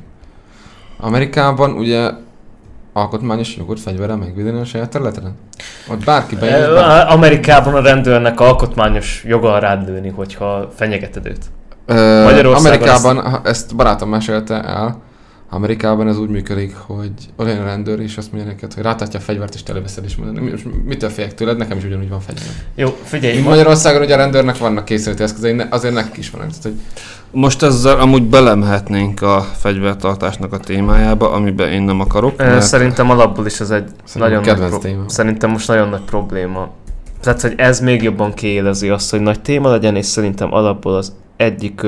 Amerikában ugye alkotmányos jogot fegyverrel megvédeni a saját területen? Ott bárki bejön, bár... Amerikában a rendőrnek alkotmányos joga rád lőni, hogyha fenyegeted őt. Ö, Magyarországon Amerikában, ha- ezt barátom mesélte el, Amerikában ez úgy működik, hogy olyan a rendőr, és azt mondja neked, hogy rátátja a fegyvert, és te előveszed, és mondod, "Mi- mitől félek tőled, nekem is ugyanúgy van fegyver. Jó, figyelj, ma- Magyarországon ugye a rendőrnek vannak készületi eszközei, azért nekik is vannak. Tehát, hogy Most ezzel amúgy belemehetnénk a fegyvertartásnak a témájába, amiben én nem akarok. Ö, Szerintem alapból is ez egy Szerintem nagyon nagy kedvenc pro- téma. Szerintem most nagyon nagy probléma. Tehát, hogy ez még jobban kiélezi azt, hogy nagy téma legyen, és szerintem alapból az egyik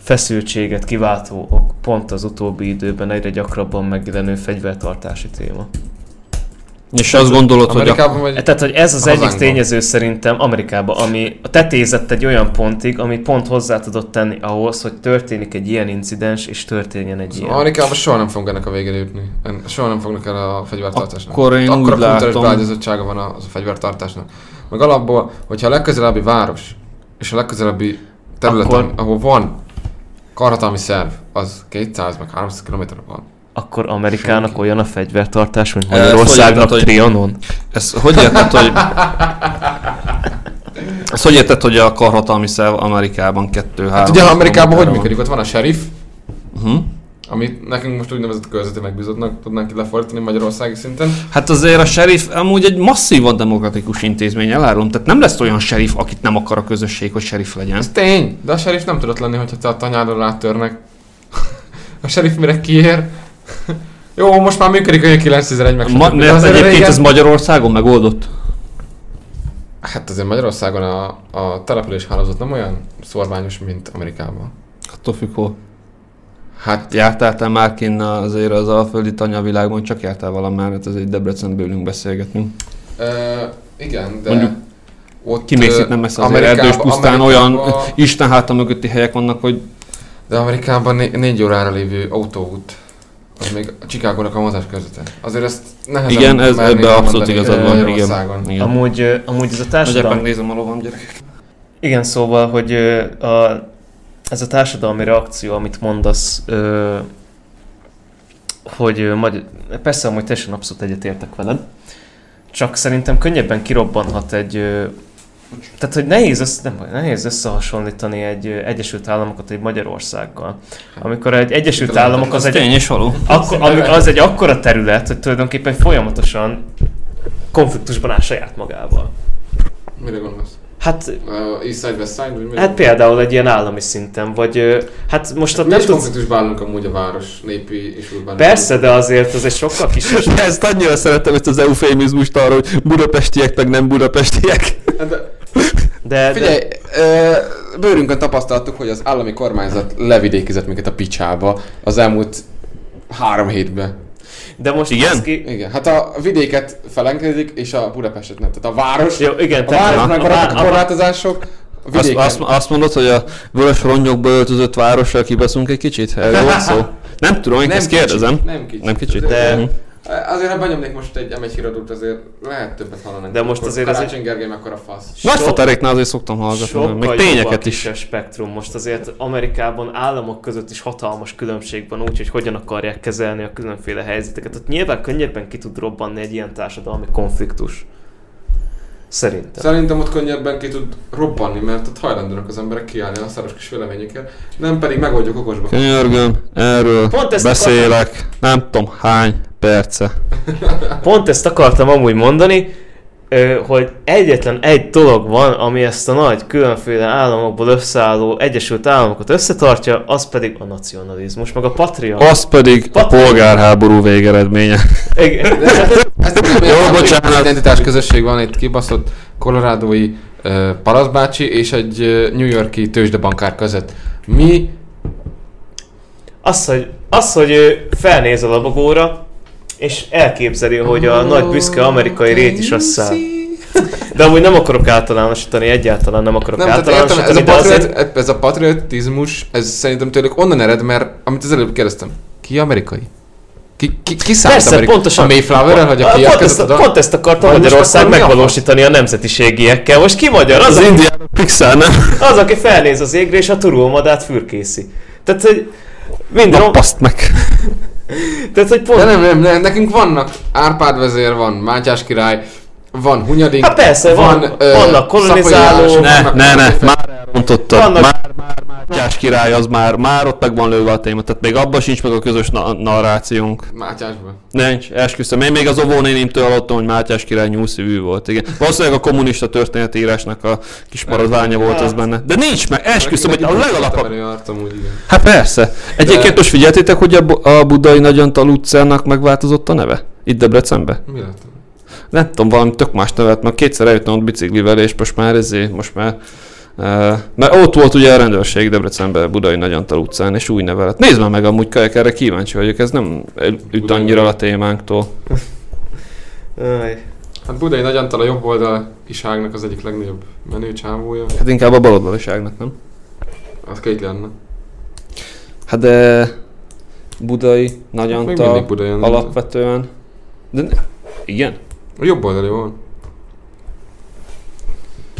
feszültséget kiváltó ok pont az utóbbi időben egyre gyakrabban megjelenő fegyvertartási téma. És azt gondolod, hogy a, Amerikában vagy... Tehát, hogy ez az egyik tényező szerintem Amerikában, ami tetézett egy olyan pontig, ami pont hozzá tudott tenni ahhoz, hogy történik egy ilyen incidens, és történjen egy ilyen. Amerikában soha nem fognak ennek a végére jutni. Soha nem fognak el a fegyvertartásnak. Akkor én Akkora úgy látom- beágyazottsága van a- az a fegyvertartásnak. Meg alapból, hogyha a legközelebbi város és a legközelebbi terület, Akkor- ahol van karhatalmi szerv, az 200 meg 300 km van. Akkor Amerikának Senki. olyan a fegyvertartás, mint Magyarországnak hogy- Trianon? ez hogy érted, hogy... Ezt hogy érted, hogy a karhatalmi szerv Amerikában 2 3 Hát ugye Amerikában hogy működik? Ott van a sheriff, Uh-huh. Amit nekünk most úgynevezett körzeti megbízottnak tudnánk lefordítani Magyarországi szinten. Hát azért a sheriff amúgy egy masszívan demokratikus intézmény, elárulom. Tehát nem lesz olyan sheriff, akit nem akar a közösség, hogy sheriff legyen. Ez tény, de a sheriff nem tudott lenni, hogyha te a tanyádon rátörnek. a sheriff mire kiér? Jó, most már működik a 9001 meg Ma, mert azért egyébként régen- ez Magyarországon megoldott. Hát azért Magyarországon a, a település hálózat nem olyan szorványos, mint Amerikában. Attól függ, hol. Hát, Jártál te már kinn azért az alföldi tanyavilágban, csak jártál valamár, hát azért Debrecenből ülünk beszélgetünk. ö, igen, de Mondjuk ott... Kimész itt nem messze azért Amerikában- erdős pusztán olyan Isten háta mögötti helyek vannak, hogy De Amerikában né- négy órára lévő autóút, az még a Chicagónak a mozás közete. Azért ezt nehezen igen, ez ebbe abszolút igazad van, igen. Igen. Amúgy, amúgy ez a társadalom... megnézem a lovam, gyerek. Igen, szóval, hogy a, ez a társadalmi reakció, amit mondasz, ö, hogy ö, magy- persze amúgy teljesen abszolút egyetértek veled, csak szerintem könnyebben kirobbanhat egy, ö, tehát hogy nehéz, össze, nem, nehéz összehasonlítani egy ö, Egyesült Államokat egy Magyarországgal. Amikor egy Egyesült Tudom, Államok az Ez egy, és való. akkor, az egy akkora terület, hogy tulajdonképpen folyamatosan konfliktusban áll saját magával. Mire gondolsz? Hát Uh, East Side, West Side? Vagy Hát például egy ilyen állami szinten, vagy hát most ott Mi nem is konfliktusban állunk amúgy a város népi és urbán. Persze, de azért az egy sokkal kisebb... Ezt annyira szeretem, ezt az eufémizmust arra, hogy budapestiek meg nem budapestiek. Hát De, De, figyelj, ö, bőrünkön tapasztaltuk, hogy az állami kormányzat levidékizett minket a picsába az elmúlt három hétben. De most Igen? Ki... Igen, hát a vidéket felengedik, és a Budapestet nem. Tehát a város, Jó, igen, a városnak a, a a, a, korlátozások, Azt, azt, azt mondod, hogy a vörös rongyokba öltözött várossal kibaszunk egy kicsit? Erről szó? Nem tudom, én nem ezt kérdezem. Kicsit, nem kicsit. Nem kicsit? Azért, De- Mhm. Azért, ha benyomnék most egy M1 híradót, azért lehet többet hallani. De most azért ez egy- Karácsony Gergely mekkora fasz. Nagy foteréknál azért szoktam hallgatni, jobb tényeket is a spektrum. Most azért Amerikában államok között is hatalmas különbség van, úgyhogy hogyan akarják kezelni a különféle helyzeteket. Ott nyilván könnyebben ki tud robbanni egy ilyen társadalmi konfliktus. Szerintem. Szerintem ott könnyebben ki tud robbanni, mert ott hajlandóak az emberek kiállni a szaros kis véleményükkel, nem pedig megoldjuk okosba. Könyörgöm, erről Pont ezt beszélek, nem tudom hány perce. Pont ezt akartam amúgy mondani, hogy egyetlen egy dolog van, ami ezt a nagy különféle államokból összeálló Egyesült Államokat összetartja, az pedig a nacionalizmus, meg a patria. Az pedig a Patrik. polgárháború végeredménye. Igen. Jó, bocsánat. identitás közösség van itt kibaszott kolorádói uh, parasztbácsi és egy uh, New Yorki tőzsdebankár között. Mi Az, hogy, az, hogy felnéz a labogóra, és elképzeli, hogy a nagy büszke amerikai rét is asszáll. De amúgy nem akarok általánosítani, egyáltalán nem akarok Nem, tehát értem, ez általánosítani, a, de azért... patriot, ez a patriotizmus, ez szerintem tőlük onnan ered, mert amit az előbb kérdeztem, ki amerikai? Ki, ki, ki Persze, amerikai? pontosan. A Mayflower-rel, hogy a pont, ezt, oda? pont ezt akarta Vagy Magyarország a megvalósítani a nemzetiségiekkel. Most ki magyar? Az, Az indián Pixar, nem? az, aki felnéz az égre, és a turulmadát fürkészi. Tehát, hogy minden... Napaszt meg. Tehát, hogy pont... De nem, nem, nem, nekünk vannak. Árpád vezér, van Mátyás király, van Hunyadink, Hát persze, van- vannak kolonizáló- Ne, vannak- ne, ne, már elrontottad. Vannak- Már, már, Mátyás király, az már, már ott meg van lőve a téma, tehát még abban sincs meg a közös na- narrációnk. Mátyásban. Nincs, esküszöm. Én még az óvónénémtől hallottam, hogy Mátyás király nyúlszívű volt. Igen. Valószínűleg a kommunista történetírásnak a kis maradványa volt az benne. De nincs meg, esküszöm, hogy a legalapabb... Hát persze. Egyébként De- most figyeltétek, hogy a, Bu- a budai Nagyantal utcának megváltozott a neve? Itt Debrecenbe? Mi lett? Nem tudom, valami tök más nevet, mert kétszer eljöttem ott biciklivel, és most már ezért, most már Uh, mert ott volt ugye a rendőrség Debrecenben, Budai Nagyantal utcán, és új neve lett. Nézd már meg amúgy, Kajak, erre kíváncsi vagyok, ez nem üt annyira a témánktól. Hát Budai Nagy Antal a jobb oldal iságnak az egyik legnagyobb menő csávója. Hát inkább a baloldaliságnak, nem? Az két lenne. Hát de Budai Nagyantal Antal. alapvetően... De ne, igen? A jobb oldali van.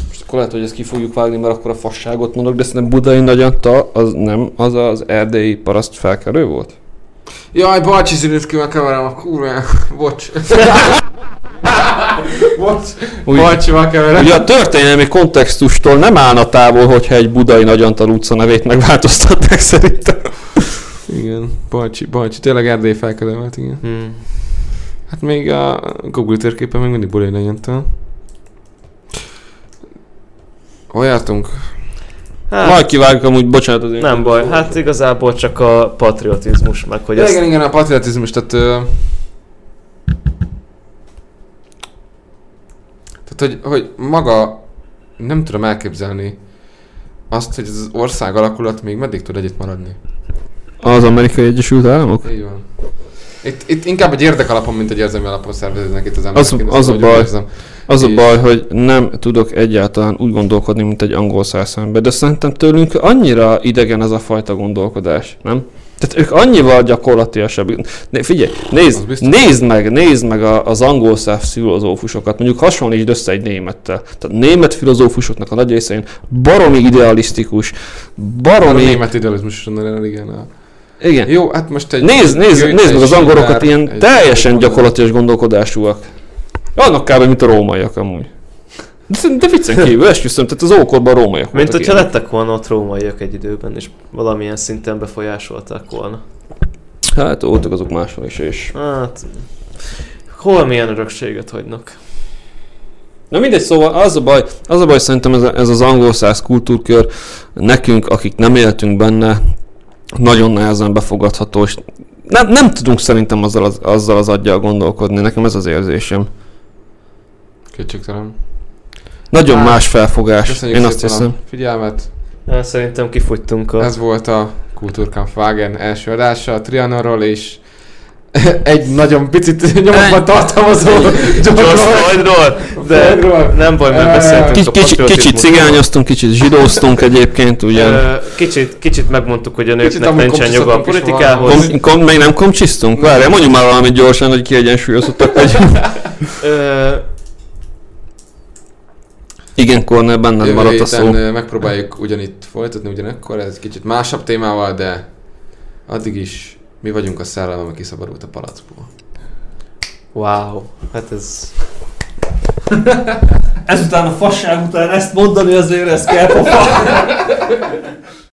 Most akkor lehet, hogy ezt ki fogjuk vágni, mert akkor a fasságot mondok, de szerintem Budai Nagyantal az nem az az erdélyi paraszt felkerő volt? Jaj, Balcsi Zülinszkivel keverem a kurva, bocs. bocs, Balcsival keverem. Ugye a történelmi kontextustól nem állna távol, hogyha egy Budai Nagyantal utca nevét megváltoztatnák szerintem. Igen, Balcsi, Balcsi, tényleg Erdély felkelemelt, igen. Hmm. Hát még a Google térképen még mindig Nagy Antal. Hol jártunk? Hát, Majd kivágjuk amúgy, bocsánat azért. nem baj, hát igazából csak a patriotizmus, meg hogy ezt... igen, igen, a patriotizmus, tehát... Ö... Tehát, hogy, hogy maga nem tudom elképzelni azt, hogy ez az ország alakulat még meddig tud együtt maradni. Az Amerikai Egyesült Államok? Így van. Itt, itt inkább egy érdek alapon, mint egy érzelmi alapon szerveződnek itt az emberek. Az- az azt a baj. érzem. Az a baj, hogy nem tudok egyáltalán úgy gondolkodni, mint egy angol százszember, de szerintem tőlünk annyira idegen ez a fajta gondolkodás, nem? Tehát ők annyival gyakorlatilasabb. Né, figyelj, Az nézd, nézd meg, nézd meg a, az angol száz filozófusokat, mondjuk hasonlítsd össze egy némettel. Tehát német filozófusoknak a nagy részén baromi idealisztikus, A baromi... német idealizmus is igen. Igen. Jó, hát most egy... Nézd, nézd, nézd meg az angolokat, Schiller, ilyen teljesen gyakorlatilag gondolkodásúak. Annak kb. mint a rómaiak amúgy. De, de viccen kívül, esküszöm, tehát az ókorban rómaiak Mint hogyha ilyenek. lettek volna ott rómaiak egy időben, és valamilyen szinten befolyásolták volna. Hát voltak azok máshol is, és... Hát... Hol milyen örökséget hagynak? Na mindegy, szóval az a baj, az a baj szerintem ez, a- ez az angol száz kultúrkör nekünk, akik nem éltünk benne, nagyon nehezen befogadható, és nem, nem tudunk szerintem azzal az, azzal az aggyal gondolkodni, nekem ez az érzésem. Kétségtelen. Nagyon Hát, más felfogás, Köszönjük én azt hiszem. a figyelmet. Hát, szerintem kifogytunk a... Ez volt a Kultúrkampf Wagen első adása a Trianonról, és egy nagyon picit nyomokban tartalmazó George Floydról, de Floydról. nem baj, mert beszéltünk Kicsit, a kicsit, kicsit cigányoztunk, kicsit zsidóztunk egyébként, ugye. Kicsit, kicsit megmondtuk, hogy a nőknek nincsen joga a politikához. Kom, kom, még nem komcsisztunk? Várjál, mondjuk már valamit gyorsan, hogy kiegyensúlyozottak vagyunk. Igen, Cornel, benned maradt a szó. megpróbáljuk ugyanitt folytatni ugyanekkor, ez kicsit másabb témával, de addig is mi vagyunk a szellem, ami kiszabadult a palackból. wow, hát ez... Ezután a fasság után ezt mondani azért, ez kell pofa.